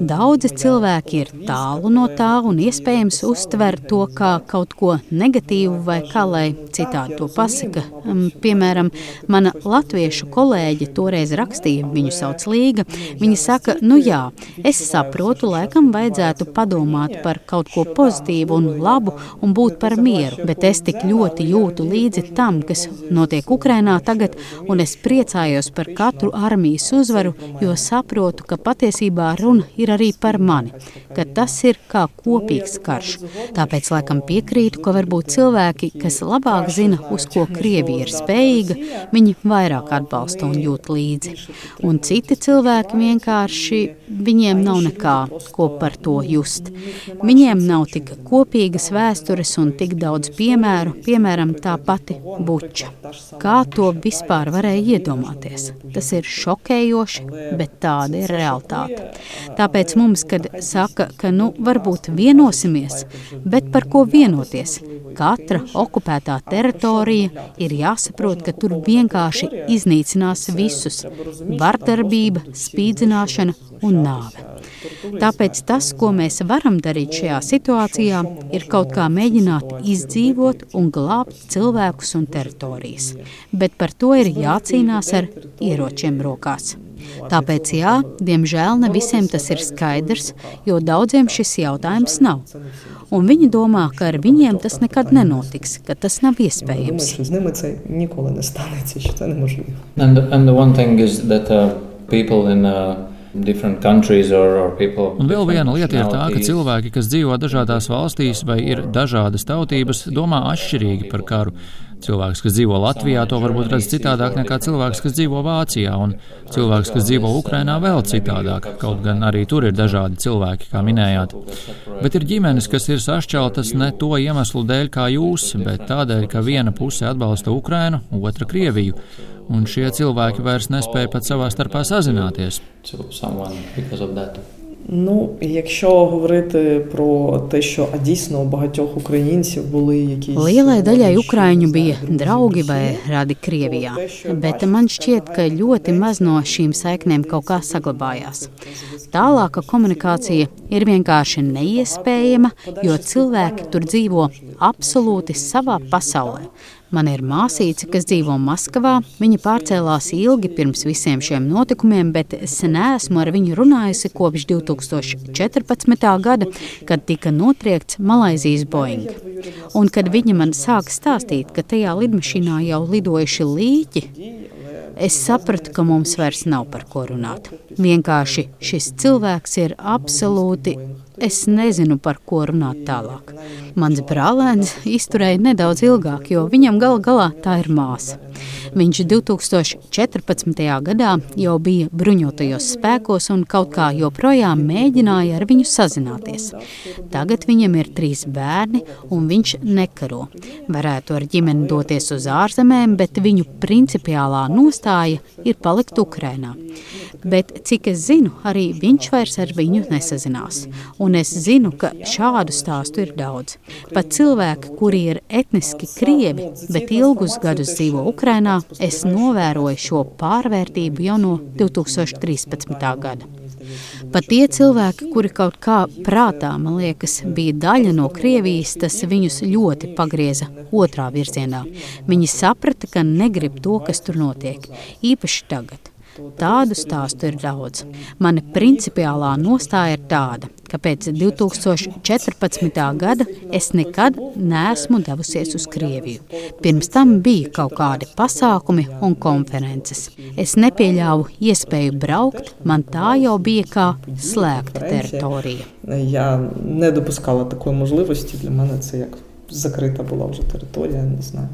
Daudzi cilvēki ir tālu no tā un iespējams, iespējams uztver to kā kaut ko negatīvu vai kā lai citādi to pasaka. Um, piemēram, mana latviešu kolēģe toreiz rakstīja, viņu sauc Līga. Viņa saka, nu jā, es saprotu, laikam vajadzētu padomāt par kaut ko pozitīvu un labu un būt par mieru, bet es tik ļoti jūtu līdzi tam, kas notiek Ukrainā tagad, un es priecājos par katru armijas uzvaru, jo saprotu, ka patiesībā runa ir arī par mani, ka tas ir kā kopīgs karš. Tāpēc laikam piekrītu, ka varbūt cilvēki, kas labāk zina, uz ko Krievija ir spējīga, viņi vairāk atbalsta un jūt līdzi. Un citi cilvēki vienkārši viņiem nav nekā, ko par to just. Viņiem nav tik kopīgas vēstures un tik daudz piemēru, piemēram, tā pati buča. Kā to vispār varēja iedomāties? Tas ir šokējoši, bet tāda ir realitāte. Tāpēc mums, kad saka, ka nu varbūt vienosimies, bet par ko vienoties? Katra okupētā teritorija ir jāsaprot, ka tur vienkārši iznīcinās visus - vardarbība, spīdzināšana un nāve. Tāpēc tas, ko mēs varam darīt šajā situācijā, ir kaut kā mēģināt izdzīvot un glābt cilvēkus un teritorijas. Bet par to ir jācīnās ar ieročiem rokās. Tāpēc, jā, diemžēl ne visiem tas ir skaidrs, jo daudziem šis jautājums nav. Un viņi domā, ka ar viņiem tas nekad nenotiks, ka tas nav iespējams. And, and Un vēl viena lieta ir tā, ka cilvēki, kas dzīvo dažādās valstīs vai ir dažādas tautības, domā atšķirīgi par karu. Cilvēks, kas dzīvo Latvijā, to varbūt redz citādāk nekā cilvēks, kas dzīvo Vācijā, un cilvēks, kas dzīvo Ukrainā, vēl citādāk. Kaut gan arī tur ir dažādi cilvēki, kā minējāt. Bet ir ģimenes, kas ir sašķeltas ne to iemeslu dēļ, kā jūs, bet tādēļ, ka viena puse atbalsta Ukrainu, otra Krieviju un šie cilvēki vairs nespēja pat savā starpā sazināties. Ну, якщо говорити про те, що дійсно у багатьох українців були якісь lielai daļai ukrāņu bija draugi vai radi Krievijā, bet man šķiet, ka ļoti maz no šīm saiknēm kaut kā saglabājās. Tālāka komunikācija ir vienkārši neiespējama, jo cilvēki tur dzīvo absolūti savā pasaulē. Man ir māsīca, kas dzīvo Maskavā. Viņa pārcēlās ilgi pirms visiem šiem notikumiem, bet es neesmu ar viņu runājusi kopš 2014. gada, kad tika notriekts Malaisijas Boeing. Un kad viņa man sāka stāstīt, ka tajā lidmašīnā jau lidojuši līķi, es sapratu, ka mums vairs nav par ko runāt. Vienkārši šis cilvēks ir absolūti Es nezinu, par ko runāt tālāk. Mans brālēns izturēja nedaudz ilgāk, jo viņam gal galā tā ir māsa. Viņš 2014. gadā jau bija bruņotajos spēkos un kaut kā joprojām mēģināja ar viņu sazināties. Tagad viņam ir trīs bērni, un viņš nekaro. Varētu ar ģimeni doties uz ārzemēm, bet viņu principiālā nostāja ir palikt Ukrainā. Bet, cik es zinu, arī viņš vairs ar viņu nesazinās. Un es zinu, ka šādu stāstu ir daudz. Pat cilvēki, kuri ir etniski krievi, bet ilgus gadus dzīvo Ukrainā, es novēroju šo pārvērtību jau no 2013. gada. Pat tie cilvēki, kuri kaut kā prātā, man liekas, bija daļa no Krievijas, tas viņus ļoti pagrieza otrā virzienā. Viņi saprata, ka negrib to, kas tur notiek, īpaši tagad. Tādu stāstu ir daudz. Mana principiālā nostāja ir tāda, ka pēc 2014. gada es nekad neesmu devusies uz Krieviju. Pirms tam bija kaut kādi pasākumi un konferences. Es nepieļāvu iespēju braukt, man tā jau bija kā slēgta teritorija. Я не допускала такої можливості. Для мене це як закрита була вже територія, не знаю.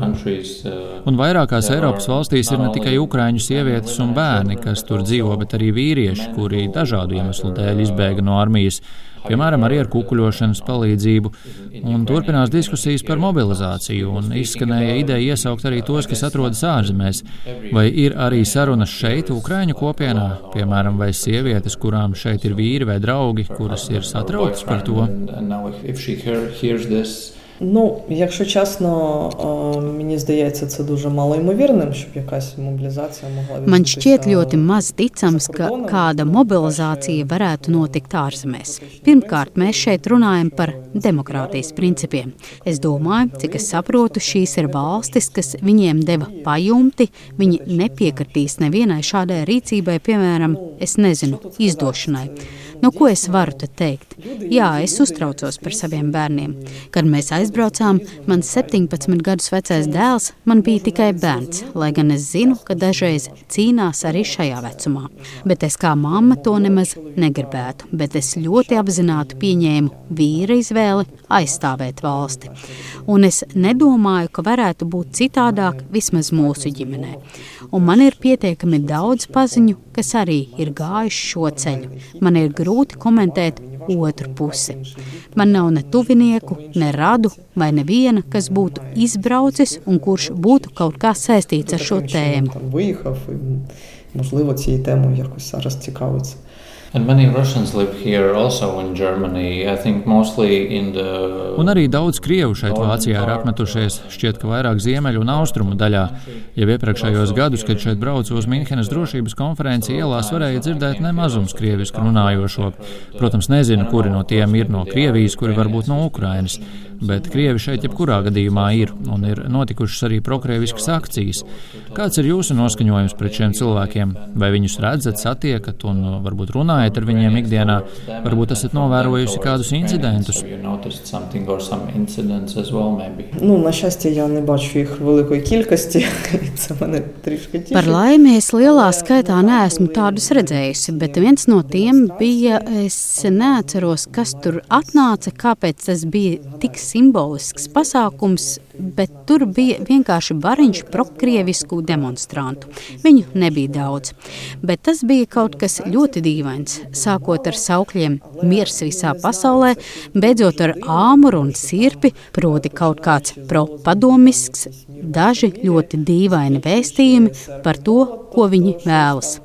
Countries, uh, un vairākās Eiropas valstīs ir ne tikai ukrāņu sievietes un bērni, kas tur dzīvo, bet arī vīrieši, kuri dažādu iemeslu dēļ izbēga no armijas piemēram, arī ar kukuļošanas palīdzību. Un turpinās diskusijas par mobilizāciju, un izskanēja ideja iesaukt arī tos, kas atrodas ārzemēs. Vai ir arī sarunas šeit, Ukraiņu kopienā, piemēram, vai sievietes, kurām šeit ir vīri vai draugi, kuras ir satrauktas par to? Ну, якщо чесно, мені здається, це дуже малоймовірним, щоб якась мобілізація могла відбутися. Man šķiet ļoti maz ticams, ka kāda mobilizācija varētu notikt ārzemēs. Pirmkārt, mēs šeit runājam par demokrātijas principiem. Es domāju, cik es saprotu, šīs ir valstis, kas viņiem deva pajumti. Viņi nepiekritīs nevienai šādai rīcībai, piemēram, es nezinu, izdošanai. Nu, ko es varu te teikt? Jā, es uztraucos par saviem bērniem. Kad mēs aizbraucām, mans 17 gadus vecais dēls man bija tikai bērns, lai gan es zinu, ka dažreiz cīnās arī šajā vecumā. Bet es kā mamma to nemaz negribētu, bet es ļoti apzināti pieņēmu vīra izvēli aizstāvēt valsti. Un es nedomāju, ka varētu būt citādāk vismaz mūsu ģimenē. Un man ir pietiekami daudz paziņu, kas arī ir gājuši šo ceļu. Man ir grūti komentēt otru pusi. Man nav ne tuvinieku, ne radu vai neviena, kas būtu izbraucis un kurš būtu kaut kā saistīts ar šo tēmu. Можливо, цією темою якось зараз цікавиться. Un arī daudz krievu šeit Vācijā ir apmetušies, šķiet, ka vairāk ziemeļu un austrumu daļā. Jau iepriekšējos gadus, kad šeit braucu uz Minhenes drošības konferenci, ielās varēja dzirdēt nemazums krievisku runājošo. Protams, nezinu, kuri no tiem ir no Krievijas, kuri varbūt no Ukrainas bet krievi šeit jebkurā gadījumā ir, un ir notikušas arī prokrieviskas akcijas. Kāds ir jūsu noskaņojums pret šiem cilvēkiem? Vai viņus redzat, satiekat un varbūt runājat ar viņiem ikdienā? Varbūt esat novērojusi kādus incidentus? Nu, на щастя, я не бачу їх великої кількості. Це мене трішки тішить. Par laimi es lielā skaitā neesmu tādus redzējusi, bet viens no tiem bija, es neatceros, kas tur atnāca, kāpēc tas bija tik simbolisks pasākums, bet tur bija vienkārši bariņš prokrievisku demonstrantu. Viņu nebija daudz, bet tas bija kaut kas ļoti dīvains. Sākot ar saukļiem miers visā pasaulē, beidzot ar āmuru un sirpi, proti kaut kāds propadomisks, daži ļoti dīvaini vēstījumi par to, ko viņi vēlas.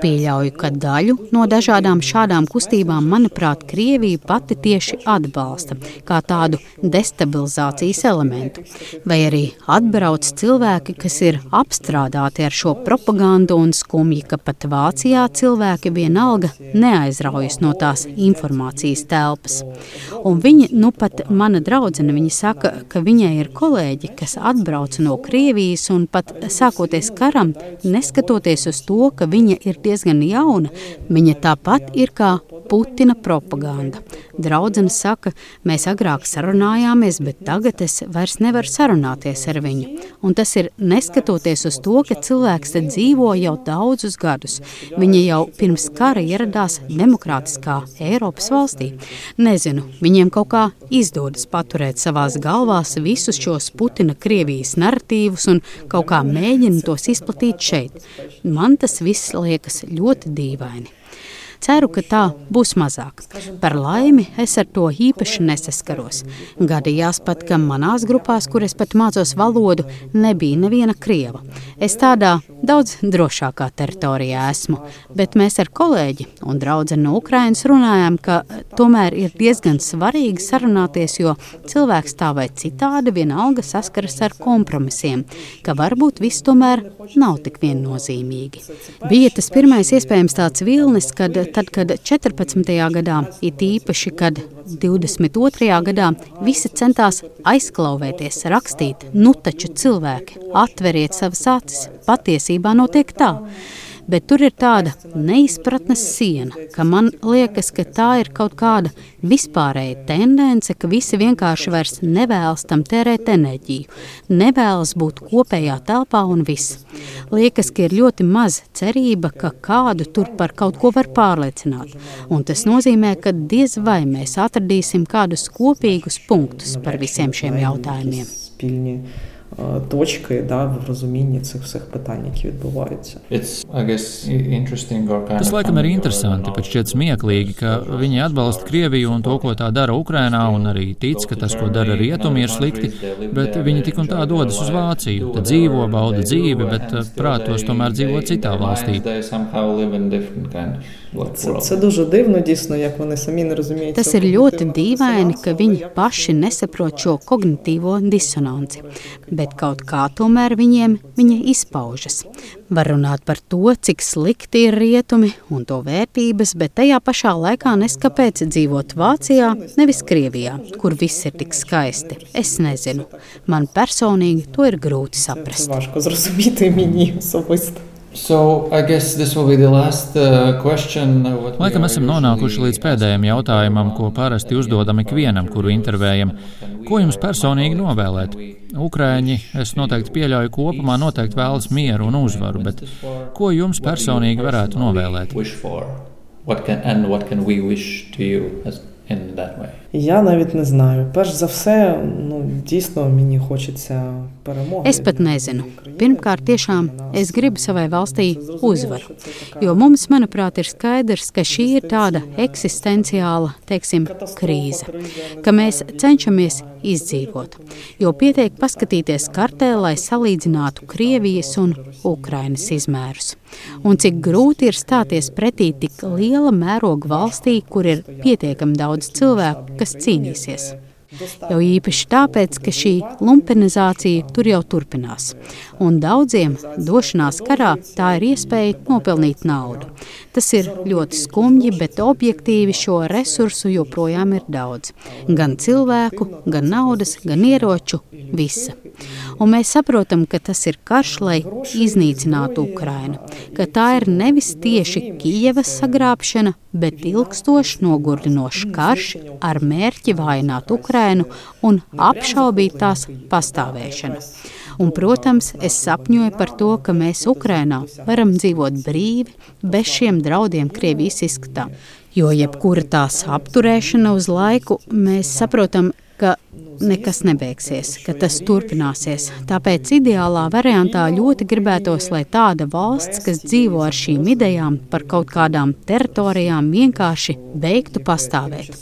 Pieļauju, ka daļu no dažādām šādām kustībām, manuprāt, Krievija pati tieši atbalsta kā tādu destabilizācijas elementu. Vai arī atbrauc cilvēki, kas ir apstrādāti ar šo propagandu un skumji, ka pat Vācijā cilvēki vienalga neaizraujas no tās informācijas telpas. Un viņi, nu pat mana draudzene, viņa saka, ka viņai ir kolēģi, kas atbrauc no Krievijas un pat sākoties karam, neskatoties uz to, ka viņa ir diezgan jauna, viņa tāpat ir kā Putina propaganda. Draudzene saka, mēs agrāk sarunājāmies, bet tagad es vairs nevaru sarunāties ar viņu. Un tas ir neskatoties uz to, ka cilvēks te dzīvo jau daudzus gadus. Viņa jau pirms kara ieradās demokrātiskā Eiropas valstī. Nezinu, viņiem kaut kā izdodas paturēt savās galvās visus šos Putina Krievijas narratīvus un kaut kā mēģina tos izplatīt šeit. Man tas viss liekas ļoti dīvaini. Ceru, ka tā būs mazāk. Par laimi es ar to īpaši nesaskaros. Gadījās pat, ka manās grupās, kur es pat mācos valodu, nebija neviena krieva. Es tādā daudz drošākā teritorijā esmu, bet mēs ar kolēģi un draugu no Ukrainas runājām, ka tomēr ir diezgan svarīgi sarunāties, jo cilvēks tā vai citādi vienalga saskaras ar kompromisiem, ka varbūt viss tomēr nav tik viennozīmīgi. Bija tas pirmais iespējams tāds vilnis, kad tad, kad 14. gadā, it īpaši, kad 22. gadā visi centās aizklauvēties, rakstīt, nu taču cilvēki, atveriet savas acis, patiesībā notiek tā bet tur ir tāda neizpratnes siena, ka man liekas, ka tā ir kaut kāda vispārēja tendence, ka visi vienkārši vairs nevēlas tam tērēt enerģiju, nevēlas būt kopējā telpā un viss. Liekas, ka ir ļoti maz cerība, ka kādu tur par kaut ko var pārliecināt, un tas nozīmē, ka diez vai mēs atradīsim kādus kopīgus punktus par visiem šiem jautājumiem точки да, в розумінні цих всіх питань, які відбуваються. Tas laikam ir interesanti, pat šķiet smieklīgi, ka viņi atbalsta Krieviju un to, ko tā dara Ukrainā, un arī tic, ka tas, ko dara rietumi, ir slikti, bet viņi tik un tā dodas uz Vāciju, tad dzīvo, bauda dzīvi, bet prātos tomēr dzīvo citā valstī. Це, це дуже дивно, дійсно, як вони самі не розуміють. Tas ir ļoti dīvaini, ka viņi paši nesaprot šo kognitīvo disonanci, bet kaut kā tomēr viņiem viņa izpaužas. Var runāt par to, cik slikti ir rietumi un to vērtības, bet tajā pašā laikā neskapēc dzīvot Vācijā, nevis Krievijā, kur viss ir tik skaisti. Es nezinu. Man personīgi to ir grūti saprast. Це важко зрозуміти мені особисто. So, last, uh, uh, Laikam esam nonākuši līdz pēdējiem jautājumam, ko parasti uzdodam ikvienam, kuru intervējam. Ko jums personīgi novēlēt? Ukrāņi, es noteikti pieļauju, kopumā noteikti vēlas mieru un uzvaru, bet ko jums personīgi varētu novēlēt? What can, and what can we wish to you as in that way? Я навіть не знаю. Перш за все, ну дійсно мені хочеться перемоги. Es pat nezinu. Pirmkārt, tiešām es gribu savai valstī uzvaru. Jo mums, manuprāt, ir skaidrs, ka šī ir tāda eksistenciāla, teiksim, krīze, ka mēs cenšamies izdzīvot. Jo pietiek paskatīties kartē, lai salīdzinātu Krievijas un Ukrainas izmērus. Un cik grūti ir stāties pretī tik liela mēroga valstī, kur ir pietiekami daudz cilvēku, kas cīnīsies. Jau īpaši tāpēc, ka šī lumpenizācija tur jau turpinās. Un daudziem došanās karā tā ir iespēja nopelnīt naudu. Tas ir ļoti skumji, bet objektīvi šo resursu joprojām ir daudz. Gan cilvēku, gan naudas, gan ieroču, visa. Un mēs saprotam, ka tas ir karš, lai iznīcinātu Ukrainu, ka tā ir nevis tieši Kijevas sagrābšana, bet ilgstošs, nogurdinošs karš ar mērķi vājināt Ukrainu un apšaubīt tās pastāvēšanu. Un, protams, es sapņoju par to, ka mēs Ukrainā varam dzīvot brīvi, bez šiem draudiem Krievijas izskatā. Jo jebkura tās apturēšana uz laiku, mēs saprotam, ka nekas nebeigsies, ka tas turpināsies. Tāpēc ideālā variantā ļoti gribētos, lai tāda valsts, kas dzīvo ar šīm idejām par kaut kādām teritorijām, vienkārši beigtu pastāvēt.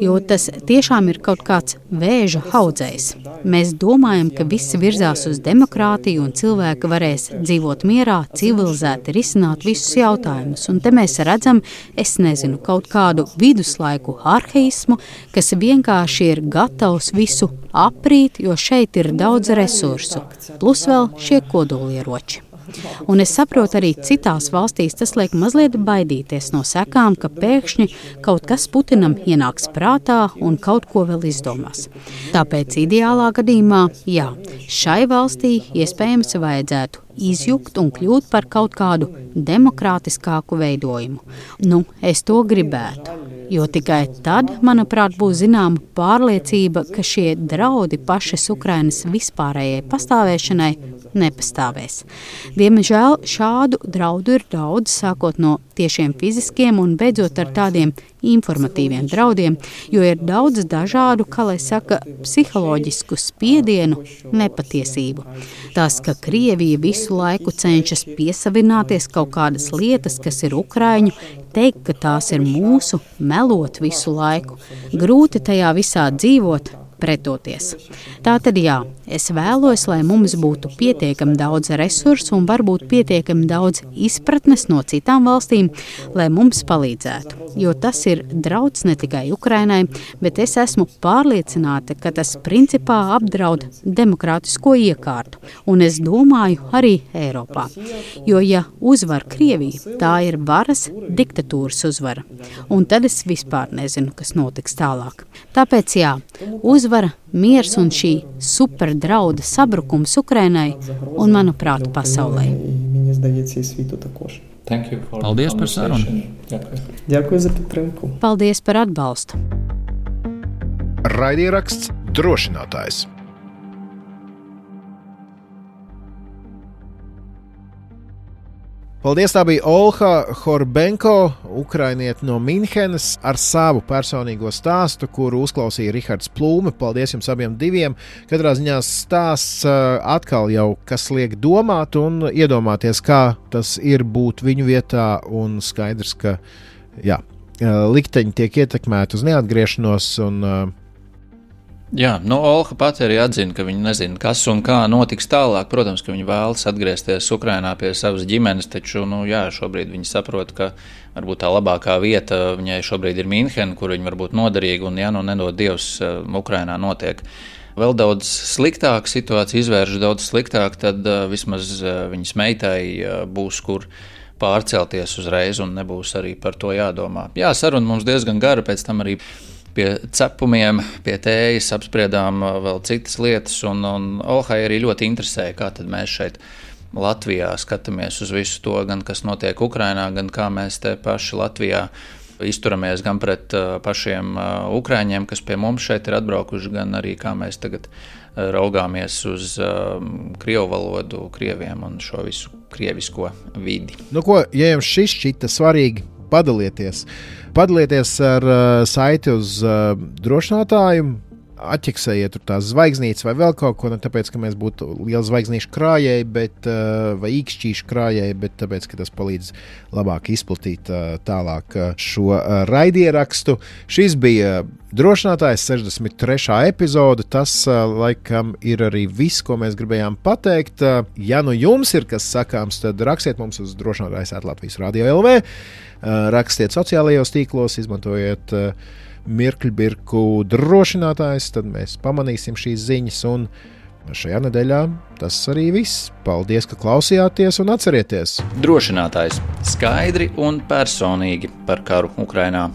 Jo tas tiešām ir kaut kāds vēža audzējs. Mēs domājam, ka visi virzās uz demokrātiju un cilvēki varēs dzīvot mierā, civilizēti risināt visus jautājumus. Un te mēs redzam, es nezinu, kaut kādu viduslaiku arheismu, kas vienkārši ir gatavs visu visu aprīt, jo šeit ir daudz resursu, plus vēl šie kodolieroči. Un es saprotu, arī citās valstīs tas liek mazliet baidīties no sekām, ka pēkšņi kaut kas Putinam ienāks prātā un kaut ko vēl izdomās. Tāpēc ideālā gadījumā, jā, šai valstī iespējams vajadzētu izjukt un kļūt par kaut kādu demokrātiskāku veidojumu. Nu, es to gribētu, jo tikai tad, manuprāt, būs zināma pārliecība, ka šie draudi pašas Ukrainas vispārējai pastāvēšanai nepastāvēs. Diemžēl šādu draudu ir daudz, sākot no tiešiem fiziskiem un beidzot ar tādiem informatīviem draudiem, jo ir daudz dažādu, kā lai saka, psiholoģisku spiedienu, nepatiesību. Tas, ka Krievija visu laiku cenšas piesavināties kaut kādas lietas, kas ir Ukraiņu, teikt, ka tās ir mūsu, melot visu laiku. Grūti tajā visā dzīvot, pretoties. Tā tad jā, es vēlos, lai mums būtu pietiekami daudz resursu un varbūt pietiekami daudz izpratnes no citām valstīm, lai mums palīdzētu. Jo tas ir draudz ne tikai Ukrainai, bet es esmu pārliecināta, ka tas principā apdraud demokrātisko iekārtu, un es domāju arī Eiropā. Jo ja uzvar Krievija, tā ir varas diktatūras uzvara, un tad es vispār nezinu, kas notiks tālāk. Tāpēc jā, uzvar uzvara, miers un šī draudu sabrukums Ukrainai un, manuprāt, pasaulē. Paldies par sarunu! Paldies par atbalstu! Raidieraksts drošinātājs! Paldies! Tā bija Olha Horbenko, ukrainiete no Minhenes, ar savu personīgo stāstu, kuru uzklausīja Rihards Plūme. Paldies jums abiem diviem! Katrā ziņā stāsts atkal jau kas liek domāt un iedomāties, kā tas ir būt viņu vietā, un skaidrs, ka jā, likteņi tiek ietekmēti uz neatgriešanos. Un, uh, Jā, nu, Olha pati arī atzina, ka viņi nezina, kas un kā notiks tālāk. Protams, ka viņi vēlas atgriezties Ukrajinā pie savas ģimenes, taču nu, jā, šobrīd viņi saprot, ka varbūt tā labākā vieta viņai šobrīd ir Mīnhena, kur viņa var būt noderīga un, ja nu nedod Dievs, eh, Ukrajinā notiek. Vēl daudz sliktāka situācija, izvērš daudz sliktāk, tad uh, vismaz uh, viņas meitai būs kur pārcelties uzreiz, un nebūs arī par to jādomā. Jā, saruna mums diezgan gara, pēc tam arī pie cepumiem, pie tējas apspriedām uh, vēl citas lietas. Un, un Olhai arī ļoti interesēja, kā mēs šeit Latvijā skatāmies uz visu to, gan kas notiek Ukrajinā, gan kā mēs te paši Latvijā izturamies gan pret uh, pašiem uh, ukrāņiem, kas pie mums šeit ir atbraukuši, gan arī kā mēs tagad raugāmies uz um, krievu valodu, krieviem un šo visu krievisko vidi. Nu, ko, ja jums šis šķita svarīgi, padalieties! Padalieties ar uh, saiti uz uh, drošinātāju. Atķeksējiet tās zvaigznītes vai vēl kaut ko, ne tāpēc, ka mēs būtu lieli zvaigznīšu krājēji, bet, uh, vai īkšķīšu krājēji, bet tāpēc, ka tas palīdz labāk izplatīt uh, tālāk uh, šo uh, raidierakstu. Šis bija drošinātājs 63. epizode. Tas, uh, laikam, ir arī viss, ko mēs gribējām pateikt. Uh, ja nu jums ir kas sakāms, tad rakstiet mums uz drošinātājs Latvijas Radio LV. Eh, rakstiet sociālajos tīklos, izmantojiet eh, mirkļbirku drošinātājs, tad mēs pamanīsim šīs ziņas. Un šajā nedēļā tas arī viss. Paldies, ka klausījāties un atcerieties! Drošinātājs skaidri un personīgi par karu Ukrajinā.